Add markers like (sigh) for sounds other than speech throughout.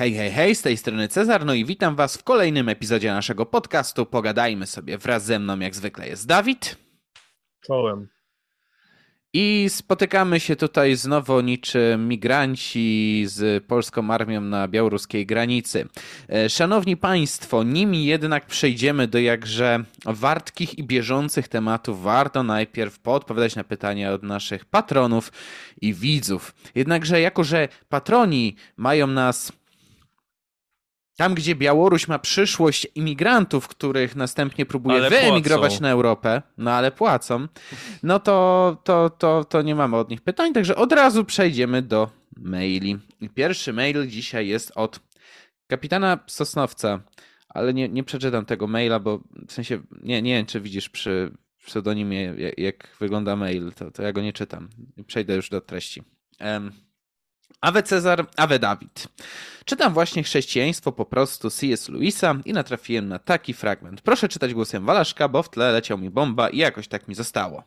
Hej, hej, hej, z tej strony Cezar, no i witam Was w kolejnym epizodzie naszego podcastu. Pogadajmy sobie. Wraz ze mną, jak zwykle, jest Dawid. Czołem. I spotykamy się tutaj znowu niczym migranci z polską armią na białoruskiej granicy. E, szanowni Państwo, nim jednak przejdziemy do jakże wartkich i bieżących tematów, warto najpierw poodpowiadać na pytania od naszych patronów i widzów. Jednakże, jako że patroni mają nas tam, gdzie Białoruś ma przyszłość imigrantów, których następnie próbuje ale wyemigrować płacą. na Europę, no ale płacą, no to, to, to, to nie mamy od nich pytań, także od razu przejdziemy do maili. Pierwszy mail dzisiaj jest od kapitana Sosnowca, ale nie, nie przeczytam tego maila, bo w sensie nie, nie wiem, czy widzisz przy pseudonimie, jak, jak wygląda mail, to, to ja go nie czytam. Przejdę już do treści. Um, Awe Cezar, Awe Dawid. Czytam właśnie chrześcijaństwo po prostu C.S. Lewisa i natrafiłem na taki fragment. Proszę czytać głosem Walaszka, bo w tle leciał mi bomba i jakoś tak mi zostało.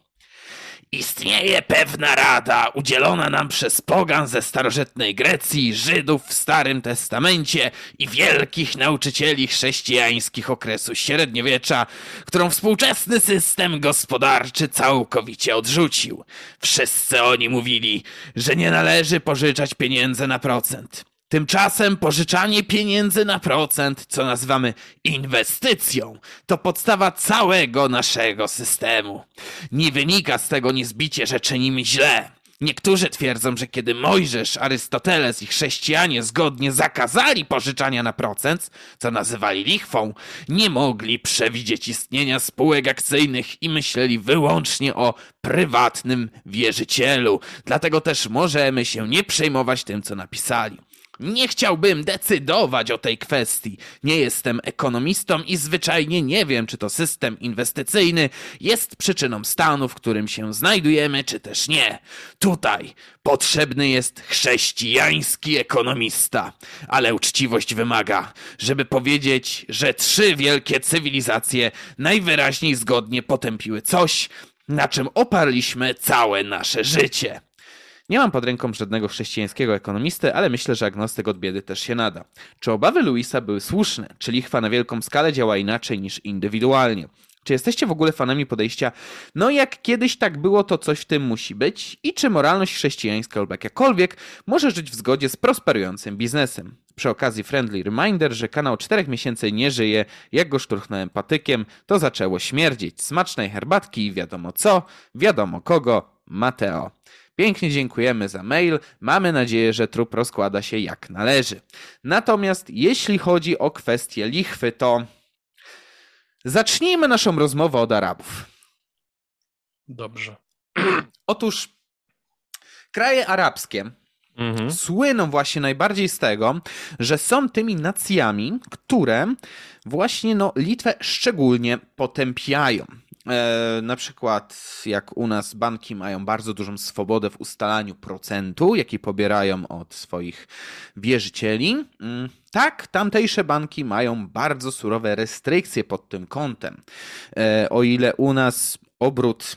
Istnieje pewna rada udzielona nam przez pogan ze starożytnej Grecji, Żydów w Starym Testamencie i wielkich nauczycieli chrześcijańskich okresu średniowiecza, którą współczesny system gospodarczy całkowicie odrzucił. Wszyscy oni mówili, że nie należy pożyczać pieniędzy na procent. Tymczasem pożyczanie pieniędzy na procent, co nazywamy inwestycją, to podstawa całego naszego systemu. Nie wynika z tego niezbicie, że czynimy źle. Niektórzy twierdzą, że kiedy Mojżesz, Arystoteles i chrześcijanie zgodnie zakazali pożyczania na procent, co nazywali lichwą, nie mogli przewidzieć istnienia spółek akcyjnych i myśleli wyłącznie o prywatnym wierzycielu. Dlatego też możemy się nie przejmować tym, co napisali. Nie chciałbym decydować o tej kwestii. Nie jestem ekonomistą i zwyczajnie nie wiem, czy to system inwestycyjny jest przyczyną stanu, w którym się znajdujemy, czy też nie. Tutaj potrzebny jest chrześcijański ekonomista, ale uczciwość wymaga, żeby powiedzieć, że trzy wielkie cywilizacje najwyraźniej zgodnie potępiły coś, na czym oparliśmy całe nasze życie. Nie mam pod ręką żadnego chrześcijańskiego ekonomisty, ale myślę, że agnostyk od biedy też się nada. Czy obawy Luisa były słuszne? Czy lichwa na wielką skalę działa inaczej niż indywidualnie? Czy jesteście w ogóle fanami podejścia, no jak kiedyś tak było, to coś w tym musi być? I czy moralność chrześcijańska lub jakakolwiek może żyć w zgodzie z prosperującym biznesem? Przy okazji friendly reminder, że kanał czterech miesięcy nie żyje, jak go szturchnąłem patykiem, to zaczęło śmierdzić. Smacznej herbatki i wiadomo co, wiadomo kogo, Mateo. Pięknie dziękujemy za mail. Mamy nadzieję, że trup rozkłada się jak należy. Natomiast jeśli chodzi o kwestię lichwy, to zacznijmy naszą rozmowę od Arabów. Dobrze. (clears throat) Otóż kraje arabskie mhm. słyną właśnie najbardziej z tego, że są tymi nacjami, które właśnie no, Litwę szczególnie potępiają. E, na przykład, jak u nas banki mają bardzo dużą swobodę w ustalaniu procentu, jaki pobierają od swoich wierzycieli, mm, tak, tamtejsze banki mają bardzo surowe restrykcje pod tym kątem. E, o ile u nas obrót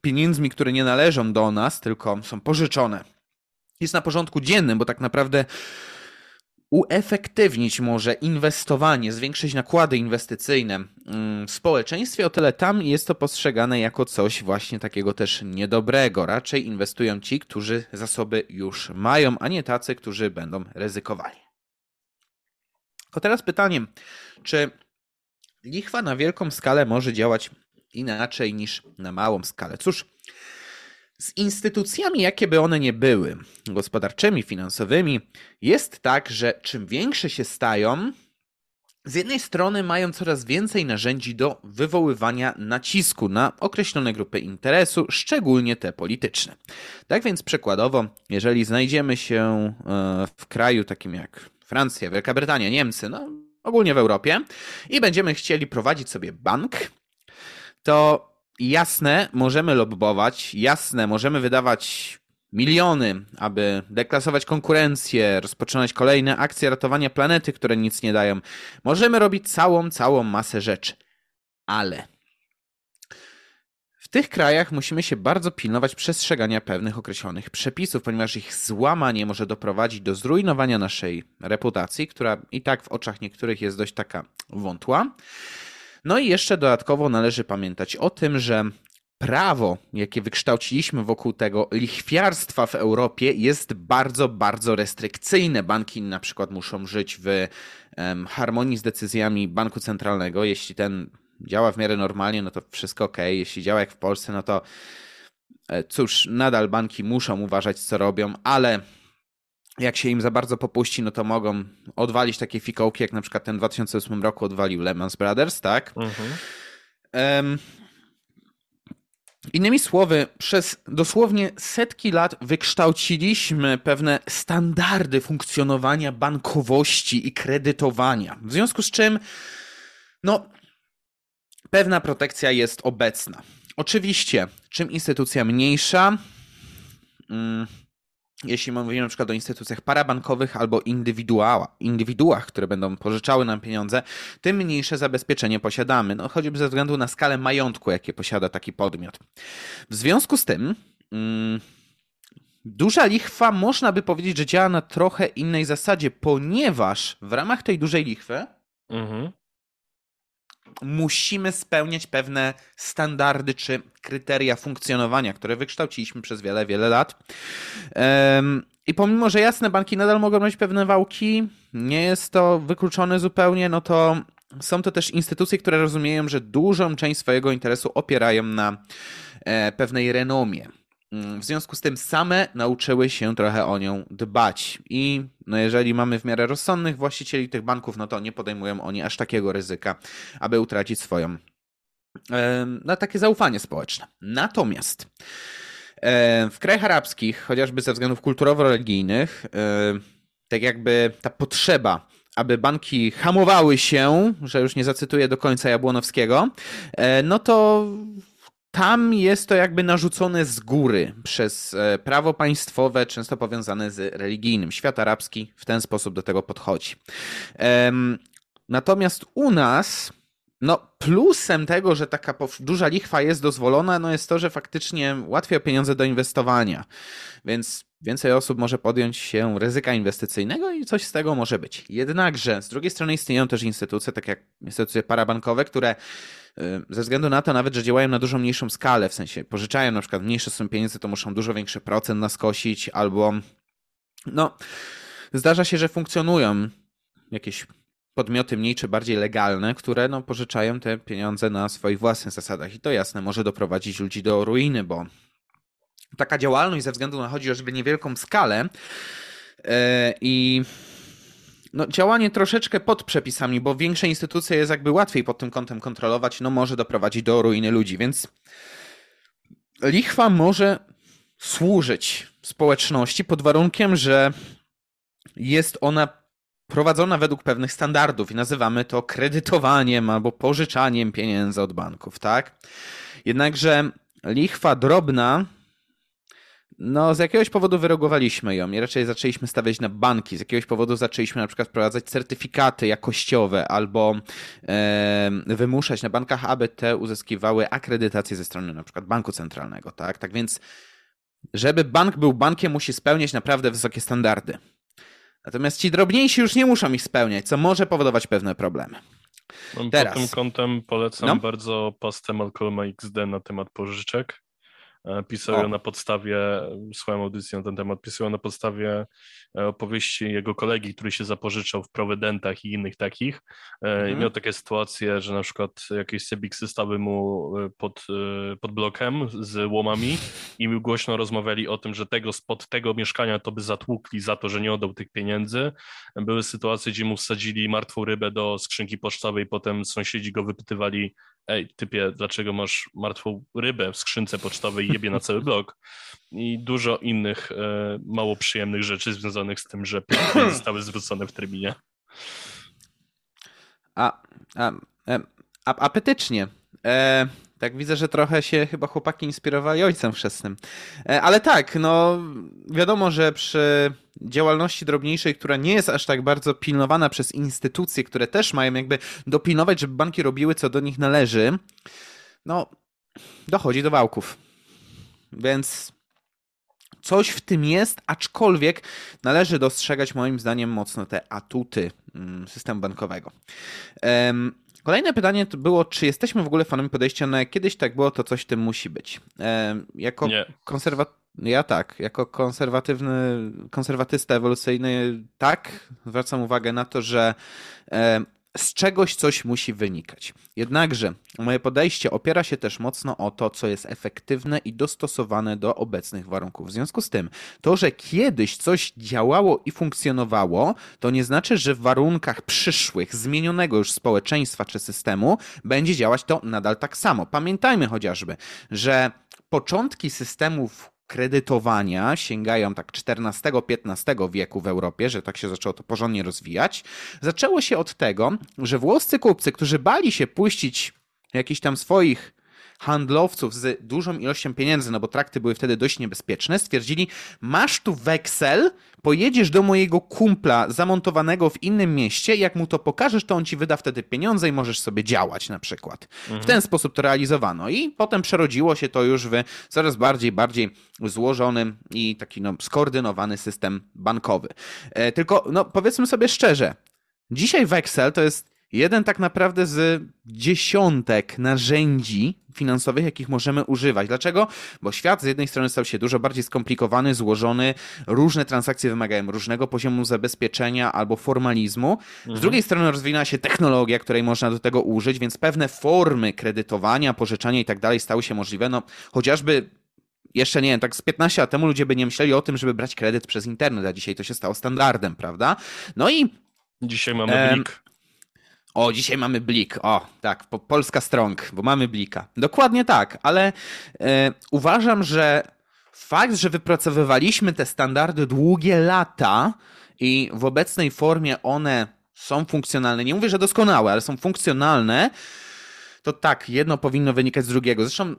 pieniędzmi, które nie należą do nas, tylko są pożyczone, jest na porządku dziennym, bo tak naprawdę uefektywnić może inwestowanie, zwiększyć nakłady inwestycyjne mm, w społeczeństwie, o tyle tam jest to postrzegane jako coś właśnie takiego też niedobrego. Raczej inwestują ci, którzy zasoby już mają, a nie tacy, którzy będą ryzykowali. To teraz pytanie, czy lichwa na wielką skalę może działać inaczej niż na małą skalę? Cóż, z instytucjami, jakie by one nie były, gospodarczymi, finansowymi, jest tak, że czym większe się stają, z jednej strony mają coraz więcej narzędzi do wywoływania nacisku na określone grupy interesu, szczególnie te polityczne. Tak więc przykładowo, jeżeli znajdziemy się e, w kraju takim jak Francja, Wielka Brytania, Niemcy, no ogólnie w Europie i będziemy chcieli prowadzić sobie bank, to jasne, możemy lobbować, jasne, możemy wydawać miliony, aby deklasować konkurencję, rozpoczynać kolejne akcje ratowania planety, które nic nie dają. Możemy robić całą, całą masę rzeczy. Ale w tych krajach musimy się bardzo pilnować przestrzegania pewnych określonych przepisów, ponieważ ich złamanie może doprowadzić do zrujnowania naszej reputacji, która i tak w oczach niektórych jest dość taka wątła. No i jeszcze dodatkowo należy pamiętać o tym, że prawo, jakie wykształciliśmy wokół tego lichwiarstwa w Europie, jest bardzo, bardzo restrykcyjne. Banki na przykład muszą żyć w harmonii z decyzjami banku centralnego. Jeśli ten działa w miarę normalnie, no to wszystko ok. Jeśli działa jak w Polsce, no to e, cóż, nadal banki muszą uważać, co robią, ale jak się im za bardzo popuści, no to mogą odwalić takie fikołki, jak na przykład ten w 2008 roku odwalił Lehman Brothers, tak? Mhm. Um, Innymi słowy, przez dosłownie setki lat wykształciliśmy pewne standardy funkcjonowania bankowości i kredytowania. W związku z czym, no, pewna protekcja jest obecna. Oczywiście, czym instytucja mniejsza, mm, jeśli mówimy na przykład o instytucjach parabankowych albo indywiduach, które będą pożyczały nam pieniądze, tym mniejsze zabezpieczenie posiadamy. No, choćby ze względu na skalę majątku, jakie posiada taki podmiot. W związku z tym. Mm, Duża lichwa można by powiedzieć, że działa na trochę innej zasadzie, ponieważ w ramach tej dużej lichwy mhm musimy spełniać pewne standardy czy kryteria funkcjonowania, które wykształciliśmy przez wiele, wiele lat. I pomimo, że jasne, banki nadal mogą mieć pewne wałki, nie jest to wykluczone zupełnie, no to są to też instytucje, które rozumieją, że dużą część swojego interesu opierają na e, pewnej renomie. Mm, w związku z tym same nauczyły się trochę o nią dbać. I no jeżeli mamy w miarę rozsądnych właścicieli tych banków, no to nie podejmują oni aż takiego ryzyka, aby utracić swoją no, takie zaufanie społeczne. Natomiast w krajach arabskich, chociażby ze względów kulturowo-religijnych, tak jakby ta potrzeba aby banki hamowały się, że już nie zacytuję do końca Jabłonowskiego, e, no to tam jest to jakby narzucone z góry przez e, prawo państwowe, często powiązane z religijnym. Świat arabski w ten sposób do tego podchodzi. Natomiast u nas, no plusem tego, że taka duża lichwa jest dozwolona, no jest to, że faktycznie łatwiej o pieniądze do inwestowania. Więc więcej osób może podjąć się ryzyka inwestycyjnego i coś z tego może być. Jednakże z drugiej strony istnieją też instytucje, tak jak instytucje parabankowe, które Y, ze względu na to nawet, że działają na dużo mniejszą skalę, w sensie pożyczają na przykład mniejsze sumy pieniędzy, to muszą dużo większy procent naskosić, albo no, zdarza się, że funkcjonują jakieś podmioty mniej czy bardziej legalne, które no, pożyczają te pieniądze na swoich własnych zasadach. I to jasne może doprowadzić ludzi do ruiny, bo taka działalność ze względu na chodzi o niewielką skalę yy, i no, działanie troszeczkę pod przepisami, bo większe instytucje jest jakby łatwiej pod tym kątem kontrolować, no może doprowadzić do ruiny ludzi, więc lichwa może służyć społeczności pod warunkiem, że jest ona prowadzona według pewnych standardów i nazywamy to kredytowaniem albo pożyczaniem pieniędzy od banków, tak? Jednakże lichwa drobna no, z jakiegoś powodu wyrogowaliśmy ją i raczej zaczęliśmy stawiać na banki. Z jakiegoś powodu zaczęliśmy na przykład wprowadzać certyfikaty jakościowe albo e, wymuszać na bankach, aby te uzyskiwały akredytację ze strony na przykład banku centralnego, tak? Tak więc, żeby bank był bankiem, musi spełniać naprawdę wysokie standardy. Natomiast ci drobniejsi już nie muszą ich spełniać, co może powodować pewne problemy. Teraz. Pod tym kątem polecam no? bardzo postę Malcolma XD na temat pożyczek. E, pisał ją na podstawie, swoją audycję na ten temat, pisał ją na podstawie e, opowieści jego kolegi, który się zapożyczał w Providentach i innych takich. E, mhm. Miał takie sytuacje, że na przykład jakieś Sebiksy stały mu pod, pod blokiem z łomami i głośno rozmawiali o tym, że tego spod tego mieszkania to by zatłukli za to, że nie oddał tych pieniędzy. Były sytuacje, gdzie mu wsadzili martwą rybę do skrzynki pocztowej, potem sąsiedzi go wypytywali, ej, typie, dlaczego masz martwą rybę w skrzynce pocztowej i jebie na cały blok? I dużo innych e, mało przyjemnych rzeczy związanych z tym, że pieniądze zostały zwrócone w terminie. A, a, a apetycznie. E, tak widzę, że trochę się chyba chłopaki inspirowali ojcem chrzestnym. E, ale tak, no wiadomo, że przy działalności drobniejszej, która nie jest aż tak bardzo pilnowana przez instytucje, które też mają jakby dopilnować, żeby banki robiły co do nich należy, no dochodzi do wałków. Więc coś w tym jest, aczkolwiek należy dostrzegać moim zdaniem mocno te atuty mm, systemu bankowego. Kolejne pytanie to było, czy jesteśmy w ogóle fanami podejścia na kiedyś tak było, to coś w tym musi być. Jako konserwatyw ja tak, jako konserwatywny, konserwatysta ewolucyjny, tak, zwracam uwagę na to, że z czegoś coś musi wynikać. Jednakże moje podejście opiera się też mocno o to, co jest efektywne i dostosowane do obecnych warunków. W związku z tym, to, że kiedyś coś działało i funkcjonowało, to nie znaczy, że w warunkach przyszłych, zmienionego już społeczeństwa czy systemu, będzie działać to nadal tak samo. Pamiętajmy chociażby, że początki systemów kredytowania sięgają tak XIV-XV wieku w Europie, że tak się zaczęło to porządnie rozwijać. Zaczęło się od tego, że włoscy kupcy, którzy bali się puścić jakichś tam swoich handlowców z dużą ilością pieniędzy, no bo trakty były wtedy dość niebezpieczne, stwierdzili, masz tu weksel, pojedziesz do mojego kumpla zamontowanego w innym mieście, jak mu to pokażesz, to on ci wyda wtedy pieniądze i możesz sobie działać na przykład. Mhm. W ten sposób to realizowano i potem przerodziło się to już w coraz bardziej, bardziej złożony i taki no, skoordynowany system bankowy. E, tylko, no powiedzmy sobie szczerze, dzisiaj weksel to jest jeden tak naprawdę z dziesiątek narzędzi finansowych, jakich możemy używać. Dlaczego? Bo świat z jednej strony stał się dużo bardziej skomplikowany, złożony, różne transakcje wymagają różnego poziomu zabezpieczenia albo formalizmu. Mhm. Z drugiej strony rozwinęła się technologia, której można do tego użyć, więc pewne formy kredytowania, pożyczania i tak dalej stały się możliwe. No, chociażby jeszcze nie wiem, tak z 15 lat temu ludzie by nie myśleli o tym, żeby brać kredyt przez internet, a dzisiaj to się stało standardem, prawda? No i. Dzisiaj mamy blik. O, dzisiaj mamy blik. O, tak, po, Polska Strong, bo mamy blika. Dokładnie tak, ale e, uważam, że fakt, że wypracowywaliśmy te standardy długie lata i w obecnej formie one są funkcjonalne, nie mówię, że doskonałe, ale są funkcjonalne, to tak, jedno powinno wynikać z drugiego. Zresztą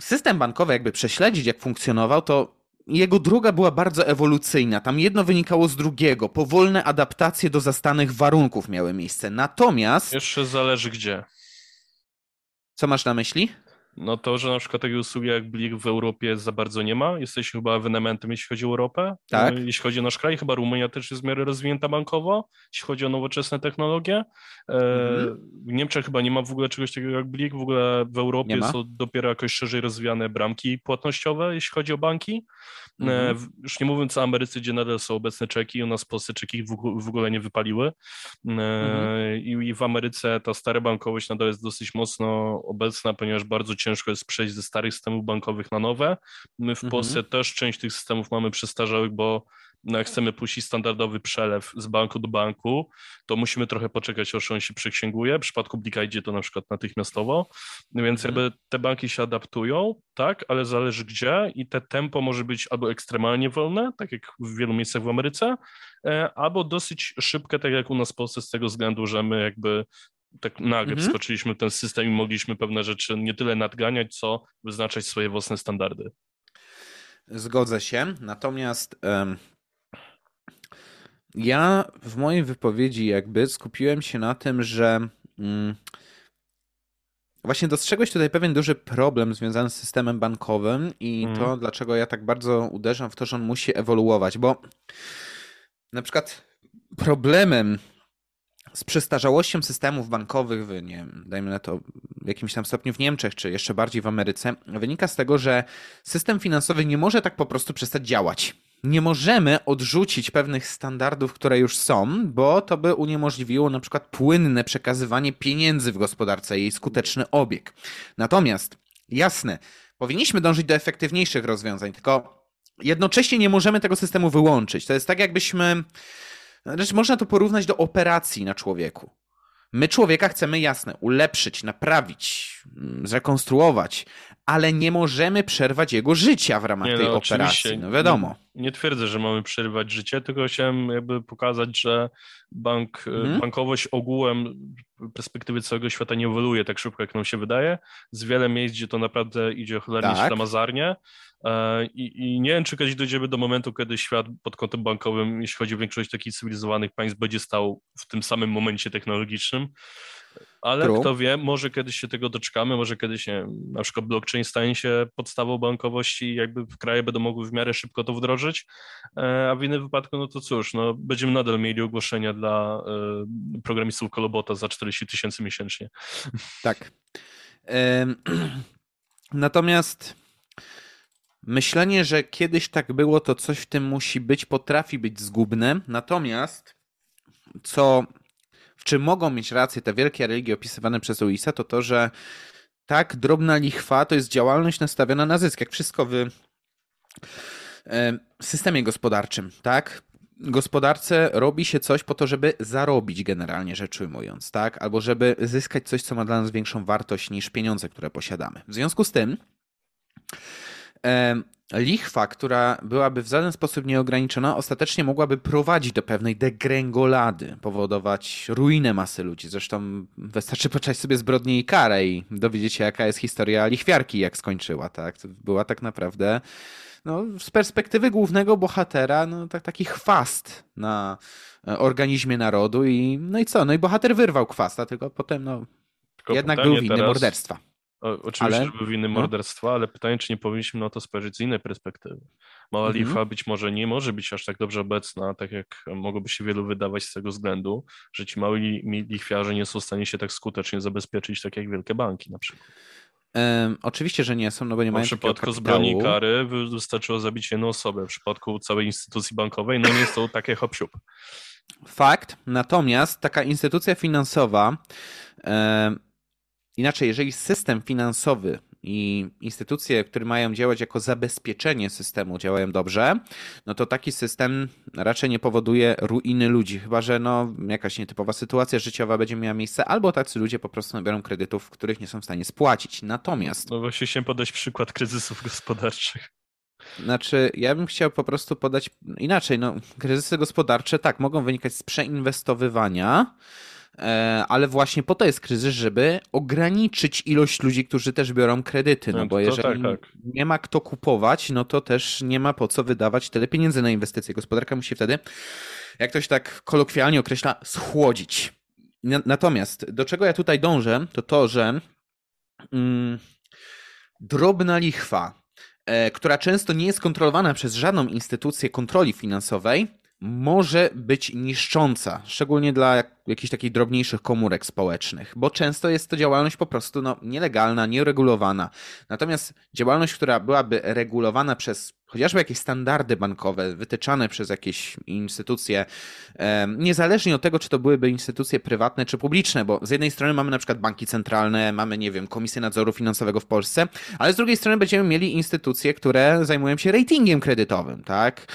system bankowy, jakby prześledzić, jak funkcjonował, to jego droga była bardzo ewolucyjna. Tam jedno wynikało z drugiego. Powolne adaptacje do zastanych warunków miały miejsce. Natomiast. Jeszcze zależy gdzie. Co masz na myśli? No to, że na przykład takiej usługi jak Blik w Europie za bardzo nie ma. Jesteśmy chyba ewenementem, jeśli chodzi o Europę. Tak. Jeśli chodzi o nasz kraj, chyba Rumunia też jest w miarę rozwinięta bankowo, jeśli chodzi o nowoczesne technologie. E, mhm. W Niemczech chyba nie ma w ogóle czegoś takiego jak Blik. W ogóle w Europie są dopiero jakoś szerzej rozwijane bramki płatnościowe, jeśli chodzi o banki. E, mhm. Już nie mówiąc o Ameryce, gdzie nadal są obecne czeki, u nas w Polsce czeki w ogóle nie wypaliły. E, mhm. I w Ameryce ta stara bankowość nadal jest dosyć mocno obecna, ponieważ bardzo ciężko jest przejść ze starych systemów bankowych na nowe. My w mhm. Polsce też część tych systemów mamy przestarzałych, bo no jak chcemy puścić standardowy przelew z banku do banku, to musimy trochę poczekać, aż on się przeksięguje. W przypadku Blika idzie to na przykład natychmiastowo, więc mhm. jakby te banki się adaptują, tak, ale zależy gdzie i te tempo może być albo ekstremalnie wolne, tak jak w wielu miejscach w Ameryce, e, albo dosyć szybkie, tak jak u nas w Polsce z tego względu, że my jakby tak nagle mhm. wskoczyliśmy w ten system i mogliśmy pewne rzeczy nie tyle nadganiać, co wyznaczać swoje własne standardy. Zgodzę się, natomiast um, ja w mojej wypowiedzi jakby skupiłem się na tym, że um, właśnie dostrzegłeś tutaj pewien duży problem związany z systemem bankowym i mhm. to, dlaczego ja tak bardzo uderzam w to, że on musi ewoluować, bo na przykład problemem z przestarzałością systemów bankowych, w, nie dajmy na to w jakimś tam stopniu w Niemczech, czy jeszcze bardziej w Ameryce, wynika z tego, że system finansowy nie może tak po prostu przestać działać. Nie możemy odrzucić pewnych standardów, które już są, bo to by uniemożliwiło na przykład płynne przekazywanie pieniędzy w gospodarce jej skuteczny obieg. Natomiast, jasne, powinniśmy dążyć do efektywniejszych rozwiązań, tylko jednocześnie nie możemy tego systemu wyłączyć. To jest tak, jakbyśmy znaczy, można to porównać do operacji na człowieku. My człowieka chcemy, jasne, ulepszyć, naprawić, mm, zrekonstruować, ale nie możemy przerwać jego życia w ramach nie, tej no, operacji. No wiadomo. Nie, nie, twierdzę, że mamy przerywać życie, tylko chciałem jakby pokazać, że bank, hmm? bankowość ogółem w perspektywie całego świata nie ewoluuje tak szybko, jak nam się wydaje. Z wiele miejsc, gdzie to naprawdę idzie cholernie tak. ślamazarnie. E, I, I, nie wiem, czy kiedyś dojdziemy do momentu, kiedy świat pod kątem bankowym, jeśli chodzi o większość takich cywilizowanych państw, będzie stał w tym samym momencie technologicznym. Ale True. kto wie, może kiedyś się tego doczekamy, może kiedyś nie, na przykład blockchain stanie się podstawą bankowości i jakby kraje będą mogły w miarę szybko to wdrożyć, e, a w innym wypadku, no to cóż, no będziemy nadal mieli ogłoszenia dla y, programistów Kolobota za 40 tysięcy miesięcznie. Tak. (clears throat) Natomiast myślenie, że kiedyś tak było, to coś w tym musi być, potrafi być zgubne. Natomiast co, w czym mogą mieć rację te wielkie religie opisywane przez Luisa, to to, że tak drobna lichwa to jest działalność nastawiona na zysk, jak wszystko w systemie gospodarczym, tak? gospodarce robi się coś po to, żeby zarobić generalnie rzecz ujmując, tak? Albo żeby zyskać coś, co ma dla nas większą wartość niż pieniądze, które posiadamy. W związku z tym e, lichwa, która byłaby w żaden sposób nieograniczona, ostatecznie mogłaby prowadzić do pewnej degrengolady, powodować ruinę masy ludzi. Zresztą wystarczy poczać sobie zbrodnię i karę i dowiedzieć się, jaka jest historia lichwiarki, jak skończyła, tak? To była tak naprawdę no, z perspektywy głównego bohatera, no, tak, taki chwast na e, organizmie narodu i no i co? No i bohater wyrwał chwasta, tylko potem no, tylko jednak był winny teraz... morderstwa. O, oczywiście, ale, że był winny no. morderstwa, ale pytanie, czy nie powinniśmy na to spojrzeć z innej perspektywy. Mała mhm. lichwa być może nie może być aż tak dobrze obecna, tak jak mogłoby się wielu wydawać z tego względu, że ci mali lichwiarze nie są w stanie się tak skutecznie zabezpieczyć, tak jak wielkie banki na przykład. Um, oczywiście, że nie są, no bo nie w mają W przypadku zbroni kary wystarczyło zabić jedną osobę. W przypadku całej instytucji bankowej, no nie są takie hop -siup. Fakt. Natomiast taka instytucja finansowa, um, inaczej, jeżeli system finansowy i instytucje, które mają działać jako zabezpieczenie systemu, działają dobrze, no to taki system raczej nie powoduje ruiny ludzi, chyba że no, jakaś nietypowa sytuacja życiowa będzie miała miejsce, albo tacy ludzie po prostu nabiorą kredytów, których nie są w stanie spłacić. Natomiast. No właśnie chciałem podać przykład kryzysów gospodarczych. Znaczy, ja bym chciał po prostu podać inaczej. No, kryzysy gospodarcze tak mogą wynikać z przeinwestowywania ale właśnie po to jest kryzys, żeby ograniczyć ilość ludzi, którzy też biorą kredyty, no, no bo jeżeli tak, tak. nie ma kto kupować, no to też nie ma po co wydawać tyle pieniędzy na inwestycje. Gospodarka musi wtedy, jak ktoś tak kolokwialnie określa, schłodzić. Natomiast do czego ja tutaj dążę, to to, że mm, drobna lichwa, e, która często nie jest kontrolowana przez żadną instytucję kontroli finansowej, może być niszcząca, szczególnie dla jakichś takich drobniejszych komórek społecznych, bo często jest to działalność po prostu no, nielegalna, nieuregulowana. Natomiast działalność, która byłaby regulowana przez chociażby jakieś standardy bankowe wytyczane przez jakieś instytucje, niezależnie od tego, czy to byłyby instytucje prywatne czy publiczne, bo z jednej strony mamy na przykład banki centralne, mamy, nie wiem, Komisję Nadzoru Finansowego w Polsce, ale z drugiej strony będziemy mieli instytucje, które zajmują się ratingiem kredytowym, tak?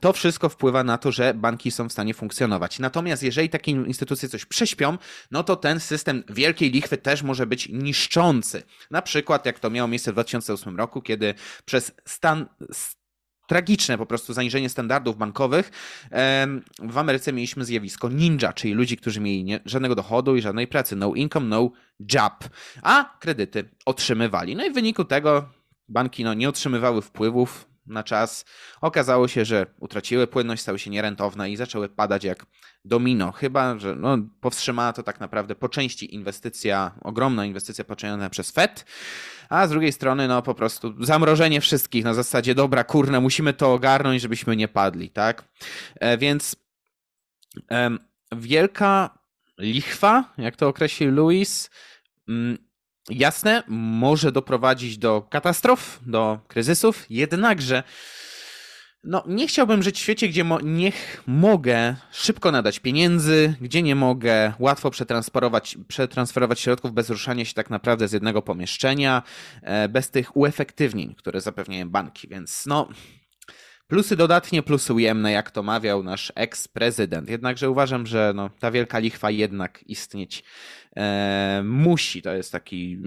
To wszystko wpływa na to, że banki są w stanie funkcjonować. Natomiast jeżeli takie instytucje coś prześpią, no to ten system wielkiej lichwy też może być niszczący. Na przykład, jak to miało miejsce w 2008 roku, kiedy przez stan tragiczne po prostu zaniżenie standardów bankowych. W Ameryce mieliśmy zjawisko ninja, czyli ludzi, którzy mieli nie, żadnego dochodu i żadnej pracy. No income, no job. A kredyty otrzymywali. No i w wyniku tego banki no, nie otrzymywały wpływów na czas. Okazało się, że utraciły płynność, stały się nierentowne i zaczęły padać jak domino. Chyba, że no, powstrzymała to tak naprawdę po części inwestycja, ogromna inwestycja poczyniona przez Fed, a z drugiej strony no po prostu zamrożenie wszystkich na zasadzie dobra, kurna, musimy to ogarnąć, żebyśmy nie padli, tak? E, więc wielka lichwa, jak to określił Louis, mm, jasne, może doprowadzić do katastrof, do kryzysów, jednakże no, nie chciałbym żyć w świecie, gdzie mo nie mogę szybko nadać pieniędzy, gdzie nie mogę łatwo przetransferować, przetransferować środków bez ruszania się tak naprawdę z jednego pomieszczenia, e, bez tych uefektywnień, które zapewniają banki. Więc no, Plusy dodatnie, plusy ujemne, jak to mawiał nasz eks-prezydent. Jednakże uważam, że no, ta wielka lichwa jednak istnieć e, musi. To jest taki,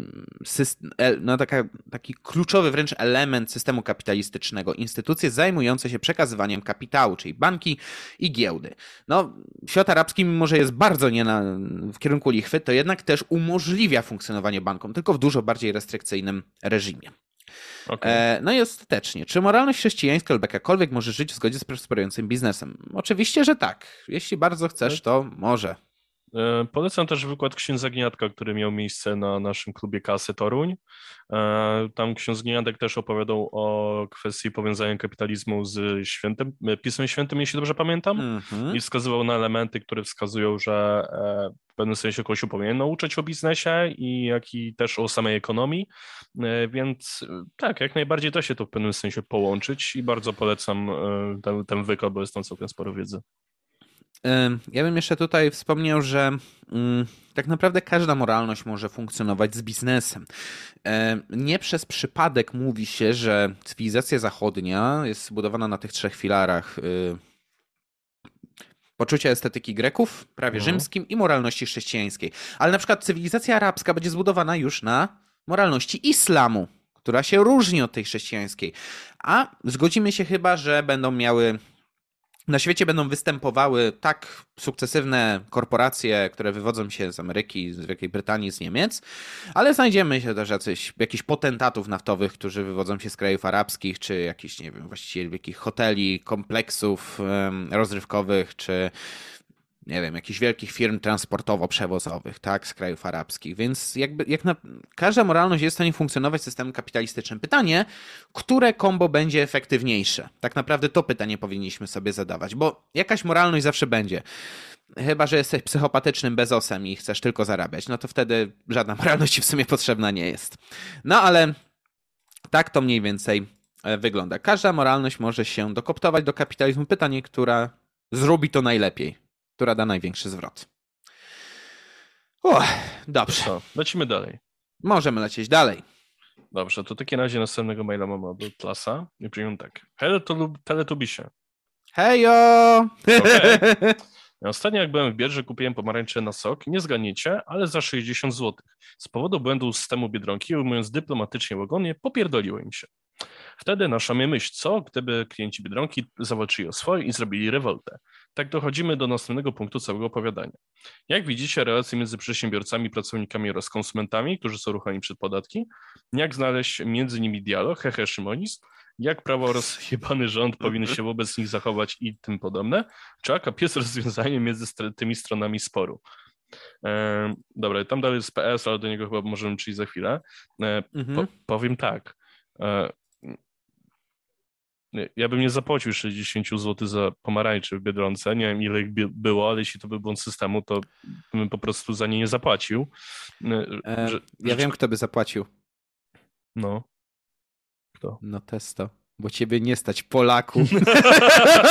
system, no, taka, taki kluczowy wręcz element systemu kapitalistycznego. Instytucje zajmujące się przekazywaniem kapitału, czyli banki i giełdy. No, świat arabski, mimo że jest bardzo nie na, w kierunku lichwy, to jednak też umożliwia funkcjonowanie bankom, tylko w dużo bardziej restrykcyjnym reżimie. Okay. E, no i ostatecznie, czy moralność chrześcijańska lub jakakolwiek może żyć w zgodzie z prosperującym biznesem? Oczywiście, że tak. Jeśli bardzo chcesz, to może. E, polecam też wykład księdza Gniatka, który miał miejsce na naszym klubie Kasy Toruń. E, tam ksiądz Gniatek też opowiadał o kwestii powiązania kapitalizmu z świętym, e, Pismem Świętym, jeśli dobrze pamiętam, mm -hmm. i wskazywał na elementy, które wskazują, że w pewnym sensie Kościół powinien nauczyć o biznesie i jak i też o samej ekonomii, więc tak, jak najbardziej da się to w pewnym sensie połączyć i bardzo polecam ten, ten wykład, bo jest tam całkiem sporo wiedzy. Ja bym jeszcze tutaj wspomniał, że mm, tak naprawdę każda moralność może funkcjonować z biznesem. Nie przez przypadek mówi się, że cywilizacja zachodnia jest zbudowana na tych trzech filarach y, poczucia estetyki Greków, prawie mhm. rzymskim i moralności chrześcijańskiej. Ale na przykład cywilizacja arabska będzie zbudowana już na moralności islamu, która się różni od tej chrześcijańskiej. A zgodzimy się chyba, że będą miały na świecie będą występowały tak sukcesywne korporacje, które wywodzą się z Ameryki, z Wielkiej Brytanii, z Niemiec, ale znajdziemy się też jacyś, jakichś potentatów naftowych, którzy wywodzą się z krajów arabskich, czy jakichś, nie wiem, właściwie wielkich hoteli, kompleksów rozrywkowych, czy nie wiem, jakichś wielkich firm transportowo-przewozowych, tak, z krajów arabskich. Więc jakby, jak na, każda moralność jest w stanie funkcjonować w systemie kapitalistycznym. Pytanie, które kombo będzie efektywniejsze? Tak naprawdę to pytanie powinniśmy sobie zadawać, bo jakaś moralność zawsze będzie. Chyba, że jesteś psychopatycznym bezosem i chcesz tylko zarabiać, no to wtedy żadna (laughs) moralność w sumie potrzebna nie jest. No ale tak to mniej więcej e, wygląda. Każda moralność może się dokoptować do kapitalizmu. Pytanie, która zrobi to najlepiej która da największy zwrot. O, dobrze. To lecimy dalej. Możemy lecieć dalej. Dobrze, to w takim razie następnego maila mamy od klasa i przyjmę tak. Hele to teletubisie. Hejo! Okay. Ostatnio jak byłem w Bierze, kupiłem pomarańcze na sok, nie zganiecie, ale za 60 zł. Z powodu błędu systemu Biedronki, ujmując dyplomatycznie łagodnie, popierdoliło im się. Wtedy nasza mnie myśl, co gdyby klienci Biedronki zawalczyli o swoje i zrobili rewoltę. Tak dochodzimy do następnego punktu całego opowiadania. Jak widzicie, relacje między przedsiębiorcami, pracownikami oraz konsumentami, którzy są ruchani przed podatki, jak znaleźć między nimi dialog, hehe szymonizm, jak prawo oraz (laughs) jebany rząd powinien się wobec nich zachować i tym podobne, czy akap jest rozwiązaniem między tymi stronami sporu. E, dobra, tam dalej jest PS, ale do niego chyba możemy przyjść za chwilę. E, mhm. po, powiem tak. E, ja bym nie zapłacił 60 zł za pomarańczy w Biedronce. Nie wiem, ile ich było, ale jeśli to był błąd systemu, to bym po prostu za nie nie zapłacił. E, że, ja wiem, kto by zapłacił. No. Kto? No testo. Bo ciebie nie stać, Polaku. (laughs)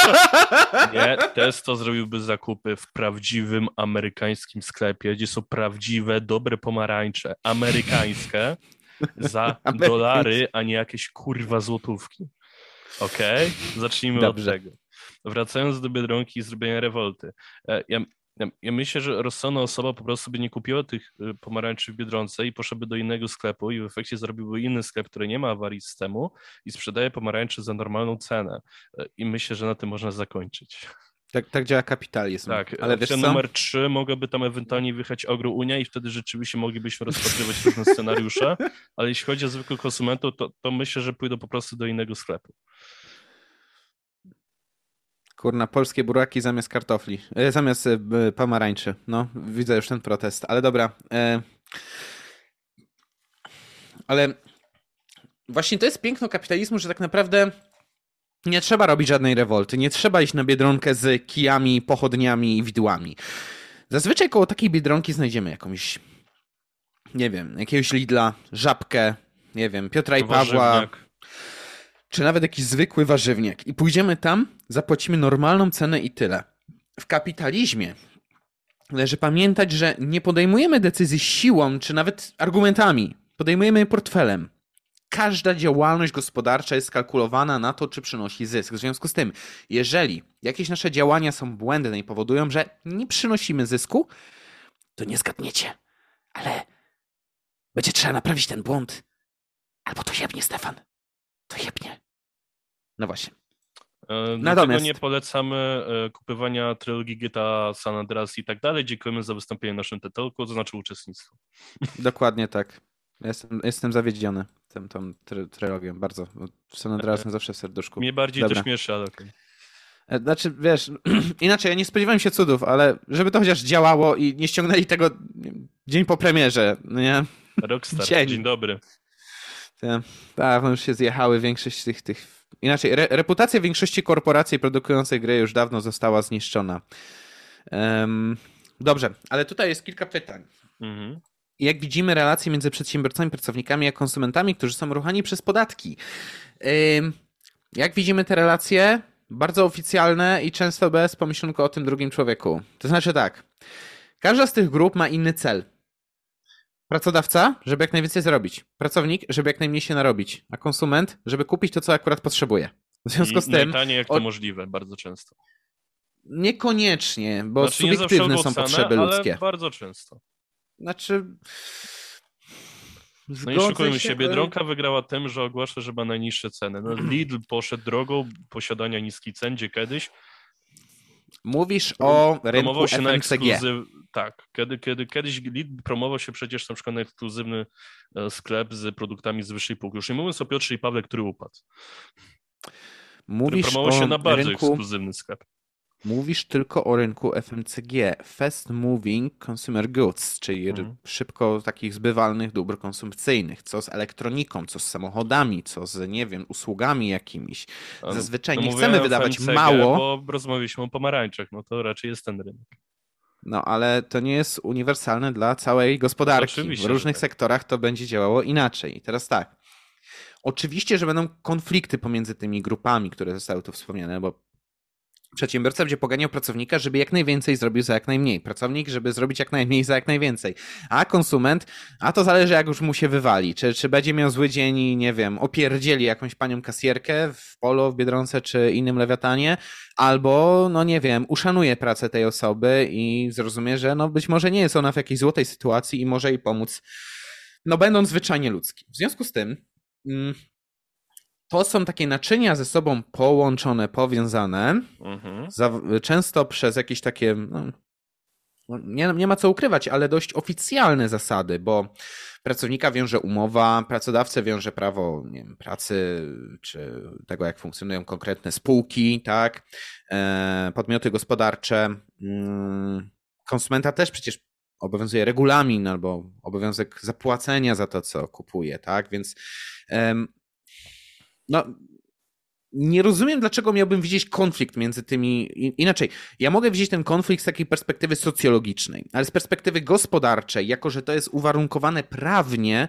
(laughs) nie, testo zrobiłby zakupy w prawdziwym amerykańskim sklepie, gdzie są prawdziwe, dobre pomarańcze, amerykańskie, za (laughs) dolary, a nie jakieś kurwa złotówki. Okej, okay, zacznijmy Dobrze. od tego. Wracając do Biedronki i zrobienia rewolty. E, ja, ja, ja, myślę, że rozsądna osoba po prostu by nie kupiła tych y, pomarańczy w Biedronce i poszłaby do innego sklepu i w efekcie zrobiłby inny sklep, który nie ma awarii systemu i sprzedaje pomarańcze za normalną cenę. E, I myślę, że na tym można zakończyć. Tak, tak działa kapitalizm. Tak, ale wiesz numer 3 mogłaby tam ewentualnie wyjechać ogru Unia i wtedy rzeczywiście moglibyśmy rozpatrywać różne scenariusze, (laughs) ale jeśli chodzi o zwykłych konsumentów, to, to myślę, że pójdą po prostu do innego sklepu. Kurna, polskie buraki zamiast kartofli, e, zamiast e, pomarańczy. No, widzę już ten protest, ale dobra. E... Ale właśnie to jest piękno kapitalizmu, że tak naprawdę nie trzeba robić żadnej rewolty, nie trzeba iść na biedronkę z kijami, pochodniami i widłami. Zazwyczaj koło takiej biedronki znajdziemy jakąś, nie wiem, jakiegoś Lidla, Żabkę, nie wiem, Piotra i Pawła, czy nawet jakiś zwykły warzywniak. I pójdziemy tam, zapłacimy normalną cenę i tyle. W kapitalizmie należy pamiętać, że nie podejmujemy decyzji siłą czy nawet argumentami, podejmujemy je portfelem każda działalność gospodarcza jest skalkulowana na to, czy przynosi zysk. W związku z tym, jeżeli jakieś nasze działania są błędne i powodują, że nie przynosimy zysku, to nie zgadniecie. Ale będzie trzeba naprawić ten błąd. Albo to jebnie, Stefan. To jebnie. No właśnie. E, Natomiast nie polecamy e, kupywania trylogii GTA, San Andreas i tak dalej. Dziękujemy za wystąpienie w naszym tytułku, to znaczy uczestnictwo. Dokładnie tak. Jestem, jestem zawiedziony tym, tą try, trylogią, bardzo. San Andreas zawsze w serduszku. Mnie bardziej Dobra. to śmieszy, ale okej. Okay. E, znaczy, wiesz, (clears throat) inaczej, ja nie spodziewałem się cudów, ale żeby to chociaż działało i nie ściągnęli tego dzień po premierze, no nie? (laughs) Rockstar, dzień, dzień dobry. Tak, no już się zjechały większość tych, tych... Inaczej, re, reputacja większości korporacji produkujących gry już dawno została zniszczona. Um, dobrze, ale tutaj jest kilka pytań. Mhm. Jak widzimy relacje między przedsiębiorcami, pracownikami a konsumentami, którzy są ruchani przez podatki. Jak widzimy te relacje? Bardzo oficjalne i często bez pomyślunku o tym drugim człowieku. To znaczy tak, każda z tych grup ma inny cel. Pracodawca, żeby jak najwięcej zrobić. Pracownik, żeby jak najmniej się narobić. A konsument, żeby kupić to, co akurat potrzebuje. W związku z tym. Najtaniej jak to możliwe, bardzo często. Niekoniecznie, bo znaczy, subiektywne są potrzeby ludzkie. bardzo często. Znaczy. No i szukujmy się, Biedronka wygrała tym, że ogłasza, że ma najniższe ceny. No (clears throat) Lidl poszedł drogą posiadania niskich cen, gdzie kiedyś Mówisz o rynku się FMCG. Na ekskluzyw... Tak, kiedy, kiedy, kiedyś Lidl promował się przecież na przykład na ekskluzywny e, sklep z produktami z wyższej półki. Już nie mówiąc o Piotrze i Pawle, który upadł. Mówisz który promował się na bardzo rynku... ekskluzywny sklep. Mówisz tylko o rynku FMCG, Fast Moving Consumer Goods, czyli mhm. szybko takich zbywalnych dóbr konsumpcyjnych. Co z elektroniką, co z samochodami, co z, nie wiem, usługami jakimiś. Zazwyczaj no, nie chcemy wydawać FMCG, mało. Bo rozmawialiśmy o pomarańczach, no to raczej jest ten rynek. No, ale to nie jest uniwersalne dla całej gospodarki. Oczywiście, w różnych tak. sektorach to będzie działało inaczej. I teraz tak. Oczywiście, że będą konflikty pomiędzy tymi grupami, które zostały tu wspomniane, bo Przedsiębiorca będzie poganiał pracownika, żeby jak najwięcej zrobił za jak najmniej. Pracownik, żeby zrobić jak najmniej za jak najwięcej. A konsument, a to zależy jak już mu się wywali. Czy, czy będzie miał zły dzień i nie wiem, opierdzieli jakąś panią kasjerkę w Polo, w Biedronce czy innym lewiatanie, albo, no nie wiem, uszanuje pracę tej osoby i zrozumie, że no być może nie jest ona w jakiejś złotej sytuacji i może jej pomóc, no będąc zwyczajnie ludzkim. W związku z tym, mm, to są takie naczynia ze sobą połączone, powiązane, mhm. za, często przez jakieś takie, no, no, nie, nie ma co ukrywać, ale dość oficjalne zasady, bo pracownika wiąże umowa, pracodawcę wiąże prawo nie wiem, pracy, czy tego, jak funkcjonują konkretne spółki, tak, e, podmioty gospodarcze. Mm, konsumenta też przecież obowiązuje regulamin albo obowiązek zapłacenia za to, co kupuje, tak, więc no, nie rozumiem, dlaczego miałbym widzieć konflikt między tymi. Inaczej, ja mogę widzieć ten konflikt z takiej perspektywy socjologicznej, ale z perspektywy gospodarczej, jako że to jest uwarunkowane prawnie,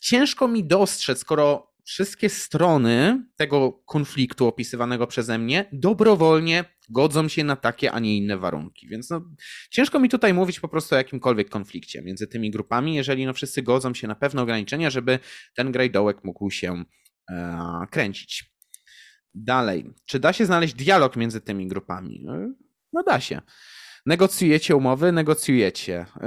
ciężko mi dostrzec, skoro wszystkie strony tego konfliktu opisywanego przeze mnie dobrowolnie godzą się na takie, a nie inne warunki. Więc no, ciężko mi tutaj mówić po prostu o jakimkolwiek konflikcie między tymi grupami, jeżeli no wszyscy godzą się na pewne ograniczenia, żeby ten grajdołek mógł się kręcić. Dalej, czy da się znaleźć dialog między tymi grupami? No, no da się. Negocjujecie umowy, negocjujecie. E,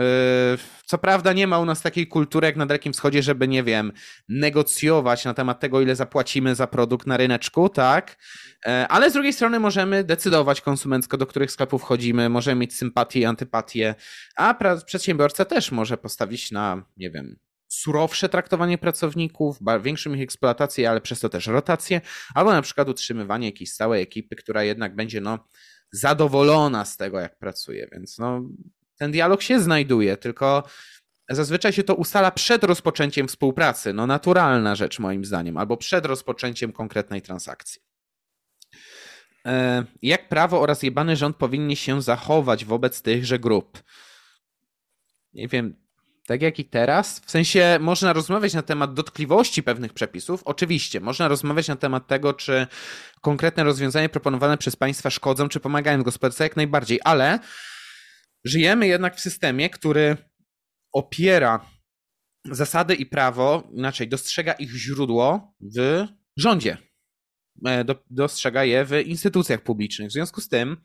co prawda nie ma u nas takiej kultury jak na Dalekim Wschodzie, żeby, nie wiem, negocjować na temat tego, ile zapłacimy za produkt na ryneczku, tak? E, ale z drugiej strony możemy decydować konsumencko, do których sklepów wchodzimy, możemy mieć sympatię i antypatię, a przedsiębiorca też może postawić na, nie wiem, surowsze traktowanie pracowników, większą ich eksploatację, ale przez to też rotację, albo na przykład utrzymywanie jakiejś stałej ekipy, która jednak będzie no, zadowolona z tego, jak pracuje. Więc no, ten dialog się znajduje, tylko zazwyczaj się to ustala przed rozpoczęciem współpracy. No, naturalna rzecz, moim zdaniem, albo przed rozpoczęciem konkretnej transakcji. E, jak prawo oraz jebany rząd powinni się zachować wobec tychże grup? Nie wiem, tak jak i teraz. W sensie można rozmawiać na temat dotkliwości pewnych przepisów. Oczywiście, można rozmawiać na temat tego, czy konkretne rozwiązania proponowane przez państwa szkodzą, czy pomagają gospodarce, jak najbardziej, ale żyjemy jednak w systemie, który opiera zasady i prawo, inaczej dostrzega ich źródło w rządzie. E, dostrzega je w instytucjach publicznych. W związku z tym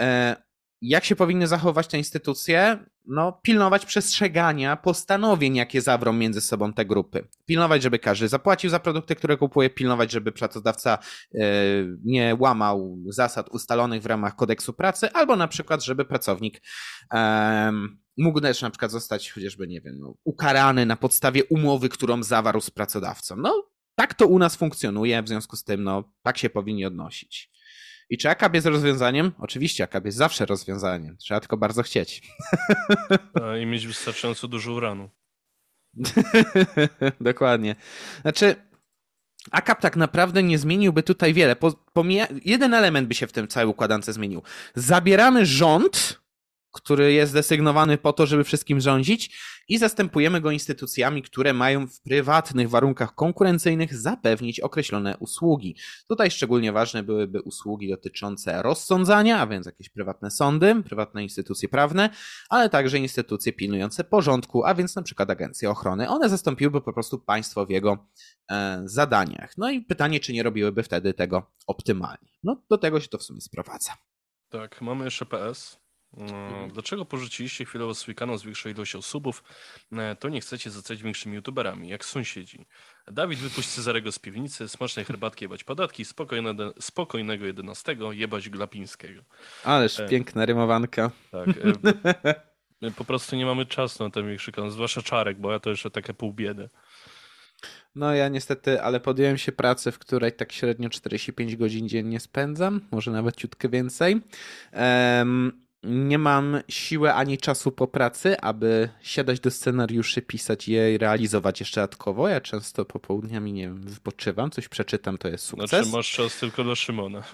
e, jak się powinny zachować te instytucje? No, pilnować przestrzegania postanowień, jakie zawrą między sobą te grupy. Pilnować, żeby każdy zapłacił za produkty, które kupuje, pilnować, żeby pracodawca e, nie łamał zasad ustalonych w ramach kodeksu pracy, albo na przykład, żeby pracownik mógł też na przykład zostać chociażby, nie wiem, no, ukarany na podstawie umowy, którą zawarł z pracodawcą. No, tak to u nas funkcjonuje, w związku z tym, no, tak się powinni odnosić. I czy AKAP jest rozwiązaniem? Oczywiście AKAP jest zawsze rozwiązaniem. Trzeba tylko bardzo chcieć. (laughs) I mieć wystarczająco dużo uranu. (laughs) Dokładnie. Znaczy, AKAP tak naprawdę nie zmieniłby tutaj wiele. Pomija... Jeden element by się w tym całej układance zmienił. Zabieramy rząd który jest desygnowany po to, żeby wszystkim rządzić i zastępujemy go instytucjami, które mają w prywatnych warunkach konkurencyjnych zapewnić określone usługi. Tutaj szczególnie ważne byłyby usługi dotyczące rozsądzania, a więc jakieś prywatne sądy, prywatne instytucje prawne, ale także instytucje pilnujące porządku, a więc na przykład agencje ochrony. One zastąpiłyby po prostu państwo w jego e, zadaniach. No i pytanie, czy nie robiłyby wtedy tego optymalnie. No do tego się to w sumie sprowadza. Tak, mamy jeszcze PS. Mhm. Dlaczego porzuciliście chwilowo swój kanał z większą ilością subów? E, to nie chcecie zostać większymi youtuberami, jak sąsiedzi. Dawid, wypuść Cezarego z piwnicy, smacznej herbatki jebać podatki, spokojne, spokojnego 11 jebać Glapińskiego. Ależ e, piękna rymowanka. Tak. E, (laughs) po prostu nie mamy czasu na ten większy kanał, zwłaszcza Czarek, bo ja to jeszcze takie pół biedy. No ja niestety, ale podjąłem się pracy, w której tak średnio 45 godzin dziennie spędzam, może nawet ciutkę więcej. Um, nie mam siły ani czasu po pracy, aby siadać do scenariuszy, pisać je i realizować jeszcze dodatkowo. Ja często popołudniami, nie wiem, wypoczywam, coś przeczytam, to jest sukces. Znaczy masz czas tylko dla Szymona. (laughs)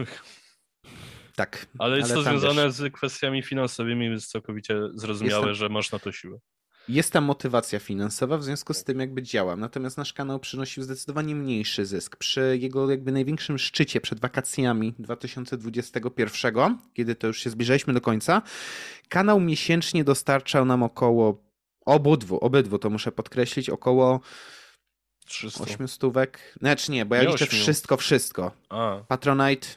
Tak. Ale jest ale to związane wiesz... z kwestiami finansowymi, więc całkowicie zrozumiałe, Jestem... że masz na to siłę. Jest tam motywacja finansowa, w związku z tym jakby działam. Natomiast nasz kanał przynosił zdecydowanie mniejszy zysk. Przy jego jakby największym szczycie przed wakacjami 2021, kiedy to już się zbliżaliśmy do końca, kanał miesięcznie dostarczał nam około obydwu, obydwu to muszę podkreślić, około 300. 8 stówek. Znaczy nie, bo ja nie liczę 8. wszystko, wszystko. A. Patronite,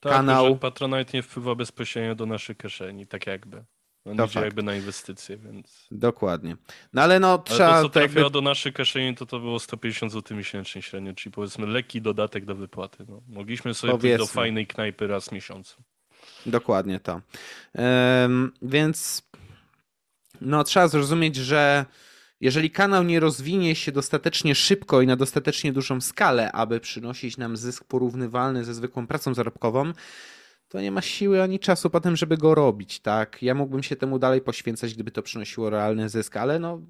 tak, kanał. Patronite nie wpływa bezpośrednio do naszych kieszeni, tak jakby. On to idzie fakt. jakby na inwestycje, więc... Dokładnie. No ale no trzeba... Ale to, co trafiło jakby... do naszych kieszeni, to to było 150 zł miesięcznie średnio, czyli powiedzmy lekki dodatek do wypłaty. No. Mogliśmy sobie pójść do fajnej knajpy raz w miesiącu. Dokładnie to. Więc no trzeba zrozumieć, że jeżeli kanał nie rozwinie się dostatecznie szybko i na dostatecznie dużą skalę, aby przynosić nam zysk porównywalny ze zwykłą pracą zarobkową, to nie ma siły ani czasu potem, żeby go robić, tak? Ja mógłbym się temu dalej poświęcać, gdyby to przynosiło realny zysk, ale no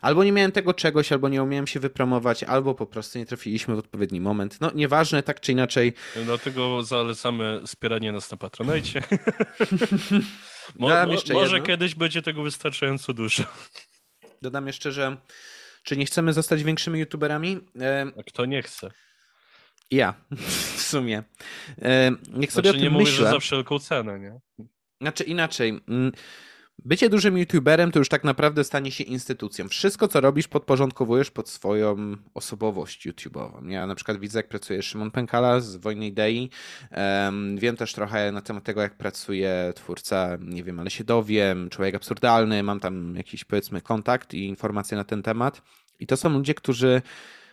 Albo nie miałem tego czegoś, albo nie umiałem się wypromować, albo po prostu nie trafiliśmy w odpowiedni moment. No nieważne, tak czy inaczej. Dlatego zalecamy wspieranie nas na Patronite. (laughs) Mo może jedno. kiedyś będzie tego wystarczająco dużo. Dodam jeszcze, że czy nie chcemy zostać większymi youtuberami? A kto nie chce? Ja, (laughs) w sumie. E, niech sobie znaczy, o tym nie mówię, że za wszelką cenę, nie? Znaczy inaczej. Mm, bycie dużym youtuberem to już tak naprawdę stanie się instytucją. Wszystko, co robisz, podporządkowujesz pod swoją osobowość YouTube'ową. Ja na przykład widzę, jak pracuje Szymon Pękala z Wojny Idei. wiem też trochę na temat tego, jak pracuje twórca, nie wiem, ale się dowiem, człowiek absurdalny. Mam tam jakiś, powiedzmy, kontakt i informacje na ten temat. I to są ludzie, którzy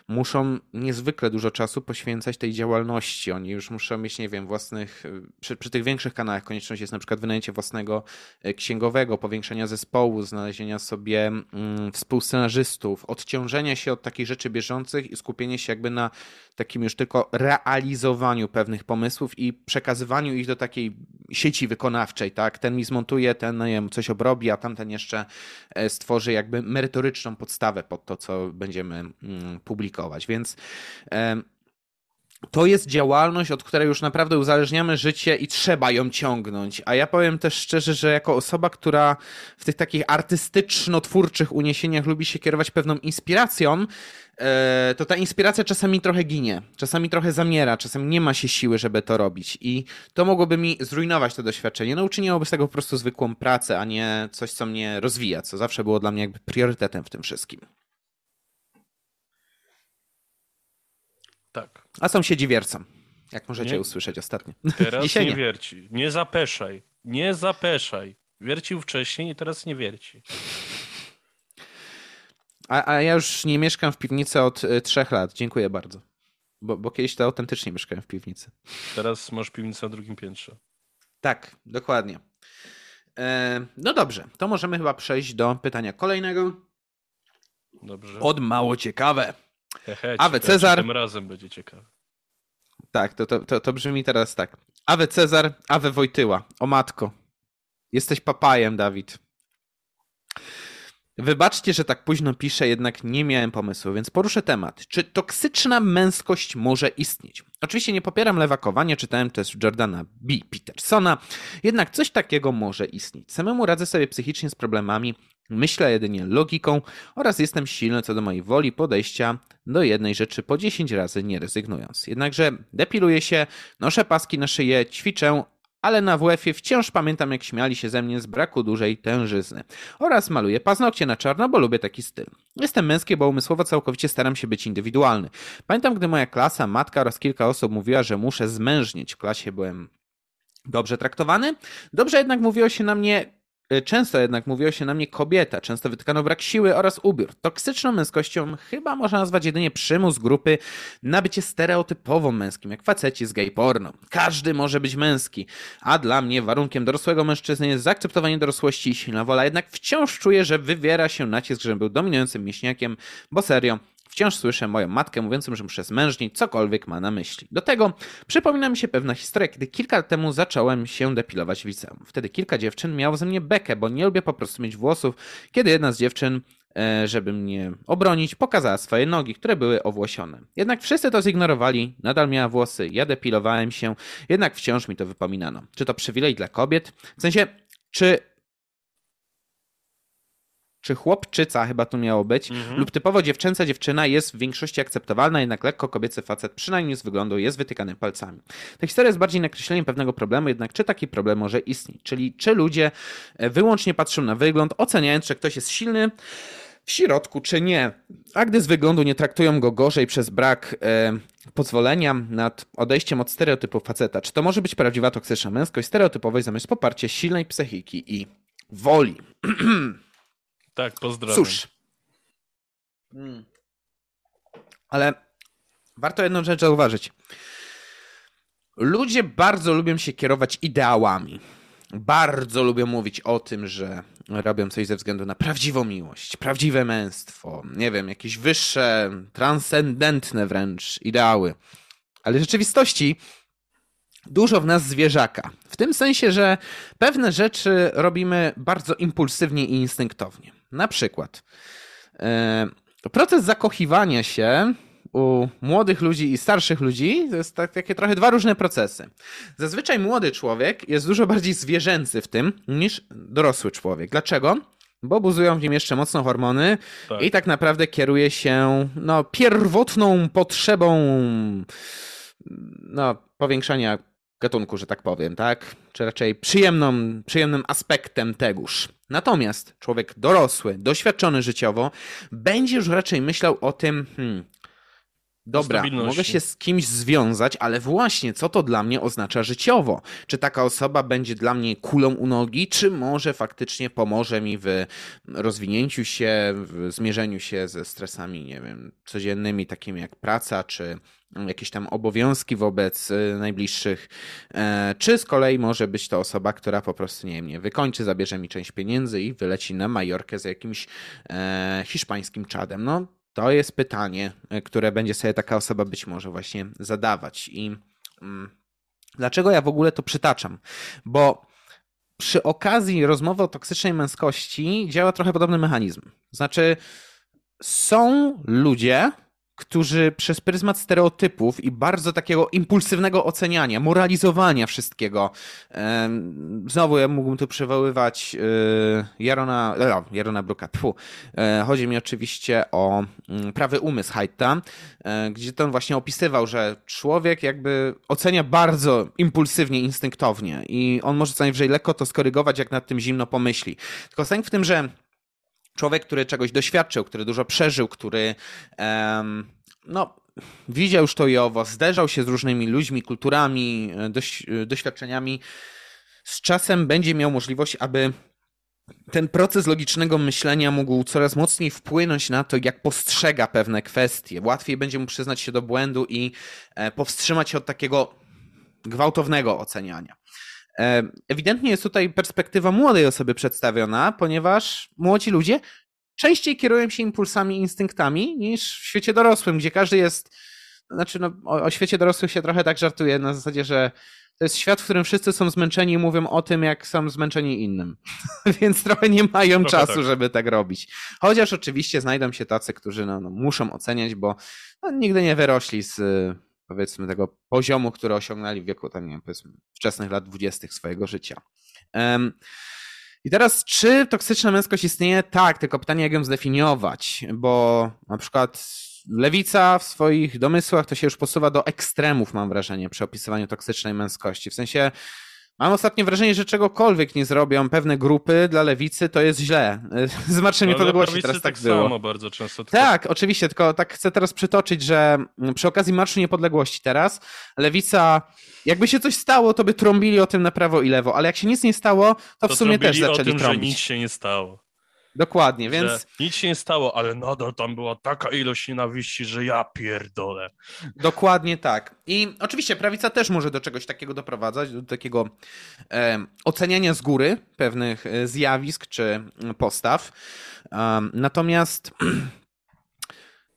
muszą niezwykle dużo czasu poświęcać tej działalności. Oni już muszą mieć, nie wiem, własnych, przy, przy tych większych kanałach konieczność jest na przykład wynajęcie własnego e, księgowego, powiększenia zespołu, znalezienia sobie mm, współscenarzystów, odciążenia się od takich rzeczy bieżących i skupienie się jakby na takim już tylko realizowaniu pewnych pomysłów i przekazywaniu ich do takiej sieci wykonawczej, tak? Ten mi zmontuje, ten, no nie wiem, coś obrobi, a tamten jeszcze e, stworzy jakby merytoryczną podstawę pod to, co będziemy mm, Więc to jest działalność, od której już naprawdę uzależniamy życie i trzeba ją ciągnąć. A ja powiem też szczerze, że jako osoba, która w tych takich artystyczno-twórczych uniesieniach lubi się kierować pewną inspiracją, e, to ta inspiracja czasami trochę ginie, czasami trochę zamiera, czasami nie ma się siły, żeby to robić. I to mogłoby mi zrujnować to doświadczenie. No uczyniłoby z tego po prostu zwykłą pracę, a nie coś, co mnie rozwija, co zawsze było dla mnie jakby priorytetem w tym wszystkim. Tak. A sąsiedzi wiercą, jak możecie nie? usłyszeć ostatnio. Teraz Dzisiaj nie, nie wierci. Nie zapeszaj. Nie zapeszaj. Wiercił wcześniej i teraz nie wierci. A, a ja już nie mieszkam w piwnicy od y, trzech lat. Dziękuję bardzo. Bo, bo kiedyś to autentycznie mieszkałem w piwnicy. Teraz masz piwnicę na drugim piętrze. Tak, dokładnie. E, no dobrze, to możemy chyba przejść do pytania kolejnego. Dobrze. Od mało ciekawe. Hehe, Awe Cezar. Tym razem będzie ciekawe. Tak, to, to, to, to brzmi teraz tak. Awe Cezar, Awe Wojtyła. O matko. Jesteś papajem, Dawid. Wybaczcie, że tak późno piszę, jednak nie miałem pomysłu, więc poruszę temat. Czy toksyczna męskość może istnieć? Oczywiście nie popieram lewakowania, czytałem też Jordana B. Petersona, jednak coś takiego może istnieć. Samemu radzę sobie psychicznie z problemami, myślę jedynie logiką oraz jestem silny co do mojej woli podejścia do jednej rzeczy po 10 razy nie rezygnując. Jednakże depiluję się, noszę paski na szyję, ćwiczę, ale na WF-ie wciąż pamiętam, jak śmiali się ze mnie z braku dużej tężyzny. Oraz maluję paznokcie na czarno, bo lubię taki styl. Jestem męski, bo umysłowo całkowicie staram się być indywidualny. Pamiętam, gdy moja klasa, matka oraz kilka osób mówiła, że muszę zmężnieć. W klasie byłem dobrze traktowany. Dobrze jednak mówiło się na mnie często jednak mówiło się na mnie kobieta, często wytykano brak siły oraz ubiór. Toksyczną męskością chyba można nazwać jedynie przymus grupy na bycie stereotypowo męskim, jak faceci z gay porno. Każdy może być męski, a dla mnie warunkiem dorosłego mężczyzny jest zaakceptowanie dorosłości i silna wola, jednak wciąż czuję, że wywiera się nacisk, żebym był dominującym mięśniakiem, bo serio, Wciąż słyszę moją matkę mówiącą, że muszę zmężnić, cokolwiek ma na myśli. Do tego przypomina mi się pewna historia, kiedy kilka lat temu zacząłem się depilować w liceum. Wtedy kilka dziewczyn miało ze mnie bekę, bo nie lubię po prostu mieć włosów, kiedy jedna z dziewczyn e, żeby mnie obronić, pokazała swoje nogi, które były owłosione. Jednak wszyscy to zignorowali, nadal miała włosy, ja depilowałem się, jednak wciąż mi to wypominano. Czy to przywilej dla kobiet? W sensie, czy czy chłopczyca chyba tu miało być, mhm. lub typowo dziewczęca dziewczyna jest w większości akceptowalna, jednak lekko kobiecy facet, przynajmniej z wyglądu, jest wytykany palcami. Ta historia jest bardziej nakreśleniem pewnego problemu, jednak czy taki problem może istnieć? Czyli czy ludzie e, wyłącznie patrzą na wygląd, oceniając, czy ktoś jest silny, w środku, czy nie. A gdy z wyglądu nie traktują go gorzej przez brak e, pozwolenia nad odejściem od stereotypu faceta, czy to może być prawdziwa toksyczna męskość stereotypowej zamiast poparcie silnej psychiki i woli? (clears throat) Tak, pozdrawiam. Cóż. Hmm. Ale warto jedną rzecz zauważyć. Ludzie bardzo lubią się kierować ideałami. Bardzo lubią mówić o tym, że robią coś ze względu na prawdziwą miłość, prawdziwe męstwo, nie wiem, jakieś wyższe, transcendentne wręcz ideały. Ale w rzeczywistości dużo w nas zwierzaka. W tym sensie, że pewne rzeczy robimy bardzo impulsywnie i instynktownie. Na przykład e, proces zakochiwania się u młodych ludzi i starszych ludzi to jest tak, takie trochę dwa różne procesy. Zazwyczaj młody człowiek jest dużo bardziej zwierzęcy w tym niż dorosły człowiek. Dlaczego? Bo buzują w nim jeszcze mocno hormony tak. i tak naprawdę kieruje się no, pierwotną potrzebą no, powiększania gatunku, że tak powiem, tak? Czy raczej przyjemną, przyjemnym aspektem tegoż. Natomiast człowiek dorosły, doświadczony życiowo, będzie już raczej myślał o tym, hmm, Dobra, mogę się z kimś związać, ale właśnie co to dla mnie oznacza życiowo? Czy taka osoba będzie dla mnie kulą u nogi, czy może faktycznie pomoże mi w rozwinięciu się, w zmierzeniu się ze stresami, nie wiem, codziennymi, takimi jak praca, czy jakieś tam obowiązki wobec y, najbliższych, e, czy z kolei może być to osoba, która po prostu, nie wiem, nie wykończy, zabierze mi część pieniędzy i wyleci na Majorkę z jakimś e, hiszpańskim czadem. No, to jest pytanie, e, które będzie sobie taka osoba być może właśnie zadawać. I mm, dlaczego ja w ogóle to przytaczam? Bo przy okazji rozmowy o toksycznej męskości działa trochę podobny mechanizm. Znaczy, są ludzie, którzy przez pryzmat stereotypów i bardzo takiego impulsywnego oceniania, moralizowania wszystkiego, znowu ja mógłbym tu przywoływać e, Jarona, e, Jarona Bruka, tfu. E, chodzi mi oczywiście o mm, prawy umysł Hajta, gdzie ten właśnie opisywał, że człowiek jakby ocenia bardzo impulsywnie, instynktownie i on może co najwyżej lekko to skorygować, jak nad tym zimno pomyśli. Tylko sęk w tym, że człowiek, który czegoś doświadczył, który dużo przeżył, który um, no, widział już to i owo, zderzał się z różnymi ludźmi, kulturami, e, doś, e, doświadczeniami, z czasem będzie miał możliwość, aby ten proces logicznego myślenia mógł coraz mocniej wpłynąć na to, jak postrzega pewne kwestie. Łatwiej będzie mu przyznać się do błędu i e, powstrzymać się od takiego gwałtownego oceniania. Ewidentnie jest tutaj perspektywa młodej osoby przedstawiona, ponieważ młodzi ludzie częściej kierują się impulsami instynktami niż w świecie dorosłym, gdzie każdy jest. Znaczy, no, o, o świecie dorosłych się trochę tak żartuje na zasadzie, że to jest świat, w którym wszyscy są zmęczeni i mówią o tym, jak są zmęczeni innym. (laughs) Więc trochę nie mają trochę czasu, tak. żeby tak robić. Chociaż oczywiście znajdą się tacy, którzy no, no muszą oceniać, bo no, nigdy nie wyrośli z powiedzmy tego poziomu, który osiągnęli w wieku tam, nie wiem, powiedzmy wczesnych lat dwudziestych swojego życia. I teraz, czy toksyczna męskość istnieje? Tak, tylko pytanie, jak ją zdefiniować, bo na przykład lewica w swoich domysłach to się już posuwa do ekstremów, mam wrażenie, przy opisywaniu toksycznej męskości. W sensie, Mam ostatnie wrażenie, że czegokolwiek nie zrobią pewne grupy dla lewicy, to jest źle. Z Marszem Niepodległości teraz tak, tak było. Samo bardzo często. Tylko... Tak, oczywiście, tylko tak chcę teraz przytoczyć, że przy okazji Marszu Niepodległości teraz lewica, jakby się coś stało, to by trąbili o tym na prawo i lewo, ale jak się nic nie stało, to, to w sumie też zaczęli o tym, trąbić. że nic się nie stało. Dokładnie, więc. Że nic się nie stało, ale nadal tam była taka ilość nienawiści, że ja pierdolę. Dokładnie tak. I oczywiście prawica też może do czegoś takiego doprowadzać, do takiego e, oceniania z góry pewnych e, zjawisk czy postaw. Um, natomiast. (clears throat)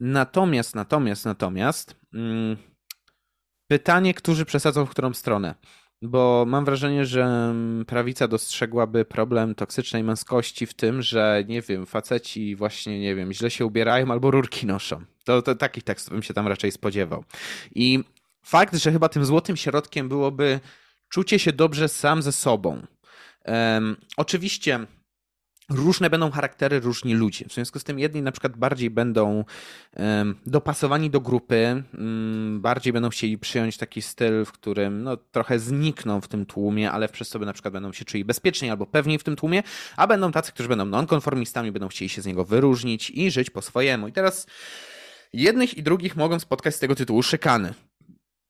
Natomiast, natomiast, natomiast. Mm, pytanie, którzy przesadzą w którą stronę. Bo mam wrażenie, że prawica dostrzegłaby problem toksycznej męskości w tym, że nie wiem, faceci właśnie, nie wiem, źle się ubierają albo rurki noszą. To, to takich tekstów bym się tam raczej spodziewał. I fakt, że chyba tym złotym środkiem byłoby czucie się dobrze sam ze sobą. Um, oczywiście różne będą charaktery różni ludzie. W związku z tym jedni na przykład bardziej będą dopasowani do grupy, mm, bardziej będą chcieli przyjąć taki styl, w którym no, trochę znikną w tym tłumie, ale przez sobie na przykład będą się czuli bezpieczniej albo pewniej w tym tłumie, a będą tacy, którzy będą nonkonformistami, będą chcieli się z niego wyróżnić i żyć po swojemu. I teraz jednych i drugich mogą spotkać z tego tytułu szykany.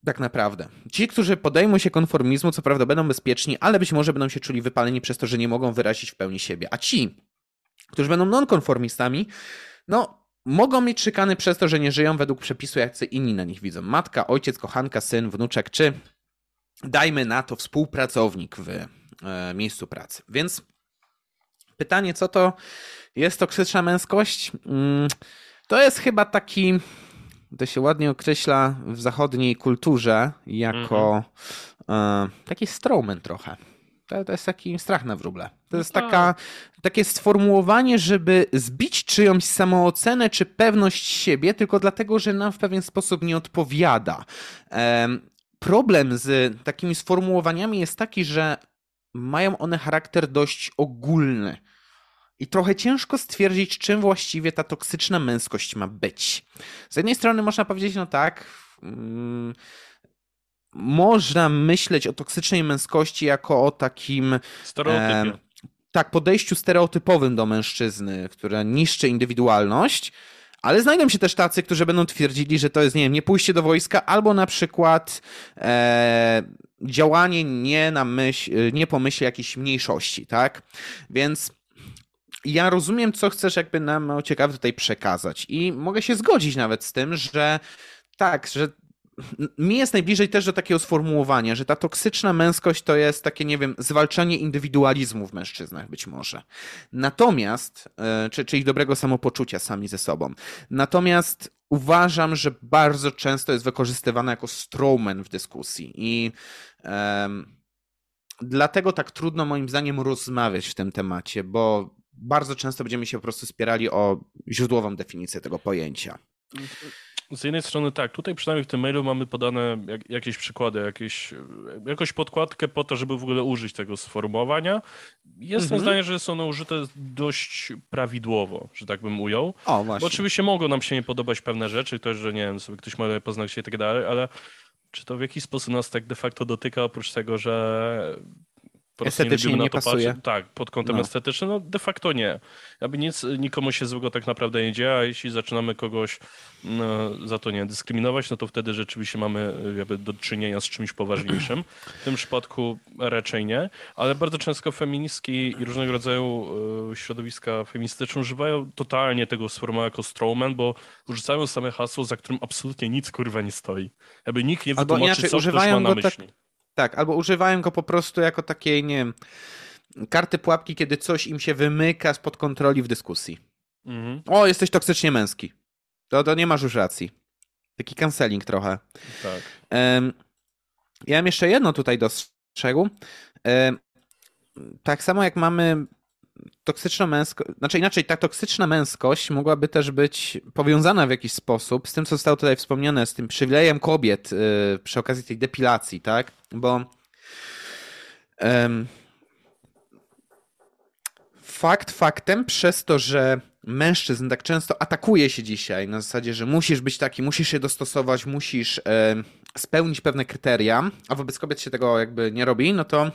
Tak naprawdę. Ci, którzy podejmą się konformizmu, co prawda będą bezpieczni, ale być może będą się czuli wypaleni przez to, że nie mogą wyrazić w pełni siebie. A ci, którzy będą nonkonformistami, no, mogą mieć szykany przez to, że nie żyją według przepisu, jak inni na nich widzą. Matka, ojciec, kochanka, syn, wnuczek, czy dajmy na to współpracownik w e, miejscu pracy. Więc pytanie, co to jest toksyczna męskość? Mm, to jest chyba taki to się ładnie określa w zachodniej kulturze jako mm-hmm. e, taki strowman trochę. To, to, jest taki strach na wróble. To jest no taka, takie sformułowanie, żeby zbić czyjąś samoocenę czy pewność siebie, tylko dlatego, że nam w pewien sposób nie odpowiada. Problem z takimi sformułowaniami jest taki, że mają one charakter dość ogólny i trochę ciężko stwierdzić, czym właściwie ta toksyczna męskość ma być. Z jednej strony można powiedzieć, no tak, mm, można myśleć o toksycznej męskości jako o takim. Stereotypie. E, tak, podejściu stereotypowym do mężczyzny, które niszczy indywidualność. Ale znajdą się też tacy, którzy będą twierdzili, że to jest, nie wiem, nie pójście do wojska, albo na przykład e, działanie nie na myśl, nie po myśli jakiejś mniejszości, tak? Więc ja rozumiem, co chcesz jakby nam ciekawe tutaj przekazać i mogę się zgodzić nawet z tym, że tak, że mi jest najbliżej też do takiego sformułowania, że ta toksyczna męskość to jest takie, nie wiem, zwalczanie indywidualizmu w mężczyznach być może. Natomiast, e, czy, czyli dobrego samopoczucia sami ze sobą. Natomiast uważam, że bardzo często jest wykorzystywana jako strawman w dyskusji i um, dlatego tak trudno moim zdaniem rozmawiać w tym temacie, bo bardzo często będziemy się po prostu spierali o źródłową definicję tego pojęcia. Z jednej strony tak, tutaj przynajmniej w tym mailu mamy podane jak, jakieś przykłady, jakieś, jakąś podkładkę po to, żeby w ogóle użyć tego sformułowania. Jestem mhm. zdania, że są one użyte dość prawidłowo, że tak bym ujął. O, właśnie. Bo oczywiście mogą nam się nie podobać pewne rzeczy, też, że nie wiem, sobie ktoś ma poznać się i tak dalej, ale czy to w jakiś sposób nas tak de facto dotyka, oprócz tego, że po nie, nie pasuje. Patrzeć. Tak, pod kątem no. estetycznym, no de facto nie. Jakby nic, nikomu się złego tak naprawdę nie dzieje, a jeśli zaczynamy kogoś no, za to nie dyskryminować, no to wtedy rzeczywiście mamy jakby do czynienia z czymś poważniejszym. W tym przypadku raczej nie, ale bardzo często feministki i różnego rodzaju e, środowiska feministyczne używają totalnie tego sformułowania jako strawman, bo rzucają same hasło, za którym absolutnie nic kurwa nie stoi. Jakby nikt nie wytłumaczy, Albo inaczej, co używają ktoś ma na myśli. Tak tak, albo używają go po prostu jako takiej, nie wiem, karty pułapki, kiedy coś im się wymyka spod kontroli w dyskusji. Mhm. O, jesteś toksycznie męski. To, to nie masz już racji. Taki canceling trochę. Tak. Um, Ja mam jeszcze jedno tutaj dostrzegł. E, tak samo jak mamy toksyczna męskość, znaczy inaczej, ta toksyczna męskość mogłaby też być powiązana w jakiś sposób z tym, co zostało tutaj wspomniane, z tym przywilejem kobiet yy, przy okazji tej depilacji, tak? Bo fakt faktem, przez to, że mężczyzn tak często atakuje się dzisiaj na zasadzie, że musisz być taki, musisz się dostosować, musisz spełnić pewne kryteria, a wobec kobiet się tego jakby nie robi, no to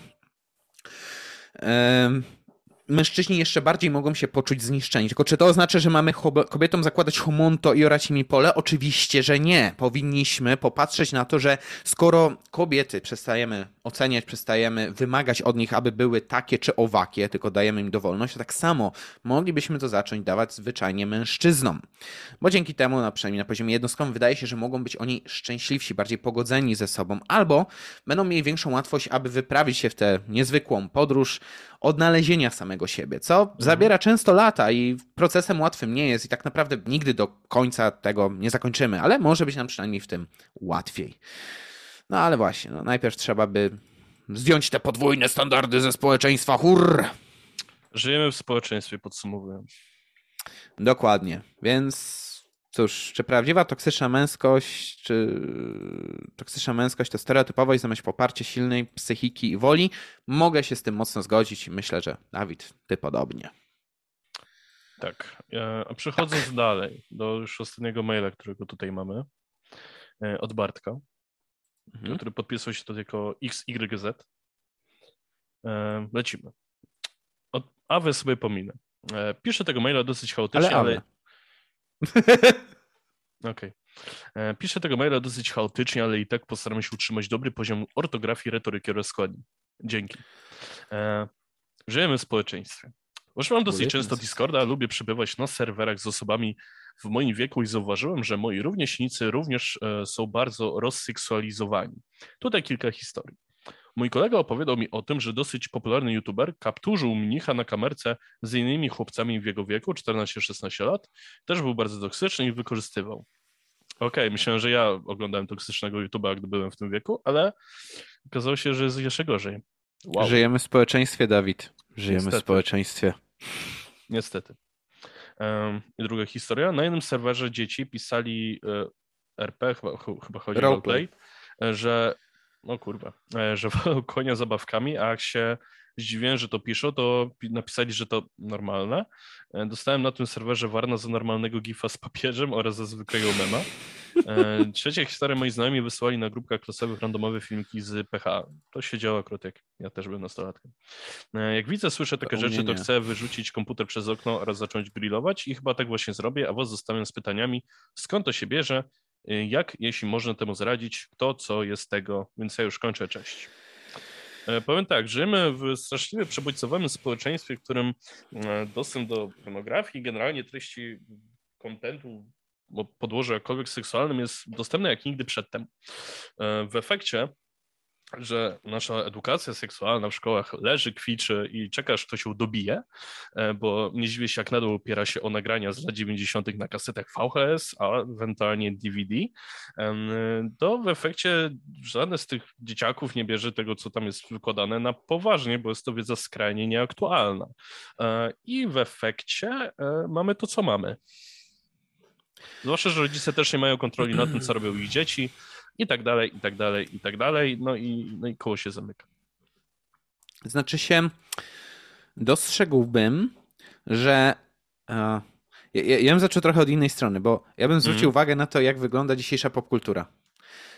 mężczyźni jeszcze bardziej mogą się poczuć zniszczeni. Tylko czy to oznacza, że mamy kobietom zakładać homonto i orać im pole? Oczywiście, że nie. Powinniśmy popatrzeć na to, że skoro kobiety przestajemy oceniać, przestajemy wymagać od nich, aby były takie czy owakie, tylko dajemy im dowolność, to tak samo moglibyśmy to zacząć dawać zwyczajnie mężczyznom. Bo dzięki temu, na przynajmniej na poziomie jednostkowym, wydaje się, że mogą być oni szczęśliwsi, bardziej pogodzeni ze sobą, albo będą mieli większą łatwość, aby wyprawić się w tę niezwykłą podróż odnalezienia samego siebie, co zabiera często lata i procesem łatwym nie jest i tak naprawdę nigdy do końca tego nie zakończymy, ale może być nam przynajmniej w tym łatwiej. No ale właśnie, no, najpierw trzeba by zdjąć te podwójne standardy ze społeczeństwa. Hurr! Żyjemy w społeczeństwie, podsumowując. Dokładnie, więc cóż, czy prawdziwa toksyczna męskość, czy toksyczna męskość to stereotypowość zamiast poparcie silnej psychiki i woli? Mogę się z tym mocno zgodzić i myślę, że Dawid, ty podobnie. Tak, a przechodząc tak. dalej do już ostatniego maila, którego tutaj mamy, e, od Bartka, mhm. który podpisał się to jako XYZ. E, lecimy. Od Awe sobie pominę. E, piszę tego maila dosyć chaotycznie, ale... ale... (laughs) Okej. Okay. Piszę tego maila dosyć chaotycznie, ale i tak postaram się utrzymać dobry poziom ortografii, retoryki oraz składni. Dzięki. E, żyjemy w społeczeństwie. Używam dosyć często Discorda, lubię przebywać na serwerach z osobami w moim wieku i zauważyłem, że moi rówieśnicy również e, są bardzo rozseksualizowani. Tutaj kilka historii. Mój kolega opowiadał mi o tym, że dosyć popularny youtuber kapturzył mnicha na kamerce z innymi chłopcami w jego wieku, 14-16 lat. Też był bardzo toksyczny i wykorzystywał. Okej, okay, myślałem, że ja oglądałem toksycznego YouTube'a, gdy byłem w tym wieku, ale okazało się, że jest jeszcze gorzej. Wow. Żyjemy w społeczeństwie, Dawid. Żyjemy Niestety. w społeczeństwie. Niestety. I druga historia. Na jednym serwerze dzieci pisali e, RP, chyba, chyba chodzi o roleplay, że no kurwa, e, że (laughs) konia zabawkami, a jak się zdziwiłem, że to piszą, to napisali, że to normalne. E, dostałem na tym serwerze warna za normalnego gifa z papieżem oraz za zwykłego mema. E, (laughs) trzecia historia, moi znajomi wysłali na grupkach klasowych randomowe filmiki z PH. To się działo akurat jak ja też byłem nastolatkiem. Jak widzę, słyszę takie rzeczy, to chcę wyrzucić komputer przez okno oraz zacząć grillować i chyba tak właśnie zrobię, a was zostawiam z pytaniami, skąd to się bierze, jak, jeśli można temu zaradzić, to co jest tego, więc ja już kończę, cześć. E, powiem tak, żyjemy w straszliwie przebodźcowanym społeczeństwie, w którym e, dostęp do pornografii, generalnie treści kontentu o podłożu jakkolwiek seksualnym jest dostępny jak nigdy przedtem. E, w efekcie że nasza edukacja seksualna w szkołach leży, kwiczy i czeka, aż ktoś ją dobije, e, bo nie dziwię się, jak nadal opiera się o nagrania z lat 90. na kasetach VHS, a ewentualnie DVD, to w efekcie żaden z tych dzieciaków nie bierze tego, co tam jest wykładane na poważnie, bo jest to wiedza skrajnie nieaktualna. E, I w efekcie e, mamy to, co mamy. Zwłaszcza, że rodzice też nie mają kontroli nad tym, co robią ich dzieci, i tak dalej, i tak dalej, i tak dalej. No i, no i koło się zamyka. Znaczy się, dostrzegłbym, że. Uh, ja, ja bym zaczął trochę od innej strony, bo ja bym zwrócił mm. uwagę na to, jak wygląda dzisiejsza popkultura.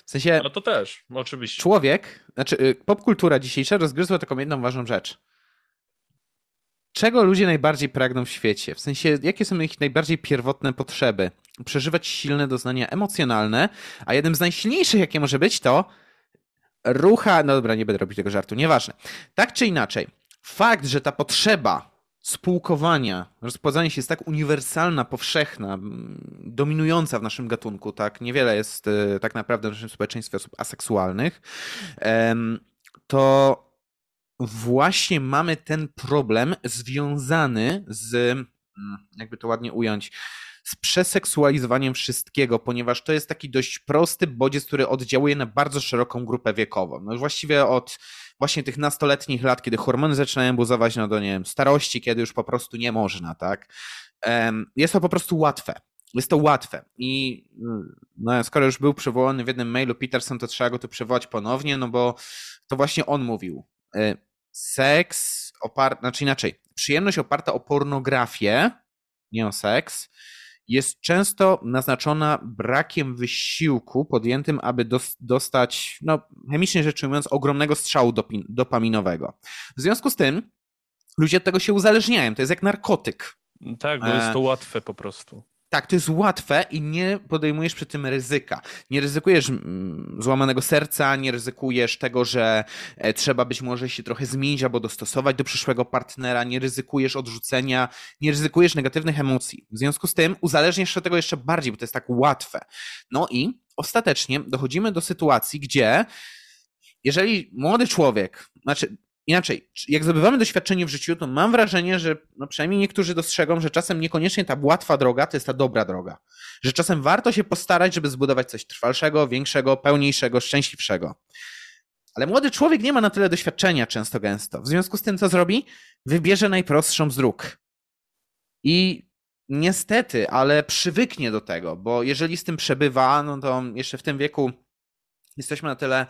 W sensie. No to też, oczywiście. Człowiek, znaczy y, popkultura dzisiejsza rozgryzła taką jedną ważną rzecz. Czego ludzie najbardziej pragną w świecie? W sensie, jakie są ich najbardziej pierwotne potrzeby? przeżywać silne doznania emocjonalne, a jednym z najsilniejszych, jakie może być, to rucha. No dobra, nie będę robić tego żartu, nieważne. Tak czy inaczej, fakt, że ta potrzeba spółkowania, rozpładzania się jest tak uniwersalna, powszechna, dominująca w naszym gatunku, tak, niewiele jest e, tak naprawdę w naszym społeczeństwie osób aseksualnych, to właśnie mamy ten problem związany z, jakby to ładnie ująć, z przeseksualizowaniem wszystkiego, ponieważ to jest taki dość prosty bodziec, który oddziałuje na bardzo szeroką grupę wiekową. No właściwie od właśnie tych nastoletnich lat, kiedy hormony zaczynają buzować, no do nie wiem, starości, kiedy już po prostu nie można, tak? Jest to po prostu łatwe. Jest to łatwe i no, skoro już był przywołany w jednym mailu Peterson, to trzeba go tu przywołać ponownie, no bo to właśnie on mówił. E, seks oparty, znaczy inaczej, przyjemność oparta o pornografię, nie o seks, jest często naznaczona brakiem wysiłku podjętym, aby dostać, no, chemicznie rzecz ujmując, ogromnego strzału dopaminowego. W związku z tym ludzie od tego się uzależniają. To jest jak narkotyk. Tak, bo jest to łatwe po prostu. Tak, to jest łatwe i nie podejmujesz przy tym ryzyka. Nie ryzykujesz mm, złamanego serca, nie ryzykujesz tego, że e, trzeba być może się trochę zmienić albo dostosować do przyszłego partnera, nie ryzykujesz odrzucenia, nie ryzykujesz negatywnych emocji. W związku z tym uzależniasz się tego jeszcze bardziej, bo to jest tak łatwe. No i ostatecznie dochodzimy do sytuacji, gdzie jeżeli młody człowiek, znaczy Inaczej, jak zdobywamy doświadczenie w życiu, to mam wrażenie, że no przynajmniej niektórzy dostrzegą, że czasem niekoniecznie ta łatwa droga to jest ta dobra droga. Że czasem warto się postarać, żeby zbudować coś trwalszego, większego, pełniejszego, szczęśliwszego. Ale młody człowiek nie ma na tyle doświadczenia często gęsto. W związku z tym, co zrobi? Wybierze najprostszą z dróg. I niestety, ale przywyknie do tego, bo jeżeli z tym przebywa, no to jeszcze w tym wieku jesteśmy na tyle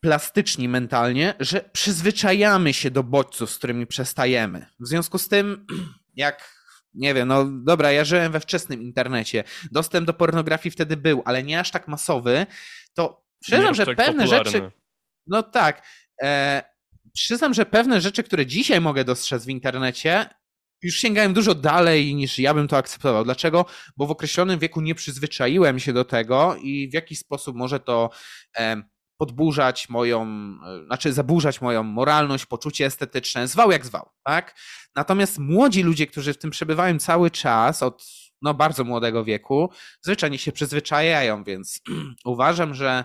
plastyczni mentalnie, że przyzwyczajamy się do bodźców, z którymi przestajemy. W związku z tym, (clears throat) jak nie wiem, no dobra, ja żyłem we wczesnym internecie, dostęp do pornografii wtedy był, ale nie aż tak masowy, to przyznam, że tak pewne popularny. rzeczy. No tak. E, przyznam, że pewne rzeczy, które dzisiaj mogę dostrzec w internecie, już sięgałem dużo dalej niż ja bym to akceptował. Dlaczego? Bo w określonym wieku nie przyzwyczaiłem się do tego i w jakiś sposób może to e, podburzać moją, e, znaczy zaburzać moją moralność, poczucie estetyczne, zwał jak zwał, tak? Natomiast młodzi ludzie, którzy w tym przebywają cały czas, od no, bardzo młodego wieku, zwyczajnie się przyzwyczajają, więc (clears throat) uważam, że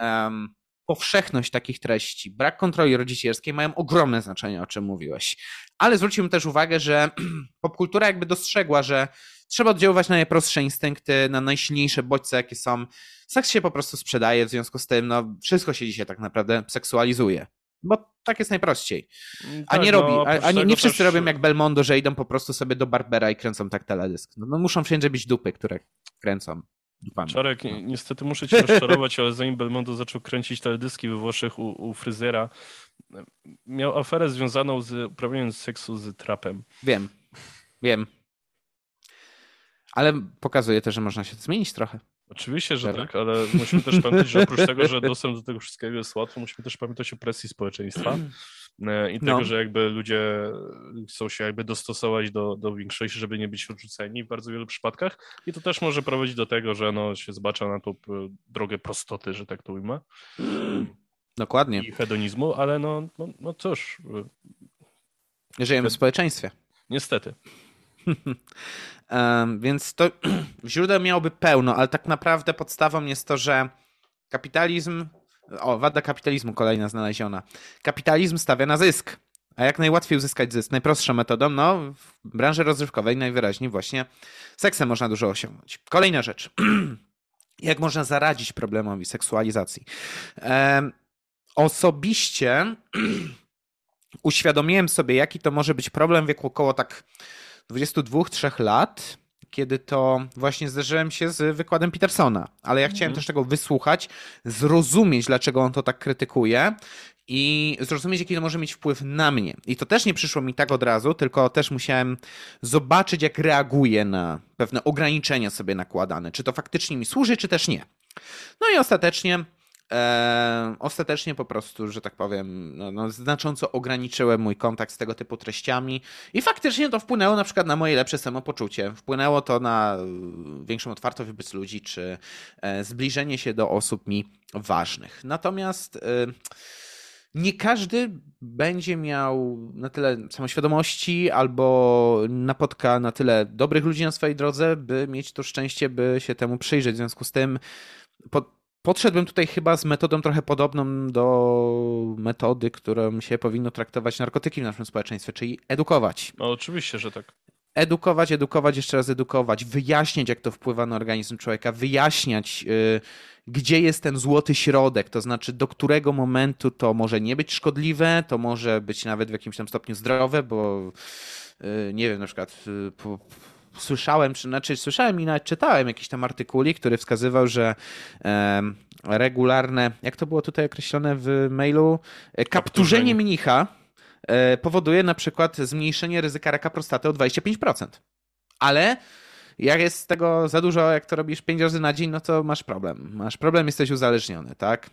um, powszechność takich treści, brak kontroli rodzicielskiej mają ogromne znaczenie, o czym mówiłeś. Ale zwróćmy też uwagę, że (clears throat) popkultura jakby dostrzegła, że trzeba oddziaływać na najprostsze instynkty, na najsilniejsze bodźce, jakie są. Seks się po prostu sprzedaje, w związku z tym no, wszystko się dzisiaj tak naprawdę seksualizuje. Bo tak jest najprościej. A tak, nie robi, no, a, a nie, nie wszyscy też... robią jak Belmondo, że idą po prostu sobie do Barbera i kręcą tak teledysk. No, no muszą wszędzie być dupy, które kręcą. Czarek, no. niestety muszę (laughs) cię rozczarować, ale zanim Belmondo zaczął kręcić teledyski we Włoszech u, u fryzjera, miał aferę związaną z uprawianiem seksu z trapem. Wiem, wiem. Ale pokazuje też, że można się zmienić trochę. Oczywiście, że tak, ale musimy też pamiętać, że oprócz tego, że dostęp do tego wszystkiego jest łatwy, musimy też pamiętać o presji społeczeństwa e, i no. tego, że jakby ludzie chcą się jakby dostosować do, do większości, żeby nie być odrzuceni w bardzo wielu przypadkach i to też może prowadzić do tego, że no, się zbacza na tą drogę prostoty, że tak to ujmę. Dokładnie. I hedonizmu, ale no, no, no cóż. Żyjemy w społeczeństwie. Niestety. (laughs) Więc to (clears throat) źródeł miałoby pełno, ale tak naprawdę podstawą jest to, że kapitalizm. O, wada kapitalizmu kolejna znaleziona. Kapitalizm stawia na zysk. A jak najłatwiej uzyskać zysk? Najprostszą metodą, no, w branży rozrywkowej najwyraźniej właśnie seksem można dużo osiągnąć. Kolejna rzecz. (clears throat) jak można zaradzić problemowi seksualizacji? osobiście (clears throat) uświadomiłem sobie, jaki to może być problem w wieku około tak 22-3 lat, kiedy to właśnie zderzyłem się z wykładem Petersona. Ale ja chciałem mhm. też tego wysłuchać, zrozumieć, dlaczego on to tak krytykuje i zrozumieć, jaki to może mieć wpływ na mnie. I to też nie przyszło mi tak od razu, tylko też musiałem zobaczyć, jak reaguje na pewne ograniczenia sobie nakładane. Czy to faktycznie mi służy, czy też nie. No i ostatecznie E, ostatecznie po prostu, że tak powiem, no, no, znacząco ograniczyłem mój kontakt z tego typu treściami i faktycznie to wpłynęło na przykład na moje lepsze samopoczucie. Wpłynęło to na większą otwartość wobec ludzi, czy e, zbliżenie się do osób mi ważnych. Natomiast e, nie każdy będzie miał na tyle samoświadomości albo napotka na tyle dobrych ludzi na swojej drodze, by mieć to szczęście, by się temu przyjrzeć. W związku z tym podszedłbym tutaj chyba z metodą trochę podobną do metody, którą się powinno traktować narkotyki w naszym społeczeństwie, czyli edukować. No, oczywiście, że tak. edukować, edukować, jeszcze raz edukować, wyjaśniać, jak to wpływa na organizm człowieka, wyjaśniać, yy, gdzie jest ten złoty środek, to znaczy do którego momentu to może nie być szkodliwe, to może być nawet w jakimś tam stopniu zdrowe, bo yy, nie wiem, na przykład yy, po, słyszałem, czy, znaczy słyszałem i nawet czytałem jakiś tam artykulik, który wskazywał, że regularne, jak to było tutaj określone w mailu, e, kapturzenie mnicha e, powoduje na przykład zmniejszenie ryzyka raka prostaty o 25%. Ale jak jest tego za dużo, jak to robisz 5 razy na dzień, no to masz problem. Masz problem, jesteś uzależniony, tak?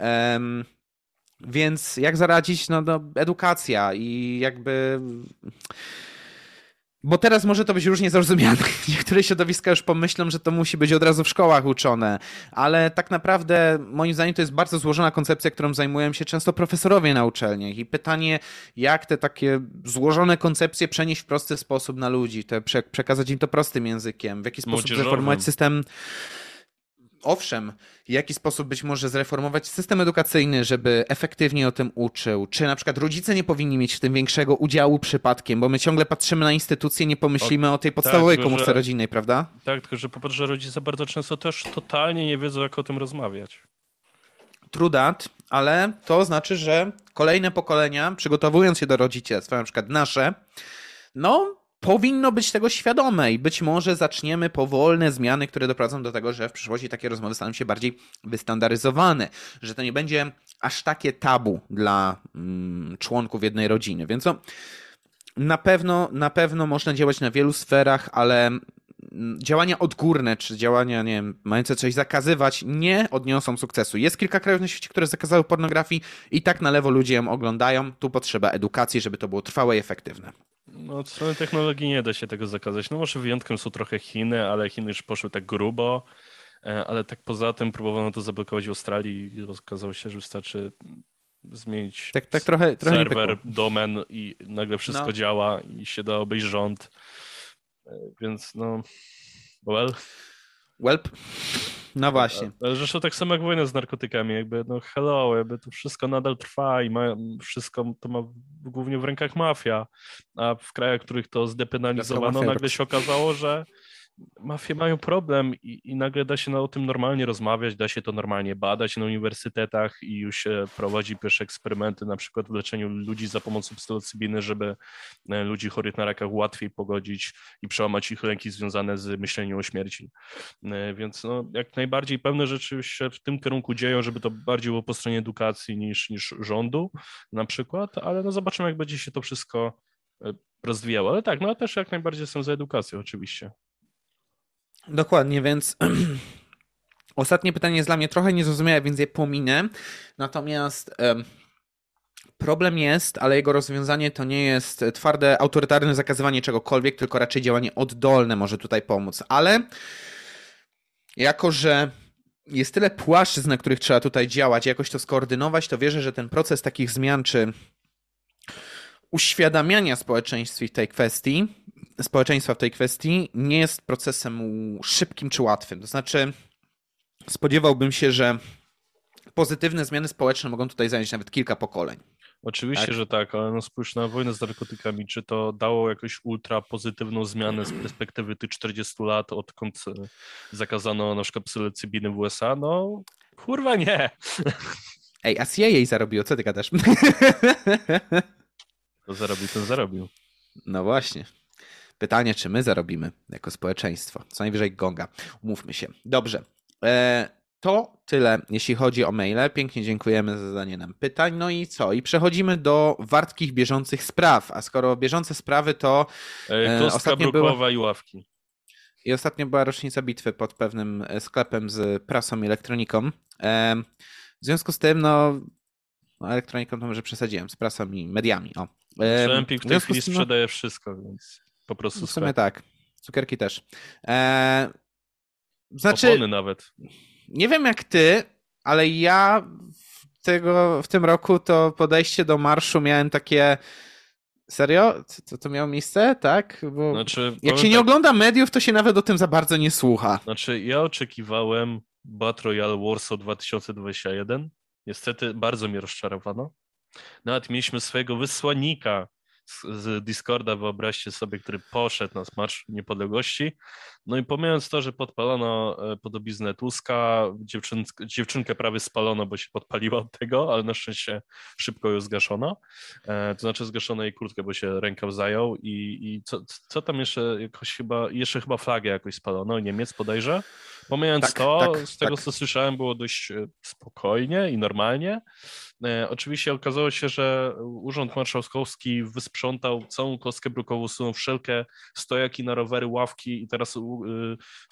Um, więc jak zaradzić? No, no edukacja i jakby bo teraz może to być różnie zrozumiane. (laughs) Niektóre środowiska już pomyślą, że to musi być od razu w szkołach uczone, ale tak naprawdę moim zdaniem to jest bardzo złożona koncepcja, którą zajmują się często profesorowie na uczelniach. I pytanie, jak te takie złożone koncepcje przenieść w prosty sposób na ludzi, te przekazać im to prostym językiem, w jaki sposób zreformować system owszem, w jaki sposób być może zreformować system edukacyjny, żeby efektywnie o tym uczył? Czy na przykład rodzice nie powinni mieć w tym większego udziału przypadkiem, bo my ciągle patrzymy na instytucje, nie pomyślimy o, o tej podstawowej tak, komórce że, rodzinnej, prawda? Tak, tylko że po pierwsze rodzice bardzo często też totalnie nie wiedzą, jak o tym rozmawiać. Trudat, ale to znaczy, że kolejne pokolenia, przygotowując się do rodzicielstwa, na przykład nasze, no powinno być tego świadome i być może zaczniemy powolne zmiany, które doprowadzą do tego, że w przyszłości takie rozmowy staną się bardziej wystandaryzowane, że to nie będzie aż takie tabu dla mm, członków jednej rodziny. Więc no, na pewno, na pewno można działać na wielu sferach, ale działania odgórne, czy działania, nie wiem, mające coś zakazywać, nie odniosą sukcesu. Jest kilka krajów na świecie, które zakazały pornografii i tak na lewo ludzie ją oglądają. Tu potrzeba edukacji, żeby to było trwałe i efektywne. No, od strony technologii nie da się tego zakazać. No może wyjątkiem są trochę Chiny, ale Chiny już poszły tak grubo, e, ale tak poza tym próbowano to zablokować w Australii i okazało się, że wystarczy zmienić tak, tak trochę, trochę serwer, domen i nagle wszystko no. działa i się da obejść rząd. Więc no, well. Welp. No właśnie. Ale zresztą tak samo jak wojna z narkotykami, jakby no hello, jakby to wszystko nadal trwa i ma, wszystko to ma głównie w rękach mafia, a w krajach, w których to zdepenalizowano, nagle się okazało, że mafie mają problem i, i, nagle da się o tym normalnie rozmawiać, da się to normalnie badać na uniwersytetach i już się prowadzi pierwsze eksperymenty, na przykład w leczeniu ludzi za pomocą psylocybiny, żeby e, ludzi chorych na rakach łatwiej pogodzić i przełamać ich lęki związane z myśleniem o śmierci. E, więc no, jak najbardziej pewne rzeczy się w tym kierunku dzieją, żeby to bardziej było po stronie edukacji niż, niż rządu na przykład, ale no zobaczymy, jak będzie się to wszystko e, rozwijało. Ale tak, no też jak najbardziej jestem za edukacją oczywiście. Dokładnie, więc (clears throat) ostatnie pytanie jest dla mnie trochę niezrozumiałe, więc je pominę. Natomiast problem jest, ale jego rozwiązanie to nie jest twarde, autorytarne zakazywanie czegokolwiek, tylko raczej działanie oddolne może tutaj pomóc. Ale jako, że jest tyle płaszczyzn, na których trzeba tutaj działać, jakoś to skoordynować, to wierzę, że ten proces takich zmian, czy uświadamiania społeczeństwa w tej kwestii, społeczeństwa w tej kwestii nie jest procesem szybkim czy łatwym. To znaczy, spodziewałbym się, że pozytywne zmiany społeczne mogą tutaj zająć nawet kilka pokoleń. Oczywiście, tak? że tak, ale no spójrz na wojnę z narkotykami. Czy to dało jakąś ultra pozytywną zmianę z perspektywy tych 40 lat, odkąd zakazano na przykład psylocybiny w USA? No, kurwa nie. (laughs) Ej, a CIA zarobiło, co ty gadasz? To zarobił, ten zarobił. No właśnie. Pytanie, czy my zarobimy jako społeczeństwo? Co najwyżej gonga. Umówmy się. Dobrze. E, to tyle, jeśli chodzi o maile. Pięknie dziękujemy za zadanie nam pytań. No i co? I przechodzimy do wartkich, bieżących spraw. A skoro bieżące sprawy, to e, ostatnio była... i ławki. I ostatnio była rocznica bitwy pod pewnym sklepem z prasą i elektroniką. E, w związku z tym, no, no elektroniką to może przesadziłem, z prasą i mediami. O. Empik w tej chwili no, sprzedaje wszystko, więc po prostu W sumie tak. Cukierki też. Eee, znaczy, Opony nawet. Nie wiem jak ty, ale ja w, tego, w tym roku to podejście do marszu miałem takie Serio? To, to miało miejsce? Tak? Bo znaczy, jak się nie tak... ogląda mediów, to się nawet o tym za bardzo nie słucha. Znaczy, ja oczekiwałem Battle Royale Warsaw 2021. Niestety bardzo mnie rozczarowano. Nawet mieliśmy swojego wysłannika z Discorda, wyobraźcie sobie, który poszedł na Marsz Niepodległości. No i pomijając to, że podpalono e, podobiznę Tuska, dziewczyn, dziewczynkę prawie spalono, bo się podpaliła od tego, ale na szczęście szybko ją zgaszono. E, to znaczy zgaszono jej kurtkę, bo się rękaw zajął i, i co, co tam jeszcze, jakoś chyba, jeszcze chyba flagę jakoś spalono, Niemiec bodajże. Pomijając tak, to, tak, z tego tak. co słyszałem, było dość e, spokojnie i normalnie. E, oczywiście okazało się, że Urząd Marszałkowski wysprzątał całą kostkę brukową, są wszelkie stojaki na rowery, ławki i teraz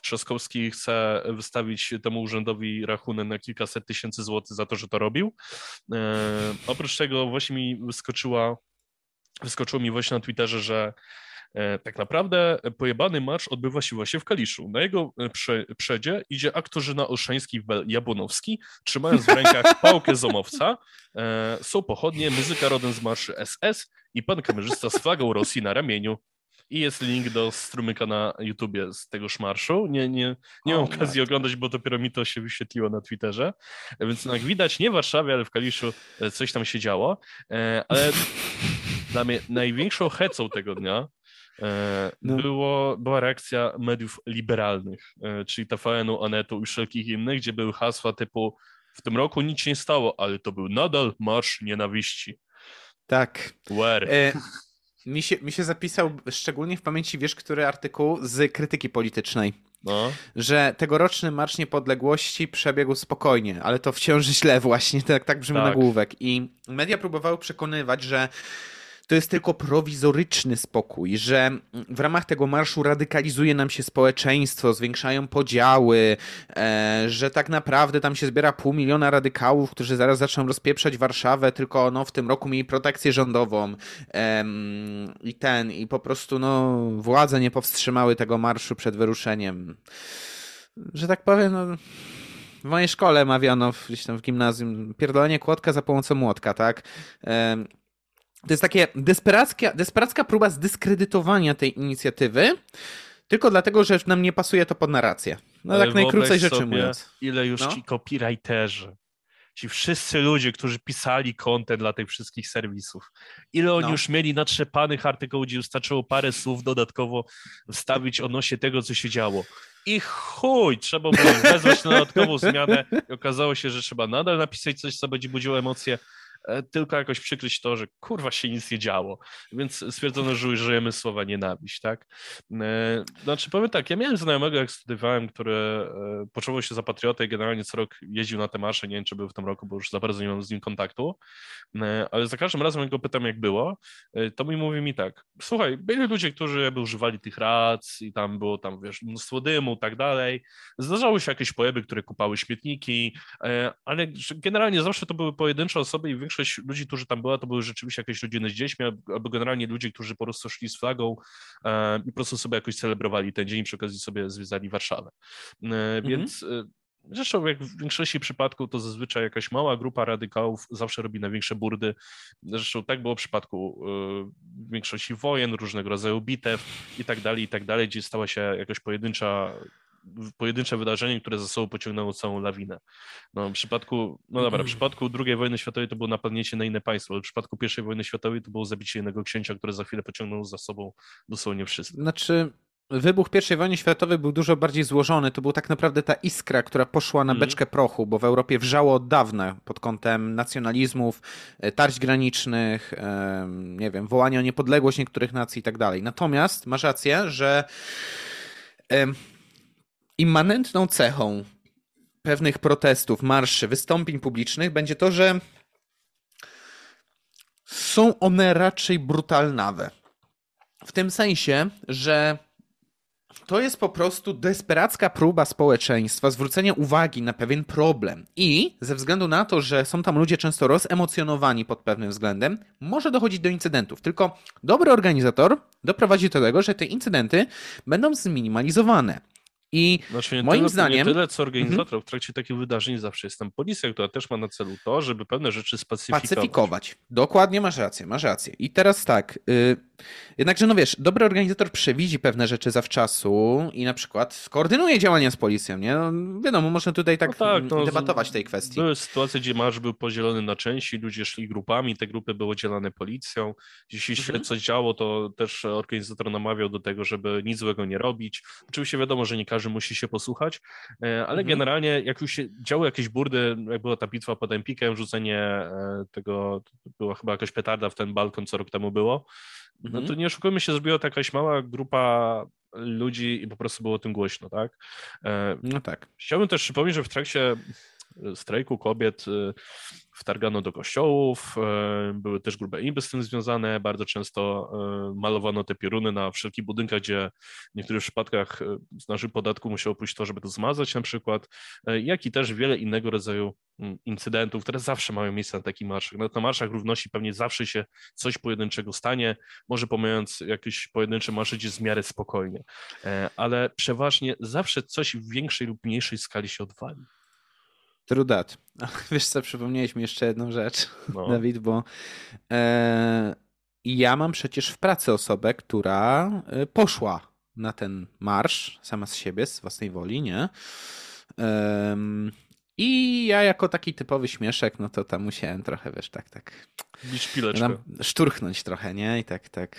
Trzaskowski chce wystawić temu urzędowi rachunek na kilkaset tysięcy złotych za to, że to robił. E, oprócz tego właśnie mi wyskoczyła wyskoczyło mi właśnie na Twitterze, że E, tak naprawdę pojebany marsz odbywa się właśnie w Kaliszu. Na jego e, prze, przedzie idzie aktorzyna Olszański Jabłonowski, trzymając w rękach pałkę zomowca. Są pochodnie, muzyka rodem z marszy SS i pan kamerzysta z flagą Rosji na ramieniu. I jest link do strumyka na YouTubie z tego szmarszu. Nie, nie, nie mam okazji oglądać, bo dopiero mi to się wyświetliło na Twitterze. Więc jak widać, nie w Warszawie, ale w Kaliszu coś tam się działo. Ale (laughs) dla mnie największą hecą tego dnia E, no. Było, była reakcja mediów liberalnych, e, czyli TVN-u, Onetu i wszelkich innych, gdzie były hasła typu w tym roku nic się nie stało, ale to był nadal marsz nienawiści. Tak. Where? E, mi, się, mi się zapisał szczególnie w pamięci, wiesz, który artykuł z krytyki politycznej. No. Że tegoroczny Marsz Niepodległości przebiegł spokojnie, ale to wciąż źle właśnie, tak, tak brzmi tak. nagłówek. I media próbowały przekonywać, że to jest tylko prowizoryczny spokój, że w ramach tego marszu radykalizuje nam się społeczeństwo, zwiększają podziały, e, że tak naprawdę tam się zbiera pół miliona radykałów, którzy zaraz zaczną rozpieprzać Warszawę, tylko no, w tym roku mieli protekcję rządową i ten, i po prostu no, władze nie powstrzymały tego marszu przed wyruszeniem. Że tak powiem, no, w mojej szkole mawiano gdzieś tam w gimnazjum pierdolenie kłodka za pomocą młotka, tak? To jest takie desperacka, desperacka próba zdyskredytowania tej inicjatywy, tylko dlatego, że nam nie pasuje to pod narrację. No Ale tak najkrócej rzeczy mówiąc. Ile już no? ci copywriterzy, ci wszyscy ludzie, którzy pisali content dla tych wszystkich serwisów, ile oni no. już mieli natrzepanych artykułów, gdzie wystarczyło parę słów dodatkowo wstawić odnośnie tego, co się działo. I chuj, trzeba było wezwać na dodatkową zmianę i okazało się, że trzeba nadal napisać coś, co będzie budziło emocje, tylko jakoś przykryć to, że kurwa się nic nie działo. Więc stwierdzono, że użyjemy słowa nienawiść, tak? E, znaczy powiem tak, ja miałem znajomego, jak studiowałem, który e, poczuwał się za patriotę i generalnie co rok jeździł na te marsze, nie wiem, czy był w tym roku, bo już za bardzo nie mam z nim kontaktu, ale za każdym razem, jak go pytam, jak było, to mi mówi mi tak, słuchaj, byli ludzie, którzy jakby używali tych rac i tam było tam, wiesz, mnóstwo dymu i tak dalej. Zdarzały się jakieś pojeby, które kupały śmietniki, ale generalnie zawsze to były pojedyncze osoby i większość większość ludzi, którzy tam była, to były rzeczywiście jakieś rodziny z dziećmi, albo generalnie ludzie, którzy po prostu szli z flagą e, i po prostu sobie jakoś celebrowali ten dzień, przy okazji sobie zwiedzali Warszawę. E, mhm. Więc e, Zresztą jak w większości przypadków to zazwyczaj jakaś mała grupa radykałów zawsze robi największe burdy. Zresztą tak było w przypadku w większości wojen, różnego rodzaju bitew i tak dalej, i tak dalej, gdzie stała się jakaś pojedyncza pojedyncze wydarzenie, które za sobą pociągnęło całą lawinę. No, w przypadku, no dobra, w mm. przypadku II wojny światowej to było napadnięcie na inne państwo, ale w przypadku I wojny światowej to było zabicie jednego księcia, które za chwilę pociągnął za sobą dosłownie wszystko. Znaczy, Wybuch I wojny światowej był dużo bardziej złożony. To był tak naprawdę ta iskra, która poszła na mm. beczkę prochu, bo w Europie wrzało od dawna pod kątem nacjonalizmów, e, tarć granicznych, nie wiem, wołania o niepodległość niektórych nacji i tak dalej. Natomiast masz rację, że immanentną cechą pewnych protestów, marszy, wystąpień publicznych będzie to, że są one raczej brutalnawe. W tym sensie, że to jest po prostu desperacka próba społeczeństwa zwrócenia uwagi na pewien problem. I ze względu na to, że są tam ludzie często rozemocjonowani pod pewnym względem, może dochodzić do incydentów. Tylko dobry organizator doprowadzi do tego, że te incydenty będą zminimalizowane. I znaczy moim tyle, zdaniem. Nie tyle co organizator, mhm. w trakcie takich wydarzeń zawsze jest tam policja, która też ma na celu to, żeby pewne rzeczy spacyfikować. Pacyfikować. Dokładnie masz rację, masz rację. I teraz tak. Yy, jednakże, no wiesz, dobry organizator przewidzi pewne rzeczy zawczasu i na przykład skoordynuje działania z policją, nie? No, wiadomo, można tutaj tak, no tak no, debatować tej kwestii. Były sytuacje, gdzie marsz był podzielony na części, ludzie szli grupami, te grupy były dzielone policją. Jeśli się mhm. coś działo, to też organizator namawiał do tego, żeby nic złego nie robić. Oczywiście wiadomo, że nie każdy musi się posłuchać, e, ale mhm. generalnie jak już się działy jakieś burdy, jak była ta bitwa pod Empikiem, rzucenie e, tego, była chyba jakaś petarda w ten balkon, co rok temu było, no to mhm. nie oszukujmy się, zrobiła to jakaś mała grupa ludzi i po prostu było o tym głośno, tak? E, no tak. Chciałbym też przypomnieć, że w trakcie strajku kobiet y, wtargano do kościołów, y, były też grube imby z tym związane, bardzo często y, malowano te pioruny na wszelkich budynkach, gdzie w niektórych przypadkach z naszych podatku musiało pójść to, żeby to zmazać na przykład, jak i też wiele innego rodzaju mm, incydentów, które zawsze mają miejsce na takich marszach. Nawet na marszach równości pewnie zawsze się coś pojedynczego stanie, może pomijając jakieś pojedyncze marsze, gdzie w miarę spokojnie, ale przeważnie zawsze coś w większej lub mniejszej skali się odwali. True that. (laughs) Wiesz co, przypomniałeś mi jeszcze jedną rzecz, no. (laughs) Dawid, bo e, ja mam przecież w pracy osobę, która e, poszła na ten marsz sama z siebie, z własnej woli, nie? E, I ja jako taki typowy śmieszek, no to tam musiałem trochę, wiesz, tak, tak. Bić pileczkę. Szturchnąć trochę, nie? I tak, tak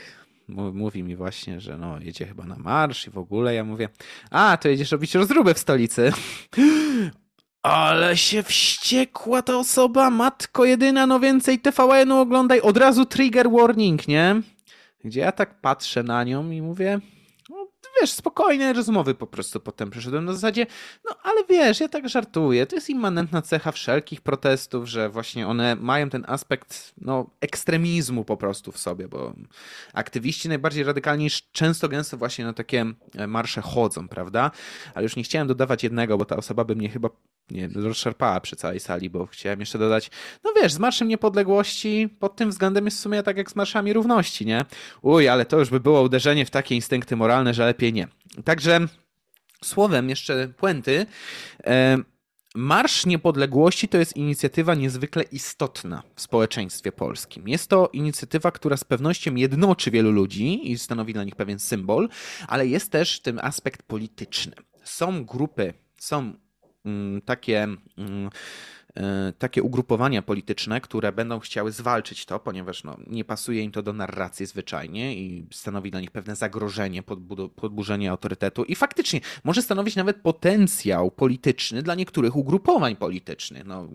mówi mi właśnie, że no jedzie chyba na marsz i w ogóle ja mówię, a to jedziesz robić rozróbę w stolicy. (laughs) Ale się wściekła ta osoba, matko jedyna, no więcej TVN-u oglądaj, od razu trigger warning, nie? Gdzie ja tak patrzę na nią i mówię, no wiesz, spokojne rozmowy po prostu potem przeszedłem na zasadzie, no ale wiesz, ja tak żartuję, to jest immanentna cecha wszelkich protestów, że właśnie one mają ten aspekt, no, ekstremizmu po prostu w sobie, bo aktywiści najbardziej radykalni często gęsto właśnie na takie marsze chodzą, prawda? Ale już nie chciałem dodawać jednego, bo ta osoba by mnie chyba nie, rozszarpała przy całej sali, bo chciałem jeszcze dodać, no wiesz, z Marszem Niepodległości pod tym względem jest w sumie tak jak z Marszami Równości, nie? Uj, ale to już by było uderzenie w takie instynkty moralne, że lepiej nie. Także słowem jeszcze puenty, e, Marsz Niepodległości to jest inicjatywa niezwykle istotna w społeczeństwie polskim. Jest to inicjatywa, która z pewnością jednoczy wielu ludzi i stanowi dla nich pewien symbol, ale jest też tym aspekt polityczny. Są grupy, są takie mm, takie ugrupowania polityczne, które będą chciały zwalczyć to, ponieważ no, nie pasuje im to do narracji zwyczajnie i stanowi dla nich pewne zagrożenie, podburzenie autorytetu i faktycznie może stanowić nawet potencjał polityczny dla niektórych ugrupowań politycznych. No,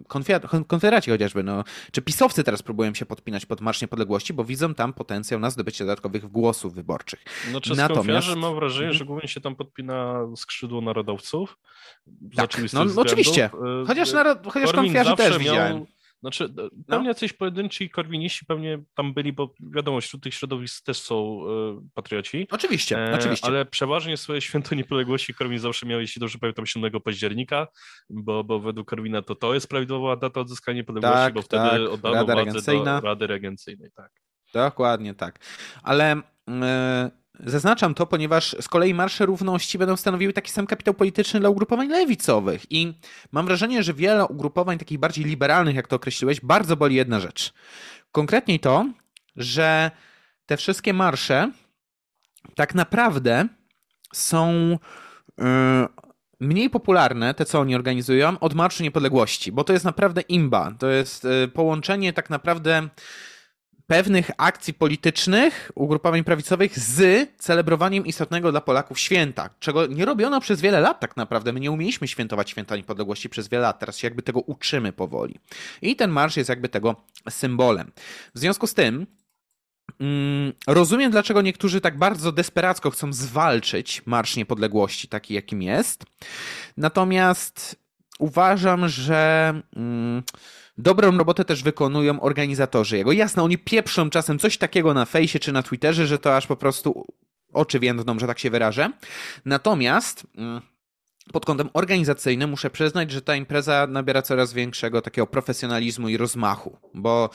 konfederaci chociażby, no, czy pisowcy teraz próbują się podpinać pod Marsz Niepodległości, bo widzą tam potencjał na zdobycie dodatkowych głosów wyborczych. No, czy Natomiast... mam wrażenie, mhm. że głównie się tam podpina skrzydło narodowców. Tak, no, no oczywiście. E, chociaż, narod, chociaż konfiarzy też widziałem. Miał, znaczy, e, no. pewnie jacyś pojedynczy korwiniści pewnie tam byli, bo wiadomo, wśród tych środowisk też są y, patrioci. Oczywiście, e, oczywiście. Ale przeważnie swoje święto niepodległości Korwin zawsze miał, jeśli dobrze pamiętam, 7 października, bo, bo według Korwina to to jest prawidłowa data odzyskania niepodległości, tak, bo wtedy tak. oddano Rada władzę do Rady Regencyjnej. Tak. Dokładnie tak. Ale... Y Zaznaczam to, ponieważ z kolei marsze równości będą stanowiły taki sam kapitał polityczny dla ugrupowań lewicowych. I mam wrażenie, że wiele ugrupowań takich bardziej liberalnych, jak to określiłeś, bardzo boli jedna rzecz. Konkretniej to, że te wszystkie marsze tak naprawdę są yy, mniej popularne, te co oni organizują, od Marszu Niepodległości, bo to jest naprawdę imba. To jest yy, połączenie tak naprawdę pewnych akcji politycznych ugrupowań prawicowych z celebrowaniem istotnego dla Polaków święta, czego nie robiono przez wiele lat tak naprawdę. My nie umieliśmy świętować święta niepodległości przez wiele lat, teraz się jakby tego uczymy powoli. I ten marsz jest jakby tego symbolem. W związku z tym mm, rozumiem, dlaczego niektórzy tak bardzo desperacko chcą zwalczyć Marsz Niepodległości, taki jakim jest. Natomiast uważam, że... Dobrą robotę też wykonują organizatorzy jego. Jasne, oni pieprzą czasem coś takiego na fejsie czy na Twitterze, że to aż po prostu oczy więdną, że tak się wyrażę. Natomiast mm, pod kątem organizacyjnym muszę przyznać, że ta impreza nabiera coraz większego takiego profesjonalizmu i rozmachu, bo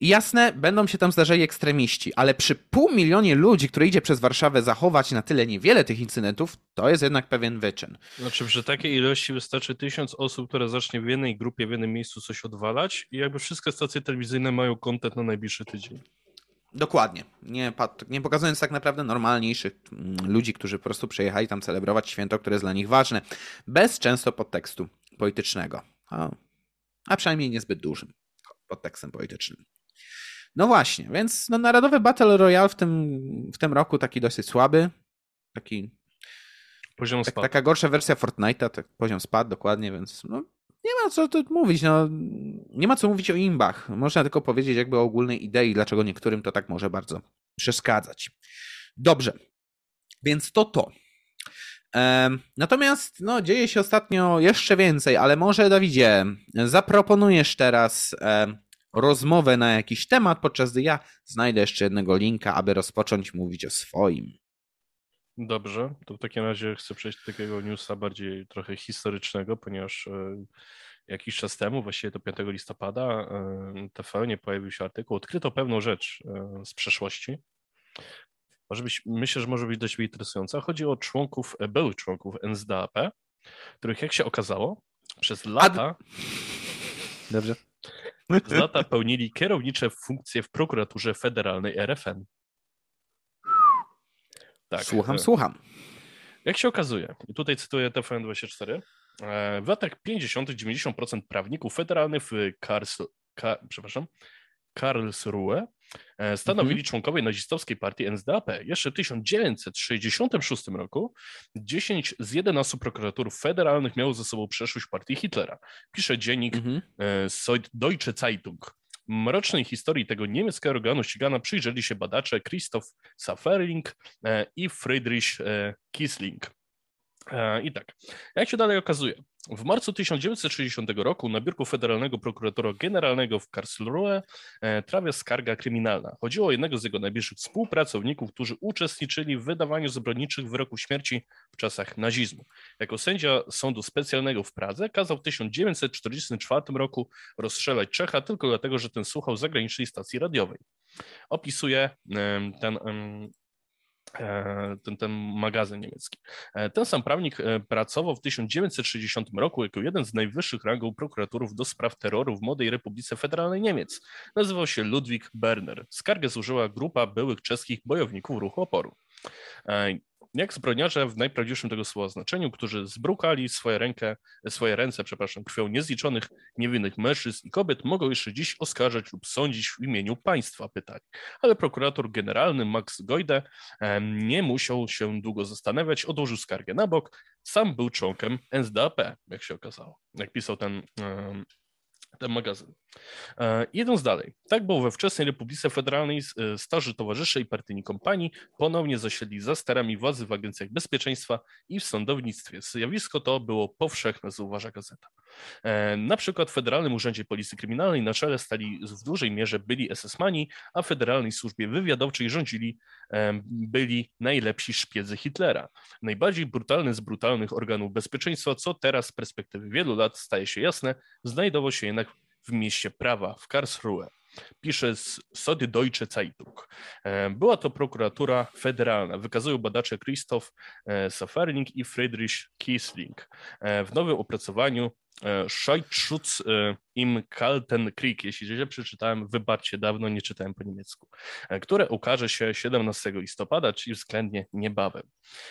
Jasne, będą się tam zdarzali ekstremiści, ale przy pół milionie ludzi, które idzie przez Warszawę zachować na tyle niewiele tych incydentów, to jest jednak pewien wyczyn. Znaczy przy takiej ilości wystarczy tysiąc osób, które zacznie w jednej grupie, w jednym miejscu coś odwalać i jakby wszystkie stacje telewizyjne mają kontent na najbliższy tydzień. Dokładnie. Nie, nie pokazując tak naprawdę normalniejszych mm, ludzi, którzy po prostu przyjechali tam celebrować święto, które jest dla nich ważne, bez często podtekstu politycznego. A, a przynajmniej niezbyt dużym podtekstem politycznym. No właśnie, więc no, Narodowy Battle Royale w tym, w tym roku taki dosyć słaby. Taki. Poziom tak, Taka gorsza wersja Fortnite'a, tak, poziom spadł dokładnie, więc no, nie ma co tu mówić. No, nie ma co mówić o imbach. Można tylko powiedzieć jakby o ogólnej idei, dlaczego niektórym to tak może bardzo przeszkadzać. Dobrze, więc to to. Natomiast no, dzieje się ostatnio jeszcze więcej, ale może Dawidzie, zaproponujesz teraz rozmowę na jakiś temat, podczas gdy ja znajdę jeszcze jednego linka, aby rozpocząć mówić o swoim. Dobrze, to w takim razie chcę przejść do takiego newsa bardziej trochę historycznego, ponieważ e, jakiś czas temu, właściwie do 5 listopada, e, TVN pojawił się artykuł, odkryto pewną rzecz e, z przeszłości. Może być, myślę, że może być dość interesująca. Chodzi o członków, byłych członków NSDAP, których jak się okazało, przez lata... Dobrze. Z lata pełnili kierownicze funkcje w prokuraturze federalnej RFN. Tak. Słucham, e, słucham. Jak się okazuje, i tutaj cytuję TVN24, e, w latach 50. 90% prawników federalnych w Kars, Ka, przepraszam, Karlsruhe stanowili mhm. członkowie nazistowskiej partii NSDAP. Jeszcze w 1966 roku 10 z 11 prokuratorów federalnych miało ze sobą przeszłość partii Hitlera. Pisze dziennik mhm. Deutsche Zeitung. Mrocznej historii tego niemieckiego organu ścigana przyjrzeli się badacze Christoph Saferling e, i Friedrich e, Kiesling. E, I tak, jak się dalej okazuje, w marcu 1960 roku na biurku Federalnego Prokuratora Generalnego w Karlsruhe e, trafia skarga kryminalna. Chodziło o jednego z jego najbliższych współpracowników, którzy uczestniczyli w wydawaniu zbrodniczych wyroków śmierci w czasach nazizmu. Jako sędzia sądu specjalnego w Pradze kazał w 1944 roku rozstrzelać Czecha tylko dlatego, że ten słuchał zagranicznej stacji radiowej. Opisuje ten ten, ten magazyn niemiecki. E, ten sam prawnik e, pracował w 1960 roku jako jeden z najwyższych rangów prokuratorów do spraw terroru w Młodej Republice Federalnej Niemiec. Nazywał się Ludwik Berner. Skargę złożyła grupa byłych czeskich bojowników ruchu oporu jak zbrodniarze w najprawdziwszym tego słowa znaczeniu, którzy zbrukali swoje, rękę, swoje ręce przepraszam, krwią niezliczonych niewinnych mężczyzn i kobiet, mogą jeszcze dziś oskarżać lub sądzić w imieniu państwa, pytali. Ale prokurator generalny Max Goide nie musiał się długo zastanawiać, odłożył skargę na bok. Sam był członkiem NSDAP, jak się okazało, jak pisał ten ten magazyn. E, idąc dalej. Tak było we wczesnej Republice Federalnej e, starzy towarzysze i partyjni kompanii ponownie zasiedli za sterami władzy w agencjach bezpieczeństwa i w sądownictwie. Zjawisko to było powszechne, zauważa gazeta. E, na przykład w Federalnym Urzędzie Policji Kryminalnej na czele stali w dużej mierze byli SS-mani, a w Federalnej Służbie Wywiadowczej rządzili byli najlepsi szpiedzy Hitlera. Najbardziej brutalny z brutalnych organów bezpieczeństwa, co teraz z perspektywy wielu lat staje się jasne, znajdował się jednak w mieście prawa, w Karlsruhe. Pisze z Sody Deutsche Zeitung. E, była to prokuratura federalna. Wykazują badacze Christoph e, Saferling i Friedrich Kiesling. W nowym opracowaniu Scheutschutz im Kalten Krieg, jeśli źle przeczytałem, wybaczcie, dawno nie czytałem po niemiecku, e, które ukaże się 17 listopada, czyli względnie niebawem.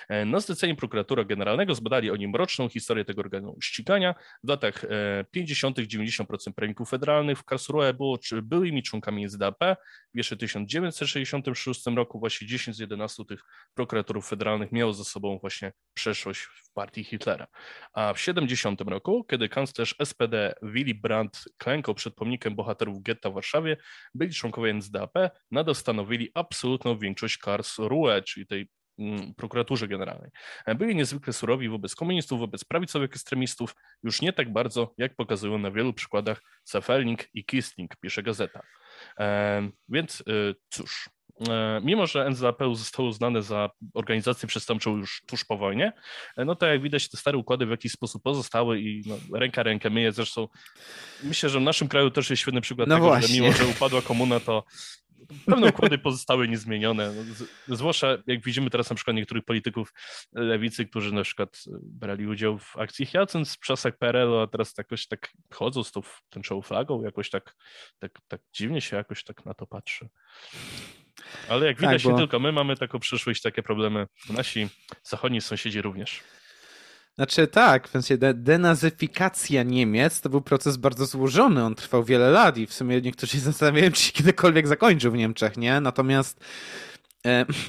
E, na zlecenie prokuratora generalnego zbadali oni mroczną historię tego organu ścigania. W latach 50. E, 90% prawników federalnych w Karlsruhe było czy byłymi członkami NSDAP. W jeszcze 1966 roku właśnie 10 z 11 tych prokuratorów federalnych miało ze sobą właśnie przeszłość w partii Hitlera. A w 70 roku, kiedy kanclerz SPD Willy Brandt klękał przed pomnikiem bohaterów getta w Warszawie, byli członkowie NSDAP, nadal stanowili absolutną większość Karlsruhe, czyli tej mm, prokuraturze generalnej. Byli niezwykle surowi wobec komunistów, wobec prawicowych ekstremistów, już nie tak bardzo, jak pokazują na wielu przykładach Safelnik i Kistling, pisze gazeta. Więc e, cóż, mimo że NZAP zostało uznane za organizację przestępczą już tuż po wojnie, e, no to jak widać te stare układy w jakiś sposób pozostały i no, ręka rękę myje. Zresztą myślę, że w naszym kraju też jest świetny przykład no tego, właśnie. że mimo, że upadła komuna, to pewne układy pozostały niezmienione. Zwłaszcza jak widzimy teraz na przykład niektórych polityków lewicy, którzy na przykład brali udział w akcji Hyacynt w czasach PRL-u, a teraz jakoś tak chodzą z tą tęczową flagą, jakoś tak, tak, tak dziwnie się jakoś tak na to patrzy. Ale jak widać, tak, bo... nie tylko my mamy taką przyszłość, takie problemy. Nasi zachodni sąsiedzi również. Znaczy tak, w sensie de denazyfikacja Niemiec to był proces bardzo złożony, on trwał wiele lat i w sumie niektórzy (laughs) się zastanawiają, czy się kiedykolwiek zakończył w Niemczech, nie? Natomiast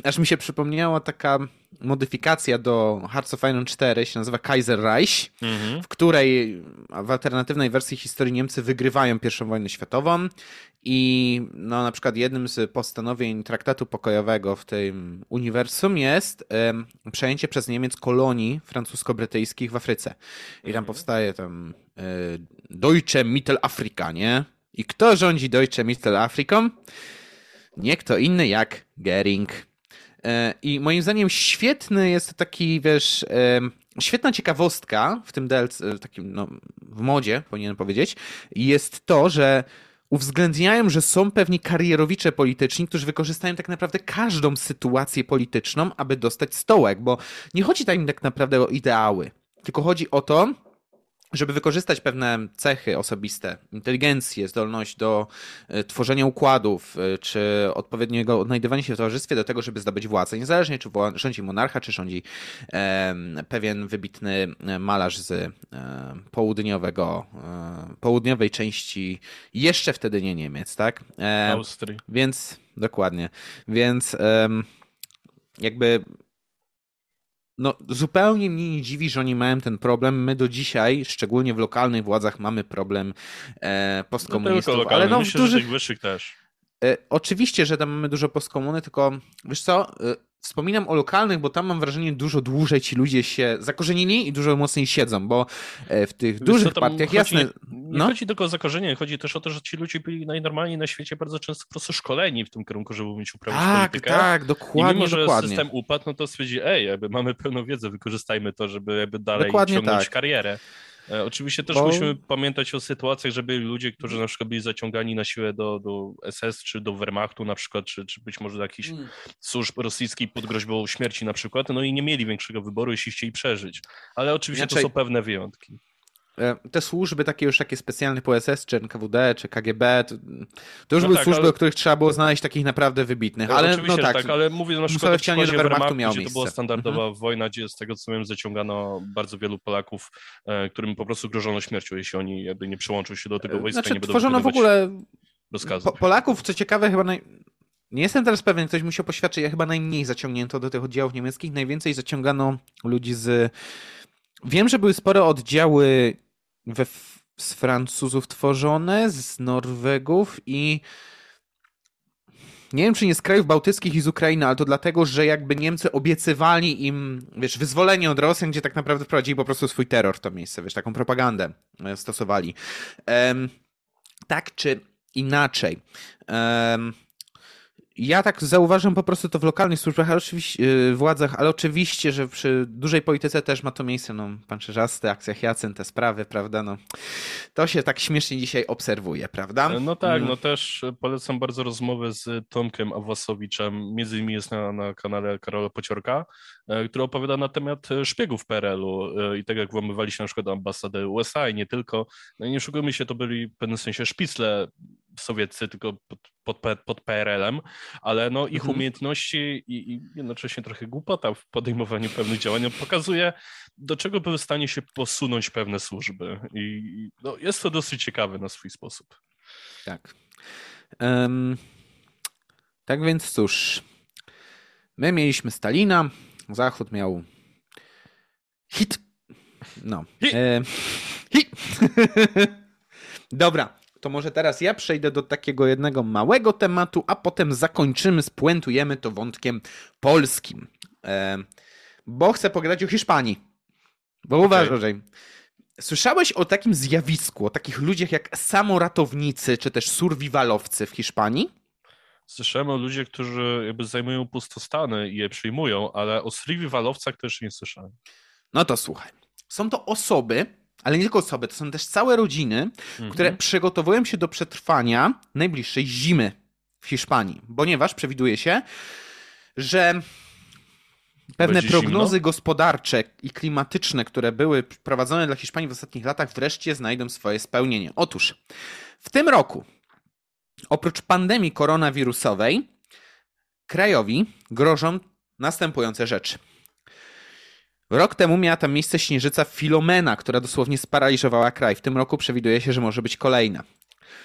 aż mi się przypomniała taka modyfikacja do Hearts of Iron 4, się nazywa Kaiser Reich, mhm. w której w alternatywnej wersji historii Niemcy wygrywają I wojnę światową i no, na przykład jednym z postanowień traktatu pokojowego w tym uniwersum jest przejęcie przez Niemiec kolonii francusko-brytyjskich w Afryce. I tam mhm. powstaje tam e, Deutsche Mittelafrika, nie? I kto rządzi Deutsche Mittelafriką? Nie kto inny jak Gering. E, I moim zdaniem świetny jest taki, wiesz, e, świetna ciekawostka w tym DLC, takim no, w modzie, powinienem powiedzieć, jest to, że uwzględniają, że są pewni karierowicze polityczni, którzy wykorzystają tak naprawdę każdą sytuację polityczną, aby dostać stołek, bo nie chodzi tam tak naprawdę o ideały, tylko chodzi o to, żeby wykorzystać pewne cechy osobiste, inteligencję, zdolność do e, tworzenia układów, e, czy odpowiedniego odnajdywania się w towarzystwie do tego, żeby zdobyć władzę, niezależnie czy rządzi monarcha, czy rządzi e, pewien wybitny malarz z e, południowego, e, południowej części, jeszcze wtedy nie Niemiec, tak? E, Austrii. Więc, dokładnie, więc jakby no, zupełnie mnie nie dziwi, że oni mają ten problem. My do dzisiaj, szczególnie w lokalnych władzach, mamy problem e, postkomunistów. No ale no, Myślę, w dużych... że tych wyższych też. E, oczywiście, że tam mamy dużo postkomuny, tylko wiesz co, e, Wspominam o lokalnych, bo tam mam wrażenie, dużo dłużej ci ludzie się zakorzenieni i dużo mocniej siedzą, bo e, w tych dużych partiach, chodzi, jasne... Nie, nie no? chodzi tylko o zakorzenienie, chodzi też o to, że ci ludzie byli najnormalniej na świecie bardzo często po prostu szkoleni w tym kierunku, żeby umieć uprawiać tak, politykę. Tak, dokładnie, I mimo, że dokładnie. system upadł, no to stwierdzi, ej, jakby mamy pełną wiedzę, wykorzystajmy to, żeby jakby dalej dokładnie ciągnąć tak. karierę. E, oczywiście też Bo... musimy pamiętać o sytuacjach, że byli ludzie, którzy na przykład byli zaciągani na siłę do, do SS czy do Wehrmachtu na przykład, czy, czy być może do jakichś mm. służb rosyjskich pod groźbą śmierci na przykład, no i nie mieli większego wyboru, jeśli chcieli przeżyć. Ale oczywiście Inaczej... to są pewne wyjątki. E, te służby takie już takie specjalne po SS, czy NKWD, czy KGB, to, to już no były tak, służby, ale... o których trzeba było znaleźć takich naprawdę wybitnych. Ale, no tak, tak, ale mówię na przykład o przykładzie Wehrmachtu, miał gdzie to była standardowa mhm. wojna, gdzie z tego co wiem zaciągano bardzo wielu Polaków, e, którym po prostu grożono śmiercią, jeśli oni jakby nie przyłączą się do tego e, wojska, znaczy, nie będą tworzono w ogóle Po, Polaków, co ciekawe, chyba naj... Nie jestem teraz pewien, ktoś musiał poświadczyć, ja chyba najmniej zaciągnięto do tych oddziałów niemieckich, najwięcej zaciągano ludzi z... Wiem, że były spore oddziały we, z Francuzów tworzone, z Norwegów i nie wiem, czy nie z krajów bałtyckich i z Ukrainy, ale to dlatego, że jakby Niemcy obiecywali im, wiesz, wyzwolenie od Rosjan, gdzie tak naprawdę wprowadzili po prostu swój terror w to miejsce, wiesz, taką propagandę e, stosowali. Um, tak czy inaczej. Um, ja tak zauważam po prostu to w lokalnych służbach, ale oczywiście, yy, władzach, ale oczywiście, że przy dużej polityce też ma to miejsce, no, pancerzasty, akcjach Jacen, te sprawy, prawda, no, to się tak śmiesznie dzisiaj obserwuje, prawda? No tak, mm. no też polecam bardzo rozmowę z Tomkiem Awasowiczem, między innymi jest na, na kanale Karola Pociorka, e, który opowiada na temat szpiegów PRL-u e, i tak jak włamywali się na przykład ambasady USA i nie tylko, no i nie szukajmy się, to byli w pewnym sensie szpicle sowieccy, tylko pod, pod, pod PRL-em, ale no ich mhm. umiejętności i, i, jednocześnie trochę głupota w podejmowaniu pewnych działań pokazuje, do czego były w stanie się posunąć pewne służby. I no, jest to dosyć ciekawe na swój sposób. Tak. Um, tak więc cóż, my mieliśmy Stalina, Zachód miał hit. No. Hit. E, hit. (laughs) Dobra, to może teraz ja przejdę do takiego jednego małego tematu, a potem zakończymy, spuentujemy to wątkiem polskim. E, bo chcę pogadać o Hiszpanii. Bo okay. uważaj, słyszałeś o takim zjawisku, o takich ludziach jak samoratownicy, czy też survivalowcy w Hiszpanii? Słyszałem o ludziach, którzy jakby zajmują pustostany i je przyjmują, ale o survivalowcach też nie słyszałem. No to słuchaj. Są to osoby, ale nie tylko osoby, to są też całe rodziny, mhm. które przygotowują się do przetrwania najbliższej zimy w Hiszpanii, ponieważ przewiduje się, że pewne Będzie prognozy zimno? gospodarcze i klimatyczne, które były prowadzone dla Hiszpanii w ostatnich latach, wreszcie znajdą swoje spełnienie. Otóż w tym roku, oprócz pandemii koronawirusowej, krajowi grożą następujące rzeczy. Rok temu miała tam miejsce śnieżyca Filomena, która dosłownie sparaliżowała kraj. W tym roku przewiduje się, że może być kolejna.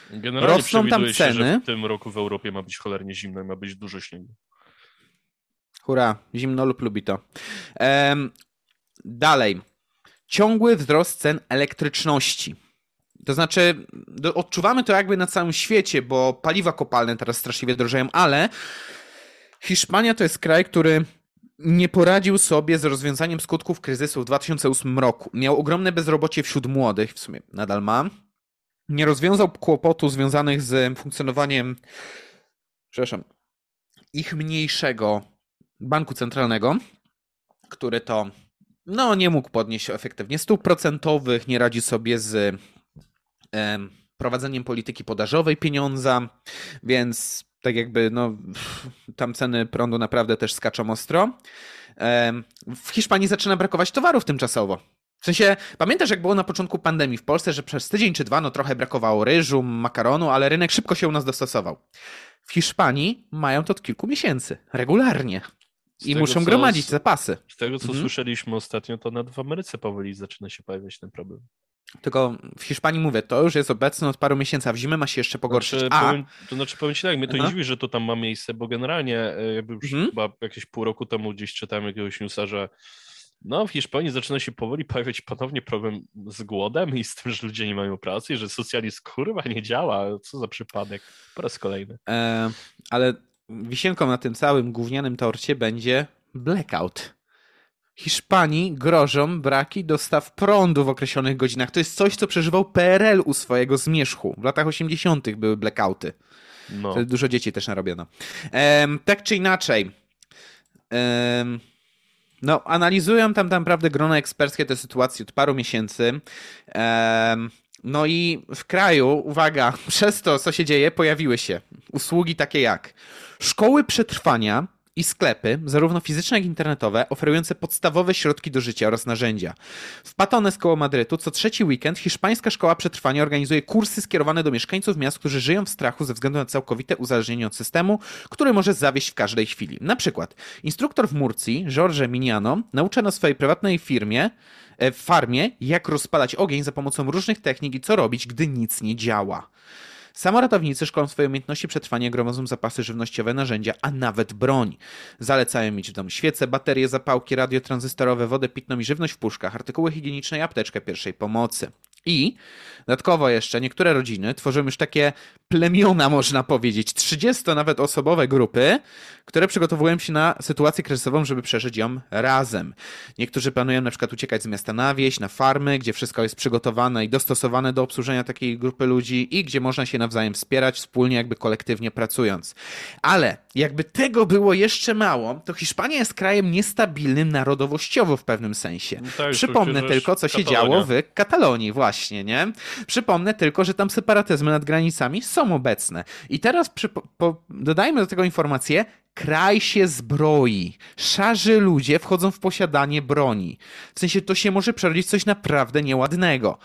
Generalnie Rosną tam ceny. Się, w tym roku w Europie ma być cholernie zimno i ma być dużo śniegu. Hurra, zimno lub lubi to. Ehm, dalej. Ciągły wzrost cen elektryczności. To znaczy, odczuwamy to jakby na całym świecie, bo paliwa kopalne teraz straszliwie drożeją, ale Hiszpania to jest kraj, który nie poradził sobie z rozwiązaniem skutków kryzysu w 2008 roku. Miał ogromne bezrobocie wśród młodych, w sumie nadal ma. Nie rozwiązał kłopotu związanych z funkcjonowaniem, przepraszam, ich mniejszego banku centralnego, który to no, nie mógł podnieść efektywnie stóp procentowych, nie radzi sobie z prowadzeniem polityki podażowej pieniądza, więc tak jakby no, (laughs) tam ceny prądu naprawdę też skaczą ostro. W Hiszpanii zaczyna brakować towarów tymczasowo. W sensie, pamiętasz jak było na początku pandemii w Polsce, że przez tydzień czy dwa no trochę brakowało ryżu, makaronu, ale rynek szybko się u nas dostosował. W Hiszpanii mają to od kilku miesięcy, regularnie. I muszą co, gromadzić zapasy. Z tego, co mhm. słyszeliśmy ostatnio, to nawet w Ameryce powoli zaczyna się pojawiać ten problem. Tylko w Hiszpanii mówię, to już jest obecne od paru miesięcy, a w zimę ma się jeszcze pogorszyć. Znaczy, a... powiem, to znaczy powiem ci tak, mnie to nie dziwi, że to tam ma miejsce, bo generalnie e, jakby już mhm. chyba jakieś pół roku temu gdzieś czytałem jakiegoś newsa, że no w Hiszpanii zaczyna się powoli pojawiać ponownie problem z głodem i z tym, że ludzie nie mają pracy i że socjalizm kurwa nie działa. Co za przypadek. Po raz kolejny. E, ale wisienką na tym całym gównianym torcie będzie blackout. Hiszpanii grożą braki dostaw prądu w określonych godzinach. To jest coś, co przeżywał PRL u swojego zmierzchu. W latach 80. były blackouty. No. Dużo dzieci też narobiono. Ehm, tak czy inaczej. Ehm, no, analizują tam, naprawdę grono eksperckie tę sytuację od paru miesięcy. Ehm, no i w kraju, uwaga, (laughs) przez to, co się dzieje, pojawiły się usługi takie jak szkoły przetrwania, i sklepy, zarówno fizyczne, jak internetowe, oferujące podstawowe środki do życia oraz narzędzia. W Patones koło Madrytu co trzeci weekend hiszpańska szkoła przetrwania organizuje kursy skierowane do mieszkańców miast, którzy żyją w strachu ze względu na całkowite uzależnienie od systemu, który może zawieść w każdej chwili. Na przykład instruktor w Murcji, Jorge Miniano, naucza na swojej prywatnej firmie, e, w farmie, jak rozpalać ogień za pomocą różnych technik i co robić, gdy nic nie działa. Samoratownicy szkolą swoje umiejętności przetrwania, gromadzą zapasy żywnościowe, narzędzia, a nawet broń. Zalecają mieć w domu świece, baterie, zapałki, radio tranzystorowe, wodę pitną i żywność w puszkach, artykuły higieniczne i apteczkę pierwszej pomocy. I dodatkowo jeszcze niektóre rodziny tworzą już takie plemiona, można powiedzieć, 30 nawet osobowe grupy, które przygotowują się na sytuację kryzysową, żeby przeżyć ją razem. Niektórzy planują na przykład uciekać z miasta na wieś, na farmy, gdzie wszystko jest przygotowane i dostosowane do obsłużenia takiej grupy ludzi i gdzie można się nawzajem wspierać, wspólnie jakby kolektywnie pracując. Ale jakby tego było jeszcze mało, to Hiszpania jest krajem niestabilnym narodowościowo w pewnym sensie. No tak, Przypomnę tylko, co się działo w Katalonii właśnie, nie? Przypomnę tylko, że tam separatyzmy nad granicami są obecne. I teraz przy, po, dodajmy do tego informację, kraj się zbroi. Szarzy ludzie wchodzą w posiadanie broni. W sensie to się może przerodzić coś naprawdę nieładnego.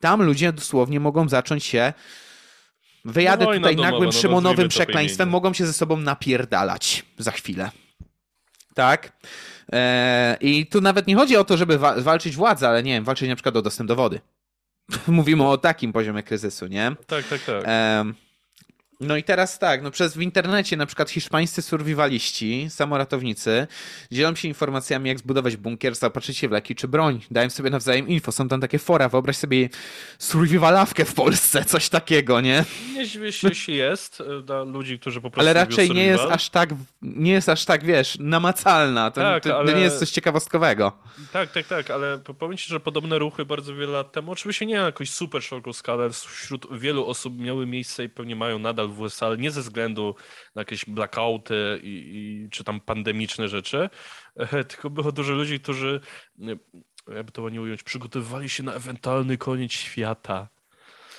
Tam ludzie dosłownie mogą zacząć się wyjadę no, tutaj nagłym no, Szymonowym przekleństwem, mogą się ze sobą napierdalać za chwilę. Tak? Eee, I tu nawet nie chodzi o to, żeby wa walczyć władzę, ale nie wiem, walczyć na przykład o dostęp do wody. (laughs) Mówimy o takim poziomie kryzysu, nie? Tak, tak, tak. No i teraz tak, no przez w internecie na przykład hiszpańscy survivaliści, samoratownicy dzielą się informacjami, jak zbudować bunkier, zaopatrzyć się w leki czy broń. Dają sobie nawzajem info, są tam takie fora, wyobraź sobie survivalawkę w Polsce, coś takiego, nie? Nie dziwię się, jeśli jest e, dla ludzi, którzy po prostu Ale raczej nie jest aż tak, nie jest aż tak, wiesz, namacalna. To, tak, to, ale... nie jest coś ciekawostkowego. Tak, tak, tak, ale powiem ci, że podobne ruchy bardzo wiele lat temu, oczywiście nie na jakąś super szeroką skalę, wśród wielu osób miały miejsce i pewnie mają nadal w USA, ale nie ze względu na jakieś blackouty i, i, czy tam pandemiczne rzeczy, (laughs) tylko było dużo ludzi, którzy, jakby to ładnie ująć, przygotowywali się na ewentualny koniec świata.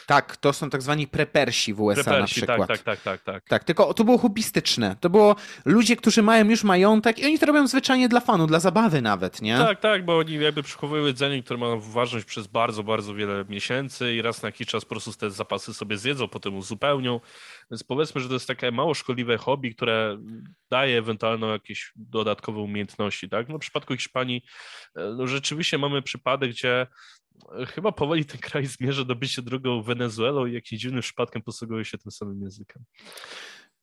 Tak, to są tak zwani prepersi w USA prepersi, na tak, przykład. Tak, tak, tak, tak, tak. tylko to było hobbystyczne. To było ludzie, którzy mają już majątek i oni to robią zwyczajnie dla fanu, dla zabawy nawet, nie? Tak, tak, bo oni jakby przechowują jedzenie, które ma ważność przez bardzo, bardzo wiele miesięcy i raz na jakiś czas po prostu te zapasy sobie zjedzą, potem uzupełnią. Więc powiedzmy, że to jest takie mało szkodliwe hobby, które daje ewentualnie jakieś dodatkowe umiejętności, tak? No w przypadku Hiszpanii e, no rzeczywiście mamy przypadek, gdzie chyba powoli ten kraj zmierza do bycia drugą Wenezuelą i jakimś dziwnym przypadkiem posługują się tym samym językiem.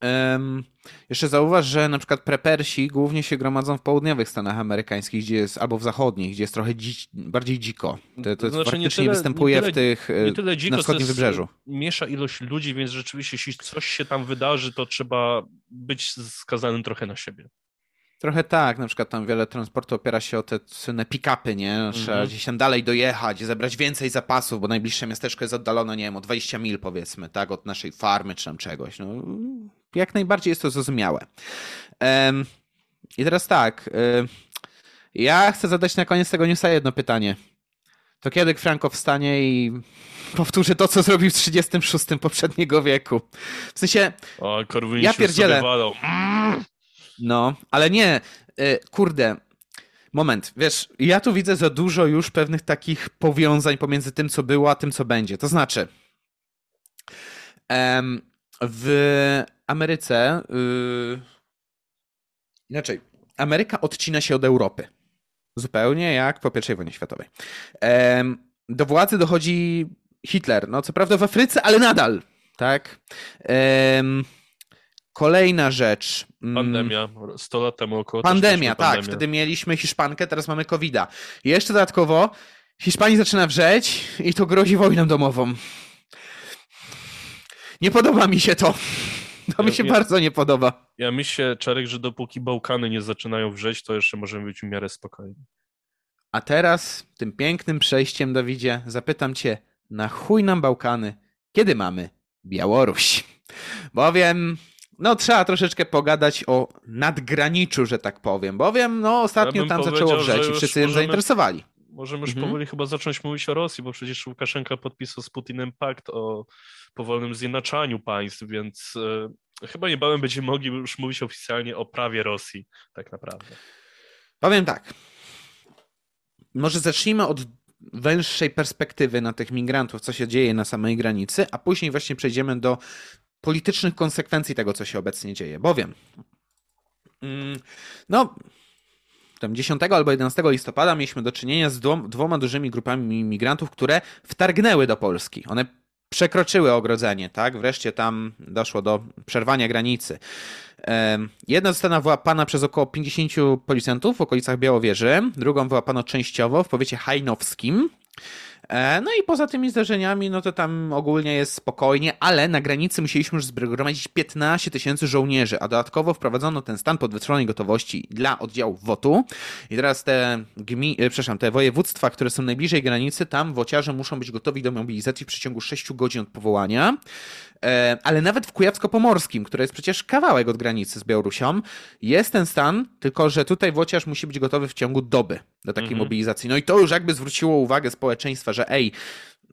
Um, jeszcze zauważ, że na przykład prepersi głównie się gromadzą w południowych Stanach Amerykańskich, gdzie jest, albo w zachodnich, gdzie jest trochę dzi bardziej dziko. To, to znaczy, faktycznie nie tyle, występuje tyle, w tych tyle dziko, na wschodnim wybrzeżu. Miesza ilość ludzi, więc rzeczywiście jeśli coś się tam wydarzy, to trzeba być skazanym trochę na siebie. Trochę tak, na przykład tam wiele transportu opiera się o te słynne pick-upy, nie? Trzeba -hmm. gdzieś tam dalej dojechać, zebrać więcej zapasów, bo najbliższe miasteczko jest oddalone, nie wiem, o 20 mil powiedzmy, tak, od naszej farmy czy tam czegoś. No, jak najbardziej jest to zrozumiałe. Um, I teraz tak, um, ja chcę zadać na koniec tego newsa jedno pytanie. To kiedy Franco wstanie i powtórzy to, co zrobił w 36 poprzedniego wieku? W sensie, o, ja pierdzielę... No, ale nie, y, kurde, moment, wiesz, ja tu widzę za dużo już pewnych takich powiązań pomiędzy tym, co było, a tym, co będzie. To znaczy, w Ameryce, y, inaczej, Ameryka odcina się od Europy. Zupełnie jak po I wojnie światowej. Do władzy dochodzi Hitler. No, co prawda w Afryce, ale nadal. Tak. Kolejna rzecz. Mm, pandemia, 100 lat temu około. Pandemia, tak. Wtedy mieliśmy Hiszpankę, teraz mamy covid -a. jeszcze dodatkowo Hiszpanii zaczyna wrzeć i to grozi wojną domową. Nie podoba mi się to. To ja, mi się ja, bardzo nie podoba. Ja myślę, Czarek, że dopóki Bałkany nie zaczynają wrzeć, to jeszcze możemy być w miarę spokojni. A teraz, tym pięknym przejściem, Dawidzie, zapytam cię, na chuj nam Bałkany, kiedy mamy Białoruś? Bowiem no trzeba troszeczkę pogadać o nadgraniczu, że tak powiem, bowiem no ostatnio ja tam zaczęło wrzeć i wszyscy możemy, zainteresowali. Możemy już mhm. powoli chyba zacząć mówić o Rosji, bo przecież Łukaszenka podpisał z Putinem pakt o powolnym zjednaczaniu państw, więc e, chyba niebawem będziemy mogli już mówić oficjalnie o prawie Rosji, tak naprawdę. Powiem tak. Może zacznijmy od węższej perspektywy na tych migrantów, co się dzieje na samej granicy, a później właśnie przejdziemy do politycznych konsekwencji tego, co się obecnie dzieje. Bowiem, mm, no, tam 10 albo 11 listopada mieliśmy do czynienia z dwoma dużymi grupami migrantów, które wtargnęły do Polski. One przekroczyły ogrodzenie, tak? Wreszcie tam doszło do przerwania granicy. Jedna została wyłapana przez około 50 policjantów w okolicach Białowieży, drugą wyłapano częściowo w powiecie hajnowskim. E, no i poza tymi zdarzeniami, no to tam ogólnie jest spokojnie, ale na granicy musieliśmy już zgromadzić 15 tysięcy żołnierzy, a dodatkowo wprowadzono ten stan podwyższonej gotowości dla oddziałów WOT-u. I teraz te gmi, e, przepraszam, te województwa, które są najbliżej granicy, tam wociarze muszą być gotowi do mobilizacji w przeciągu 6 godzin od powołania. E, ale nawet w Kujawsko-Pomorskim, które jest przecież kawałek od granicy z Białorusią, jest ten stan, tylko że tutaj włociarz musi być gotowy w ciągu doby do takiej mhm. mobilizacji. No i to już jakby zwróciło uwagę społeczeństwa, że ej,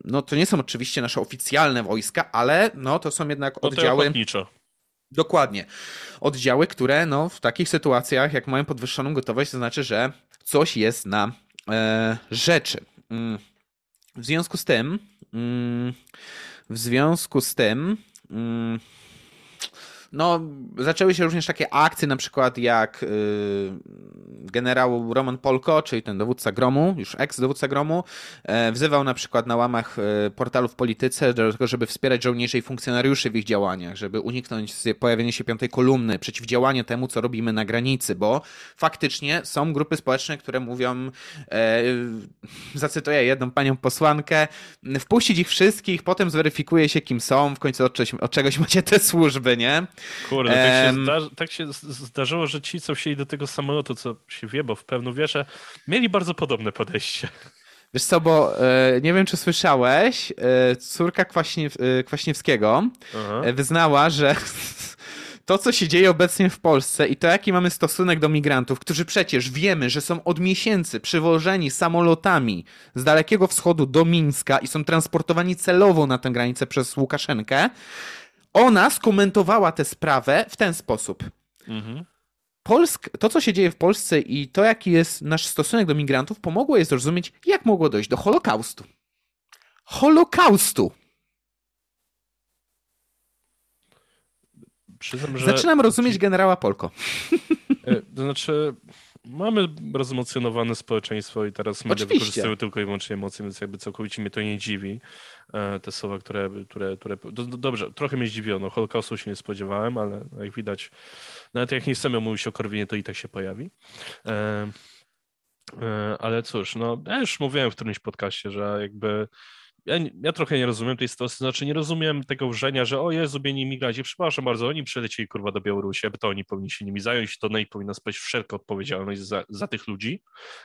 no to nie są oczywiście nasze oficjalne wojska, ale no to są jednak no oddziały... Dokładnie. Oddziały, które no, w takich sytuacjach, jak mają podwyższoną gotowość, to znaczy, że coś jest na e, rzeczy. Mm. W związku z tym, mm, w związku z tym, mm, no, zaczęły się również takie akcje, na przykład jak yy, generał Roman Polko, czyli ten dowódca Gromu, już ex-dowódca Gromu, yy, wzywał na przykład na łamach yy, portalu w polityce do tego, żeby wspierać żołnierzy i funkcjonariuszy w ich działaniach, żeby uniknąć pojawienia się piątej kolumny, przeciwdziałania temu, co robimy na granicy, bo faktycznie są grupy społeczne, które mówią, e, zacytuję jedną panią posłankę, wpuścić ich wszystkich, potem zweryfikuje się, kim są, w końcu od czegoś, od czegoś macie te służby, nie? Kurde, tak, się zda, tak się zdarzyło, że ci, co wsiedli do tego samolotu, co się wie, bo w pełną wierzę, mieli bardzo podobne podejście. Wiesz co, bo e, nie wiem, czy słyszałeś, e, córka Kwaśniew, e, Kwaśniewskiego Aha. Wyznała, że to, co się dzieje obecnie w Polsce i to, jaki mamy stosunek do migrantów, którzy przecież wiemy, że są od miesięcy przywożeni samolotami z Dalekiego Wschodu do Mińska i są transportowani celowo na tę granicę przez Łukaszenkę, ona skomentowała tę sprawę w ten sposób. Mhm. Polsk, to, co się dzieje w Polsce i to, jaki jest nasz stosunek do migrantów, pomogło jej zrozumieć, jak mogło dojść do Holokaustu. Holokaustu! Przyznam, że... Zaczynam rozumieć generała Polko. (laughs) E, to znaczy, mamy rozemocjonowane społeczeństwo i teraz media Oczywiście. wykorzystują tylko i wyłącznie emocje, więc jakby całkowicie mnie to nie dziwi. E, te słowa, które... które, które... Dobrze, trochę mnie zdziwiono. Holokaustu się nie spodziewałem, ale jak widać, nawet jak nie chcemy mówić o Korwinie, to i tak się pojawi. E, ale cóż, no ja już mówiłem w którymś podcaście, że jakby ja, ja trochę nie rozumiem tej sytuacji, znaczy nie rozumiem tego wrzenia, że o Jezu, bieni imigranci, przepraszam bardzo, oni przylecieli kurwa do Białorusi, to oni powinni się nimi zająć, to NEI powinna spać wszelką odpowiedzialność za, za tych ludzi,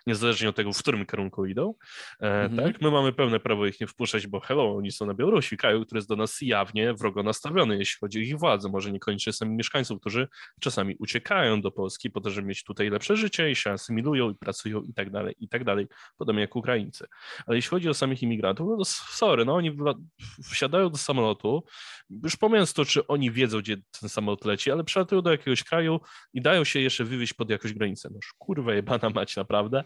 niezależnie od tego, w którym kierunku idą, e, mhm. tak? My mamy pełne prawo ich nie wpuszczać, bo hello, oni są na Białorusi, kraju, który jest do nas jawnie wrogo nastawiony, jeśli chodzi o ich władzę, może niekoniecznie sami mieszkańców, którzy czasami uciekają do Polski po to, żeby mieć tutaj lepsze życie i się asymilują i pracują i tak dalej, i tak dalej, podobnie jak Ukraińcy. Ale jeśli chodzi o samych imigrantów, no to sorry, no oni wsiadają do samolotu, już pomijając to, czy oni wiedzą, gdzie ten samolot leci, ale przylatują do jakiegoś kraju i dają się jeszcze wywieźć pod jakąś granicę. No kurwa jebana mać, naprawdę.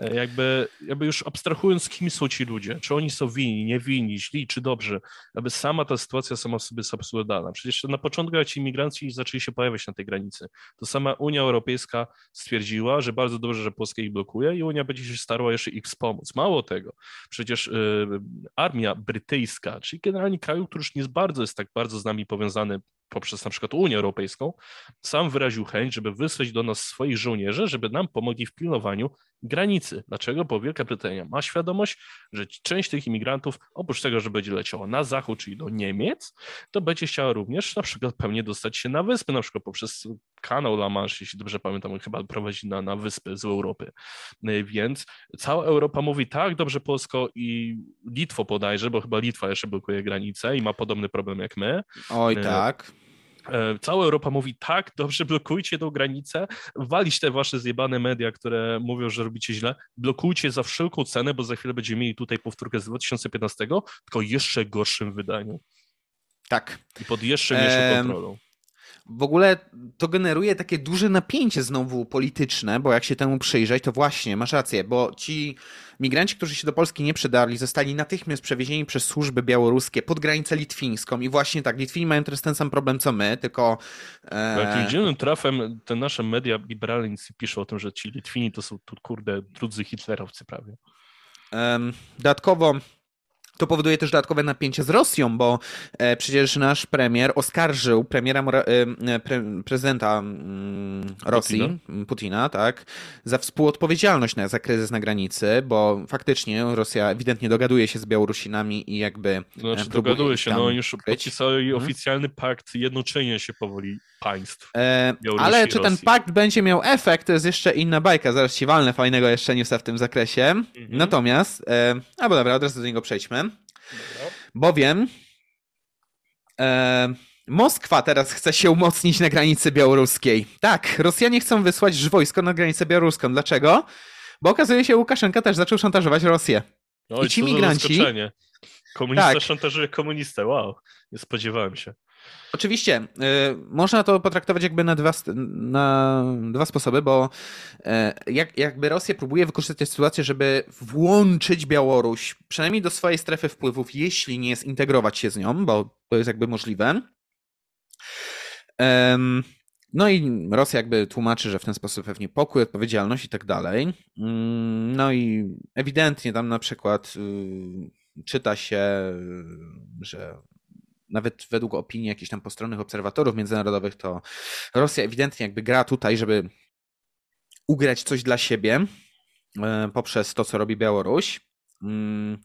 E, jakby, jakby już abstrahując, kim są ci ludzie, czy oni są winni, niewinni, źli, czy dobrzy, jakby sama ta sytuacja sama w sobie jest absurdalna. Przecież na początku, ci imigranci zaczęli się pojawiać na tej granicy, to sama Unia Europejska stwierdziła, że bardzo dobrze, że Polska ich blokuje i Unia będzie się starała jeszcze ich wspomóc. Mało tego, przecież yy, armia brytyjska, czyli generalnie kraju, który już nie bardzo jest tak bardzo z nami powiązany poprzez na przykład Unię Europejską, sam wyraził chęć, żeby wysłać do nas swoich żołnierzy, żeby nam pomogli w pilnowaniu granicy. Dlaczego? Bo Wielka Brytania ma świadomość, że część tych imigrantów, oprócz tego, że będzie leciała na zachód, czyli do Niemiec, to będzie chciała również na przykład pewnie dostać się na wyspy, na przykład poprzez kanał La Manche, jeśli dobrze pamiętam, chyba prowadzi na, na wyspy z Europy. Więc cała Europa mówi tak, dobrze Polsko i Litwo podajże, bo chyba Litwa jeszcze blokuje granicę i ma podobny problem jak my. Oj tak. E, cała Europa mówi tak, dobrze, blokujcie tą granicę, walić te wasze zjebane media, które mówią, że robicie źle, blokujcie za wszelką cenę, bo za chwilę będziemy mieli tutaj powtórkę z 2015, tylko jeszcze gorszym wydaniu. Tak. I pod jeszcze mniejszą kontrolą w ogóle to generuje takie duże napięcie znowu polityczne, bo jak się temu przyjrzeć, to właśnie, masz rację, bo ci migranci, którzy się do Polski nie przedarli, zostali natychmiast przewiezieni przez służby białoruskie pod granicę litwińską i właśnie tak, Litwini mają teraz ten sam problem co my, tylko... E... Jakimś dziwnym trafem te nasze media liberalne nic piszą o tym, że ci Litwini to są tu, kurde, drudzy hitlerowcy prawie. Dodatkowo to powoduje też dodatkowe napięcie z Rosją, bo e, przecież nasz premier oskarżył premiera e, e, pre, prezydenta Rosji, Putina. Putina, tak, za współodpowiedzialność na, za kryzys na granicy, bo faktycznie Rosja ewidentnie dogaduje się z Białorusinami i jakby. Znaczy, dogaduje się, no już podpisali hmm? oficjalny pakt jednoczenia się powoli państw. E, ale czy ten pakt będzie miał efekt, to jest jeszcze inna bajka. Zaraz ci walnę fajnego jeszcze newsa w tym zakresie. Mhm. Natomiast, e, albo dobra, od razu do niego przejdźmy. Dobra. Bowiem e, Moskwa teraz chce się umocnić na granicy białoruskiej. Tak, Rosjanie chcą wysłać wojsko na granicę białoruską. Dlaczego? Bo okazuje się, Łukaszenka też zaczął szantażować Rosję. Oj, I ci migranci. Komunista tak. szantażuje komunistę. Wow, nie spodziewałem się. Oczywiście, y, można to potraktować jakby na dwa, na dwa sposoby, bo y, jak, jakby Rosja próbuje wykorzystać sytuację, żeby włączyć Białoruś przynajmniej do swojej strefy wpływów, jeśli nie zintegrować się z nią, bo to jest jakby możliwe. no i Rosja jakby tłumaczy, że w ten sposób pewnie pokój, odpowiedzialność i tak dalej. Mm, no i ewidentnie tam na przykład y, czyta się, że nawet według opinii jakichś tam postronnych obserwatorów międzynarodowych, to Rosja ewidentnie jakby gra tutaj, żeby ugrać coś dla siebie e, poprzez to, co robi Białoruś. Mm,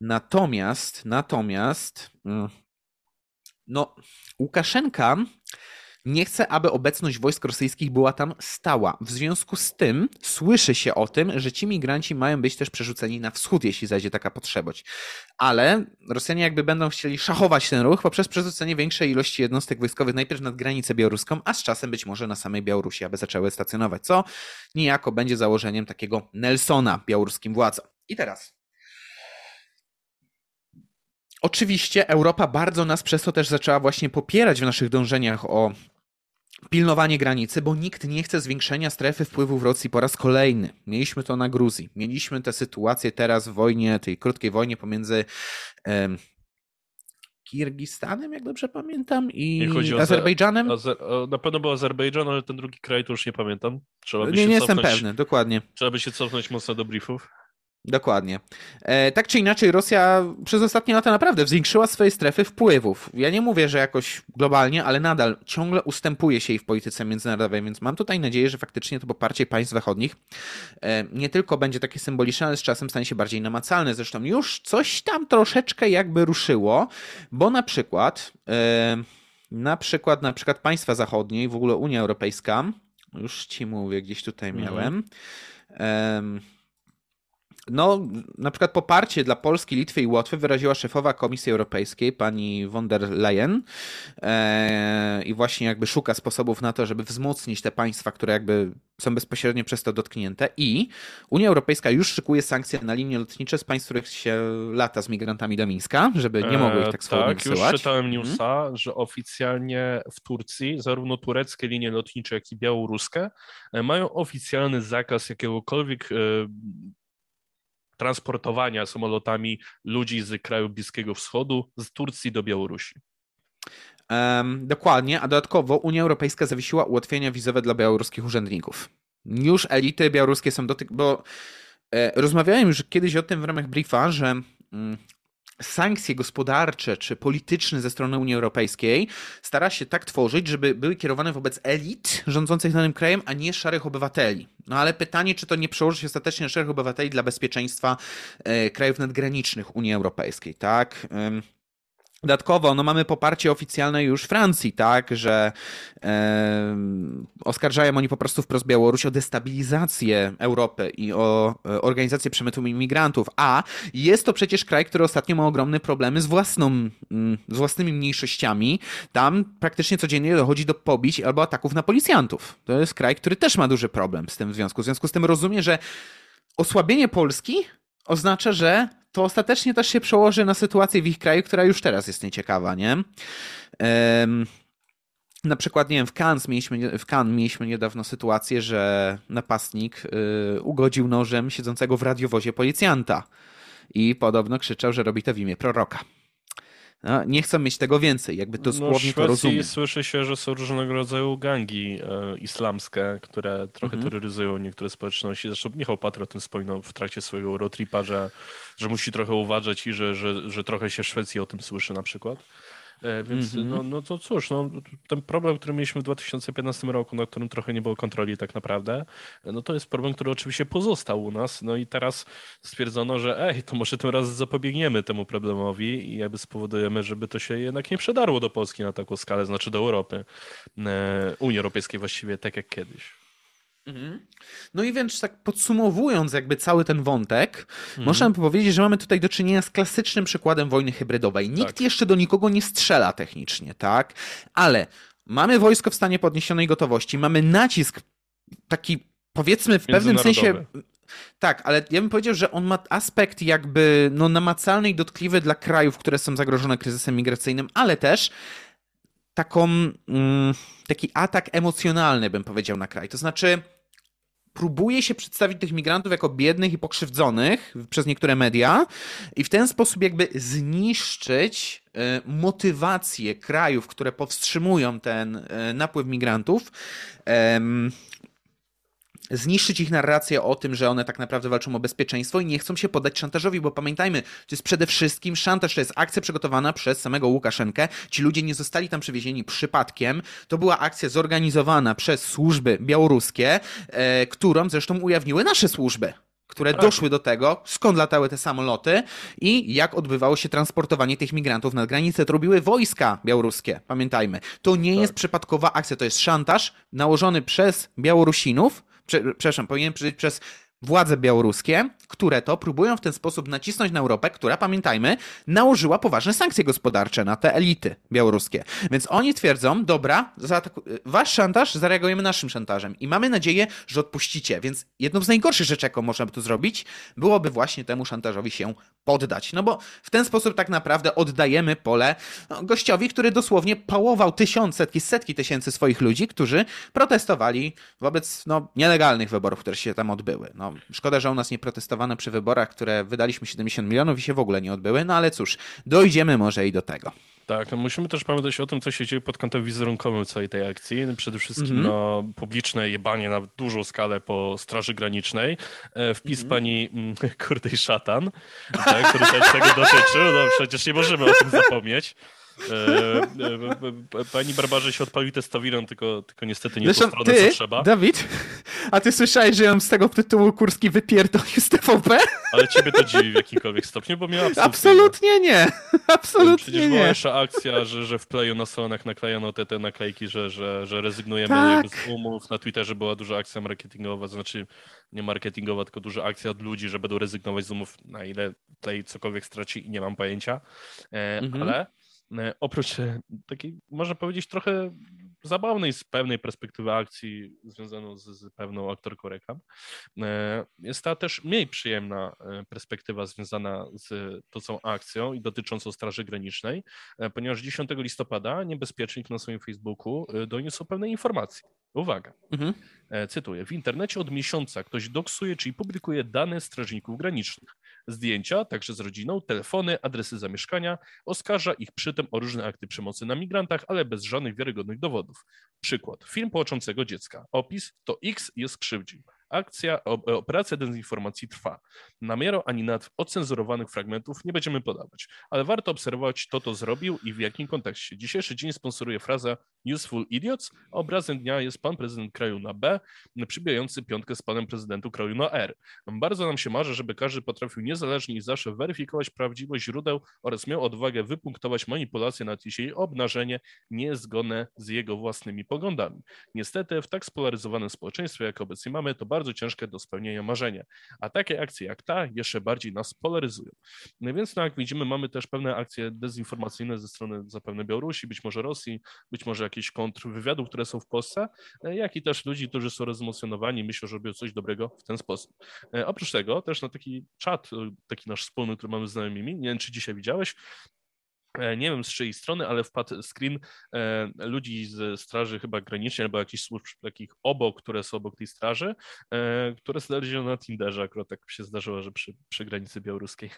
natomiast, natomiast, mm, no, Łukaszenka nie chce, aby obecność wojsk rosyjskich była tam stała. W związku z tym słyszy się o tym, że ci migranci mają być też przerzuceni na wschód, jeśli zajdzie taka potrzebość. Ale Rosjanie jakby będą chcieli szachować ten ruch poprzez przerzucenie większej ilości jednostek wojskowych najpierw nad granicę białoruską, a z czasem być może na samej Białorusi, aby zaczęły stacjonować, co niejako będzie założeniem takiego Nelsona białoruskim władzom. I teraz Oczywiście Europa bardzo nas przez to też zaczęła właśnie popierać w naszych dążeniach o pilnowanie granicy, bo nikt nie chce zwiększenia strefy wpływu w Rosji po raz kolejny. Mieliśmy to na Gruzji. Mieliśmy tę sytuację teraz w wojnie, tej krótkiej wojnie pomiędzy um, Kirgistanem, jak dobrze pamiętam, i Azerbejdżanem. Azer na pewno był Azerbejdżan, ale ten drugi kraj to już nie pamiętam. Trzeba by nie, nie jestem pewny, dokładnie. Trzeba by się cofnąć mocno do briefów. Dokładnie. E, tak czy inaczej, Rosja przez ostatnie lata naprawdę zwiększyła swoje strefy wpływów. Ja nie mówię, że jakoś globalnie, ale nadal ciągle ustępuje się jej w polityce międzynarodowej, więc mam tutaj nadzieję, że faktycznie to poparcie państw zachodnich e, nie tylko będzie takie symboliczne, ale z czasem stanie się bardziej namacalne. Zresztą już coś tam troszeczkę jakby ruszyło, bo na przykład, e, na przykład, na przykład państwa zachodnie i w ogóle Unia Europejska, już ci mówię, gdzieś tutaj mhm. miałem. Mm no, na przykład poparcie dla Polski, Litwy i Łotwy wyraziła szefowa Komisji Europejskiej, pani von der Leyen e, i właśnie jakby szuka sposobów na to, żeby wzmocnić te państwa, które jakby są bezpośrednio przez to dotknięte i Unia Europejska już szykuje sankcje na linie lotnicze z państw, których się lata z migrantami do Mińska, żeby nie mogły ich tak e, swobodnie tak, wysyłać. już czytałem mhm. newsa, hmm. że oficjalnie w Turcji zarówno tureckie linie lotnicze, jak i białoruskie e, mają oficjalny zakaz jakiegokolwiek e, transportowania samolotami ludzi z kraju Bliskiego Wschodu, z Turcji do Białorusi. Um, dokładnie, a dodatkowo Unia Europejska zawiesiła ułatwienia wizowe dla białoruskich urzędników. Już elity białoruskie są dotyk... bo e, rozmawiałem już kiedyś o tym w ramach briefa, że mm, sankcje gospodarcze czy polityczne ze strony Unii Europejskiej stara się tak tworzyć, żeby były kierowane wobec elit rządzących danym krajem, a nie szarych obywateli. No ale pytanie, czy to nie przełoży się ostatecznie na szarych obywateli dla bezpieczeństwa e, krajów nadgranicznych Unii Europejskiej, tak? Dodatkowo no, mamy poparcie oficjalne już Francji, tak, że e, oskarżają oni po prostu wprost Białoruś o destabilizację Europy i o e, organizację przemytu imigrantów, a jest to przecież kraj, który ostatnio ma ogromne problemy z, własną, mm, z własnymi mniejszościami. Tam praktycznie codziennie dochodzi do pobić albo ataków na policjantów. To jest kraj, który też ma duży problem z tym w związku. W związku z tym rozumie, że osłabienie Polski oznacza, że to ostatecznie też się przełoży na sytuację w ich kraju, która już teraz jest nieciekawa, nie? Na przykład, nie wiem, w Cannes mieliśmy, w Cannes mieliśmy niedawno sytuację, że napastnik y, ugodził nożem siedzącego w radiowozie policjanta i podobno krzyczał, że robi to w imię proroka. No, nie chcą mieć tego więcej, jakby to słownie no, to rozumie. słyszy się, że są różnego rodzaju gangi e, islamskie, które trochę mhm. terroryzują niektóre społeczności. Zresztą Michał Patro o tym wspominał w trakcie swojego roadtripa, że, że musi trochę uważać i że, że, że trochę się w Szwecji o tym słyszy na przykład. E, więc mm -hmm. no, no to cóż, no, ten problem, który mieliśmy w 2015 roku, na którym trochę nie było kontroli tak naprawdę, no to jest problem, który oczywiście pozostał u nas. No i teraz stwierdzono, że ej, to może tym razem zapobiegniemy temu problemowi i jakby spowodujemy, żeby to się jednak nie przedarło do Polski na taką skalę, znaczy do Europy, e, Unii Europejskiej właściwie, tak jak kiedyś. Mhm. No i więc tak podsumowując jakby cały ten wątek, mhm. można powiedzieć, że mamy tutaj do czynienia z klasycznym przykładem wojny hybrydowej. Nikt tak. jeszcze do nikogo nie strzela technicznie, tak? Ale mamy wojsko w stanie podniesionej gotowości, mamy nacisk taki powiedzmy w pewnym sensie tak, ale ja bym powiedział, że on ma aspekt jakby no, namacalny i dotkliwy dla krajów, które są zagrożone kryzysem migracyjnym, ale też taką, mm, taki atak emocjonalny, bym powiedział, na kraj. To znaczy, próbuje się przedstawić tych migrantów jako biednych i pokrzywdzonych przez niektóre media i w ten sposób jakby zniszczyć e, motywację krajów, które powstrzymują ten e, napływ migrantów zniszczyć ich narrację o tym, że one tak naprawdę walczą o bezpieczeństwo i nie chcą się poddać szantażowi, bo pamiętajmy, to jest przede wszystkim szantaż, to jest akcja przygotowana przez samego Łukaszenkę. Ci ludzie nie zostali tam przywiezieni przypadkiem. To była akcja zorganizowana przez służby białoruskie, e, którą zresztą ujawniły nasze służby które tak. doszły do tego, skąd latały te samoloty i jak odbywało się transportowanie tych migrantów nad granicę. To robiły wojska białoruskie, pamiętajmy. To nie tak. jest przypadkowa akcja, to jest szantaż nałożony przez Białorusinów, przepraszam, powinien przyjść przez władze białoruskie, które to próbują w ten sposób nacisnąć na Europę, która, pamiętajmy, nałożyła poważne sankcje gospodarcze na te elity białoruskie. Więc oni twierdzą, dobra, wasz szantaż, zareagujemy naszym szantażem i mamy nadzieję, że odpuścicie. Więc jedną z najgorszych rzeczy, jaką można by tu zrobić, byłoby właśnie temu szantażowi się poddać. No bo w ten sposób tak naprawdę oddajemy pole no, gościowi, który dosłownie pałował tysiące, setki, setki tysięcy swoich ludzi, którzy protestowali wobec no, nielegalnych wyborów, które się tam odbyły. No, szkoda, że u nas nie protestowano przy wyborach, które wydaliśmy 70 milionów i się w ogóle nie odbyły, no ale cóż, dojdziemy może i do tego. Tak, no musimy też pamiętać o tym, co się dzieje pod kątem wizerunkowym całej tej akcji. Przede wszystkim mm -hmm. no, publiczne jebanie na dużą skalę po Straży Granicznej. E, wpis mm (laughs) -hmm. pani Kurdej Szatan, tak, który też tego dotyczył. No przecież nie możemy o tym zapomnieć. E, e, pani Barbarze się odpalił testowirą, tylko, tylko niestety nie Zresztą, po stronę, ty, co trzeba. Dawid, a ty słyszałeś, że ją z tego tytułu Kurski wypierdolił z TVP? Ale ciebie to dziwi w jakimkolwiek stopniu, bo mnie absolutnie, absolutnie nie. Absolutnie Przecież nie. była jeszcze akcja, że, że w Playu na stronach naklejono te, te naklejki, że, że, że rezygnujemy tak. z umów. Na Twitterze była duża akcja marketingowa, znaczy nie marketingowa, tylko duża akcja od ludzi, że będą rezygnować z umów, na ile Play cokolwiek straci i nie mam pojęcia. E, mhm. Ale E, oprócz e, takiej, można powiedzieć, trochę zabawnej z pewnej perspektywy akcji związaną z, z pewną aktorką reklam, e, jest ta też mniej przyjemna perspektywa związana z tą całą akcją i dotyczącą Straży Granicznej, ponieważ 10 listopada niebezpiecznik na swoim Facebooku doniósł pewne informacje. Uwaga, mhm. cytuję. W internecie od miesiąca ktoś doksuje, czyli publikuje dane strażników granicznych zdjęcia, także z rodziną, telefony, adresy zamieszkania, oskarża ich przytem o różne akty przemocy na migrantach, ale bez żadnych wiarygodnych dowodów. Przykład. Film płaczącego dziecka. Opis to X jest krzywdził. Akcja, operacja dezinformacji trwa. Namiaru ani nad ocenzurowanych fragmentów nie będziemy podawać, ale warto obserwować, kto to zrobił i w jakim kontekście. Dzisiejszy dzień sponsoruje fraza Useful Idiots, obrazem dnia jest pan prezydent kraju na B, przybijający piątkę z panem prezydentu kraju na R. Bardzo nam się marzy, żeby każdy potrafił niezależnie i zawsze weryfikować prawdziwość źródeł oraz miał odwagę wypunktować manipulacje nad jeśli obnażenie niezgodne z jego własnymi poglądami. Niestety w tak spolaryzowanym społeczeństwie, jak obecnie mamy, to bardzo ciężkie do spełnienia marzenia. A takie akcje jak ta jeszcze bardziej nas polaryzują. No więc, no jak widzimy, mamy też pewne akcje dezinformacyjne ze strony zapewne Białorusi, być może Rosji, być może jakichś kontrwywiadów, które są w Polsce, e, jak i też ludzi, którzy są rozemocjonowani, myślą, że robią coś dobrego w ten sposób. E, oprócz tego też na taki czat, e, taki nasz wspólny, który mamy z znajomymi, nie wiem, czy dzisiaj widziałeś, nie wiem z czyjej strony, ale wpadł screen e, ludzi z Straży chyba Granicznej albo jakichś służb takich obok, które są obok tej straży, e, które znaleziono na Tinderze, akurat tak się zdarzyło, że przy, przy granicy białoruskiej.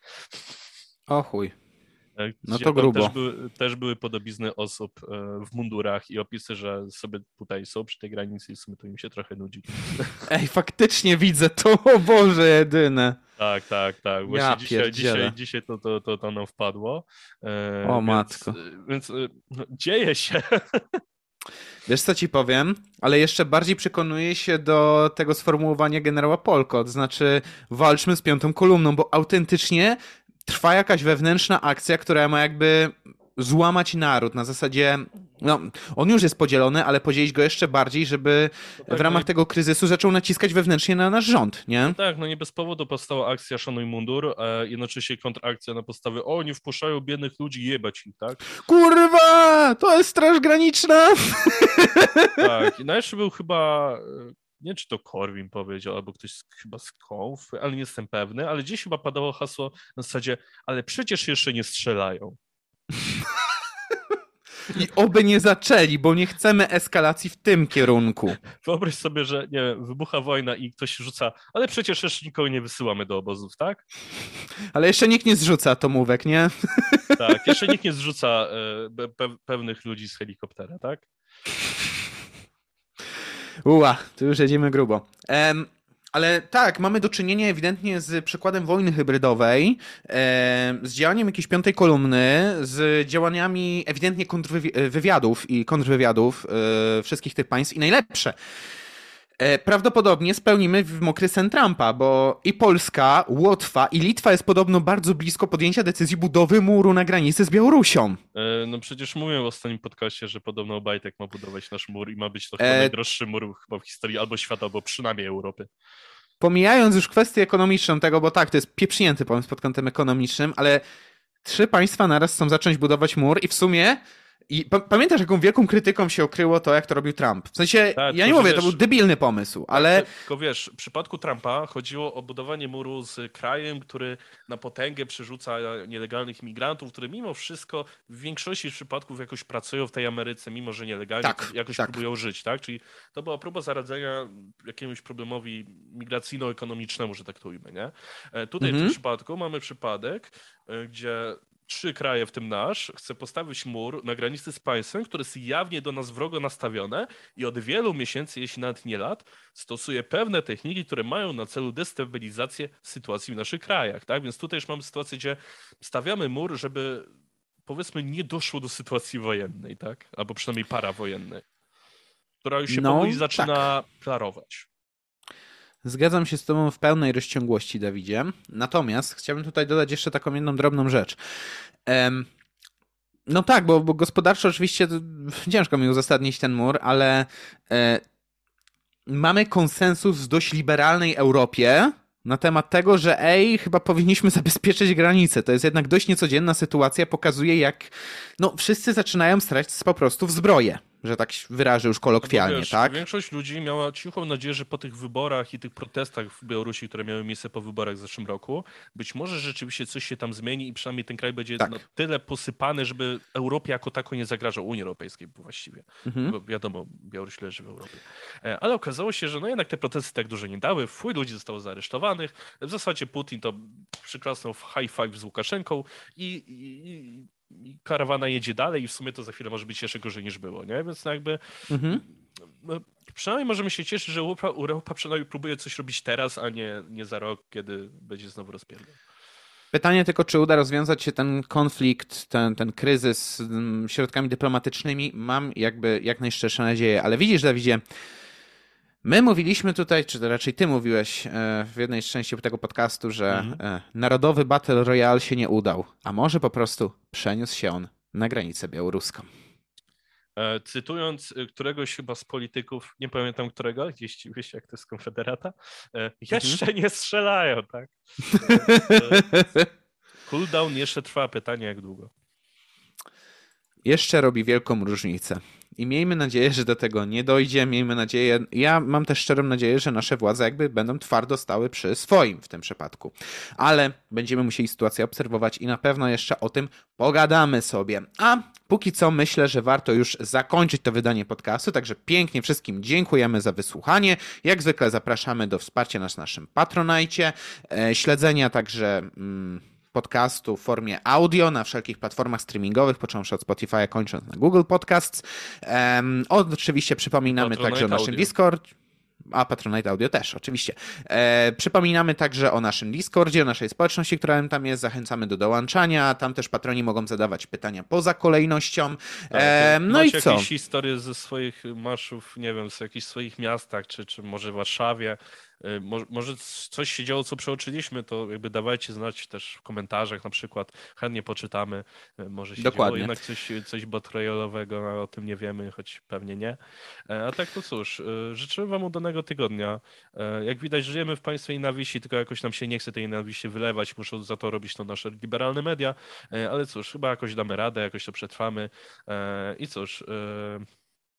O chuj. No to grubo. Też były, też były podobizny osób w mundurach i opisy, że sobie tutaj są przy tej granicy i w sumie to im się trochę nudzi. (laughs) Ej, faktycznie widzę to, o Boże, jedyne. Tak, tak, tak. Właśnie ja dzisiaj, dzisiaj, dzisiaj to, to, to, to nam wpadło. E, o więc, matko. Więc e, no, dzieje się. (laughs) Wiesz co ci powiem, ale jeszcze bardziej przekonuję się do tego sformułowania generała Polko, to znaczy walczmy z piątą kolumną, bo autentycznie trwa jakaś wewnętrzna akcja, która ma jakby złamać naród na zasadzie, no, on już jest podzielony, ale podzielić go jeszcze bardziej, żeby no tak, w ramach no tego kryzysu zaczął naciskać wewnętrznie na nasz rząd, nie? No tak, no nie bez powodu powstała akcja Szanuj Mundur, a jednocześnie kontrakcja na podstawie o, nie wpuszczają biednych ludzi, jebać ich, tak? Kurwa! To jest Straż Graniczna! Tak, i no jeszcze był chyba nie czy to Korwin powiedział, albo ktoś chyba z Konf, ale nie jestem pewny, ale gdzieś chyba padało hasło na zasadzie, ale przecież jeszcze nie strzelają. I oby nie zaczęli, bo nie chcemy eskalacji w tym kierunku. Wyobraź sobie, że nie wiem, wybucha wojna i ktoś rzuca, ale przecież jeszcze nikogo nie wysyłamy do obozów, tak? Ale jeszcze nikt nie zrzuca atomówek, nie? Tak, jeszcze nikt nie zrzuca e, pe pewnych ludzi z helikoptera, tak? Uła, tu już jedziemy grubo. Um, ale tak, mamy do czynienia ewidentnie z przykładem wojny hybrydowej, z działaniem jakiejś piątej kolumny, z działaniami ewidentnie kontrwywiadów i kontrwywiadów e, wszystkich tych państw i najlepsze. E, prawdopodobnie spełnimy mokry sen Trumpa, bo i Polska, Łotwa i Litwa jest podobno bardzo blisko podjęcia decyzji budowy muru na granicy z Białorusią. E, no przecież mówiłem w ostatnim podcaście, że podobno Obajtek ma budować nasz mur i ma być to chyba e... najdroższy mur chyba w historii albo świata, albo przynajmniej Europy. Pomijając już kwestię ekonomiczną tego, bo tak, to jest pieprznięty pomysł pod kątem ekonomicznym, ale trzy państwa naraz chcą zacząć budować mur i w sumie i pamiętasz, jaką wielką krytyką się okryło to, jak to robił Trump? W sensie, tak, ja nie mówię, wiesz, to był debilny pomysł, tak, ale... Tylko wiesz, w przypadku Trumpa chodziło o budowanie muru z krajem, który na potęgę przerzuca nielegalnych imigrantów, które mimo wszystko w większości przypadków jakoś pracują w tej Ameryce, mimo że nielegalnie tak, jakoś tak. próbują żyć, tak? Czyli to była próba zaradzenia jakiemuś problemowi migracyjno-ekonomicznemu, że tak to ujmę, nie? E, tutaj mhm. w tym mhm. przypadku mamy przypadek, e, gdzie trzy kraje, w tym nasz, chce postawić mur na granicy z państwem, które jest jawnie do nas wrogo nastawione i od wielu miesięcy, jeśli nawet nie lat, stosuje pewne techniki, które mają na celu destabilizację sytuacji w naszych krajach. Tak? Więc tutaj już mamy sytuację, gdzie stawiamy mur, żeby powiedzmy nie doszło do sytuacji wojennej, tak? Albo przynajmniej parawojennej, która już się no, powoli zaczyna tak. klarować. Zgadzam się z Tobą w pełnej rozciągłości, Dawidzie. Natomiast chciałbym tutaj dodać jeszcze taką jedną drobną rzecz. No tak, bo, bo, gospodarczo oczywiście ciężko mi uzasadnić ten mur, ale e, mamy konsensus w dość liberalnej Europie na temat tego, że ej, chyba powinniśmy (laughs) zabezpieczyć granice. To jest jednak dość niecodzienna sytuacja, pokazuje jak no, wszyscy zaczynają strać po prostu w zbroję że tak wyrażę już kolokwialnie, no wiesz, tak? Większość ludzi miała cichą nadzieję, że po tych wyborach i tych protestach w Białorusi, które miały miejsce po wyborach w zeszłym roku, być może rzeczywiście coś się tam zmieni i przynajmniej ten kraj będzie tak. no, tyle posypany, żeby Europie jako tako nie zagrażał Unii Europejskiej właściwie. Mhm. Bo wiadomo, Białoruś leży w Europie. E, ale okazało się, że no jednak te protesty tak dużo nie dały, wpływ ludzi zostało zaaresztowanych. W zasadzie Putin to przyklasnął w high five z Łukaszenką i, i i karawana jedzie dalej i w sumie to za chwilę może być jeszcze gorzej niż było, nie? Więc no jakby mhm. no, przynajmniej możemy się cieszyć, że Europa, Europa przynajmniej próbuje coś robić teraz, a nie, nie za rok, kiedy będzie znowu rozpierdol. Pytanie tylko, czy uda rozwiązać się ten konflikt, ten, ten kryzys środkami dyplomatycznymi. Mam jakby jak najszczersze nadzieję, ale widzisz, Dawidzie, My mówiliśmy tutaj, czy raczej ty mówiłeś e, w jednej z części tego podcastu, że mhm. E, narodowy Battle Royale się nie udał, a może po prostu przeniósł się on na granicę białoruską. E, cytując któregoś chyba z polityków, nie pamiętam którego, gdzieś wiesz jak to jest konfederata, jeszcze mhm. nie strzelają, tak? (laughs) Cooldown jeszcze trwa, pytanie jak długo. Jeszcze robi wielką różnicę. I miejmy nadzieję, że do tego nie dojdzie. Miejmy nadzieję, ja mam też szczerą nadzieję, że nasze władze jakby będą twardo stały przy swoim w tym przypadku. Ale będziemy musieli sytuację obserwować i na pewno jeszcze o tym pogadamy sobie. A póki co myślę, że warto już zakończyć to wydanie podcastu. Także pięknie wszystkim dziękujemy za wysłuchanie. Jak zwykle zapraszamy do wsparcia nas na naszym Patronajcie, e, śledzenia także. Mm, podcastu w formie audio na wszelkich platformach streamingowych, począwszy od Spotify, kończąc na Google Podcasts. Um, oczywiście przypominamy Patronite także o naszym audio. Discord. A Patronite Audio też, oczywiście. E, przypominamy także o naszym Discordzie, o naszej społeczności, która tam jest. Zachęcamy do dołączania. Tam też patroni mogą zadawać pytania poza kolejnością. Tak, e, no i co? jakieś historie ze swoich marszów, nie wiem, z jakichś swoich miastach, czy, czy może w Warszawie, Y, może coś się działo, co przeoczyliśmy, to jakby dawajcie znać też w komentarzach na przykład, chętnie poczytamy, y, może się Dokładnie. działo jednak coś, coś botrojolowego, a o tym nie wiemy, choć pewnie nie. E, a tak to cóż, życzymy wam udanego tygodnia. E, jak widać, żyjemy w państwie nienawiści, tylko jakoś nam się nie chce tej nienawiści wylewać, muszą za to robić to nasze liberalne media, e, ale cóż, chyba jakoś damy radę, jakoś to przetrwamy i cóż,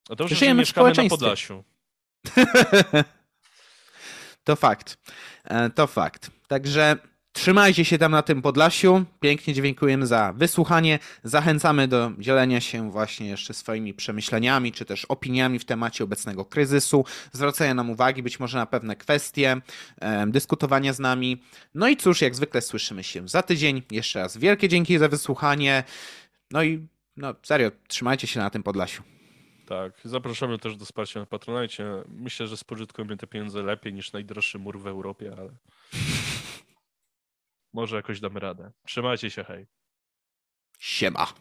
dobrze, Żyjemy że mieszkamy na Podlasiu. (laughs) To fakt. E, to fakt. Także trzymajcie się tam na tym Podlasiu. Pięknie dziękujemy za wysłuchanie. Zachęcamy do dzielenia się właśnie jeszcze swoimi przemyśleniami, czy też opiniami w temacie obecnego kryzysu, zwracania nam uwagi być może na pewne kwestie, dyskutowania z nami. No i cóż, jak zwykle słyszymy się za tydzień. Jeszcze raz wielkie dzięki za wysłuchanie. No i no serio, trzymajcie się na tym Podlasiu. Tak, zapraszamy też do wsparcia na Patronajcie. Myślę, że spożytkujemy te pieniądze lepiej niż najdroższy mur w Europie, ale (laughs) może jakoś damy radę. Trzymajcie się, hej. Siema.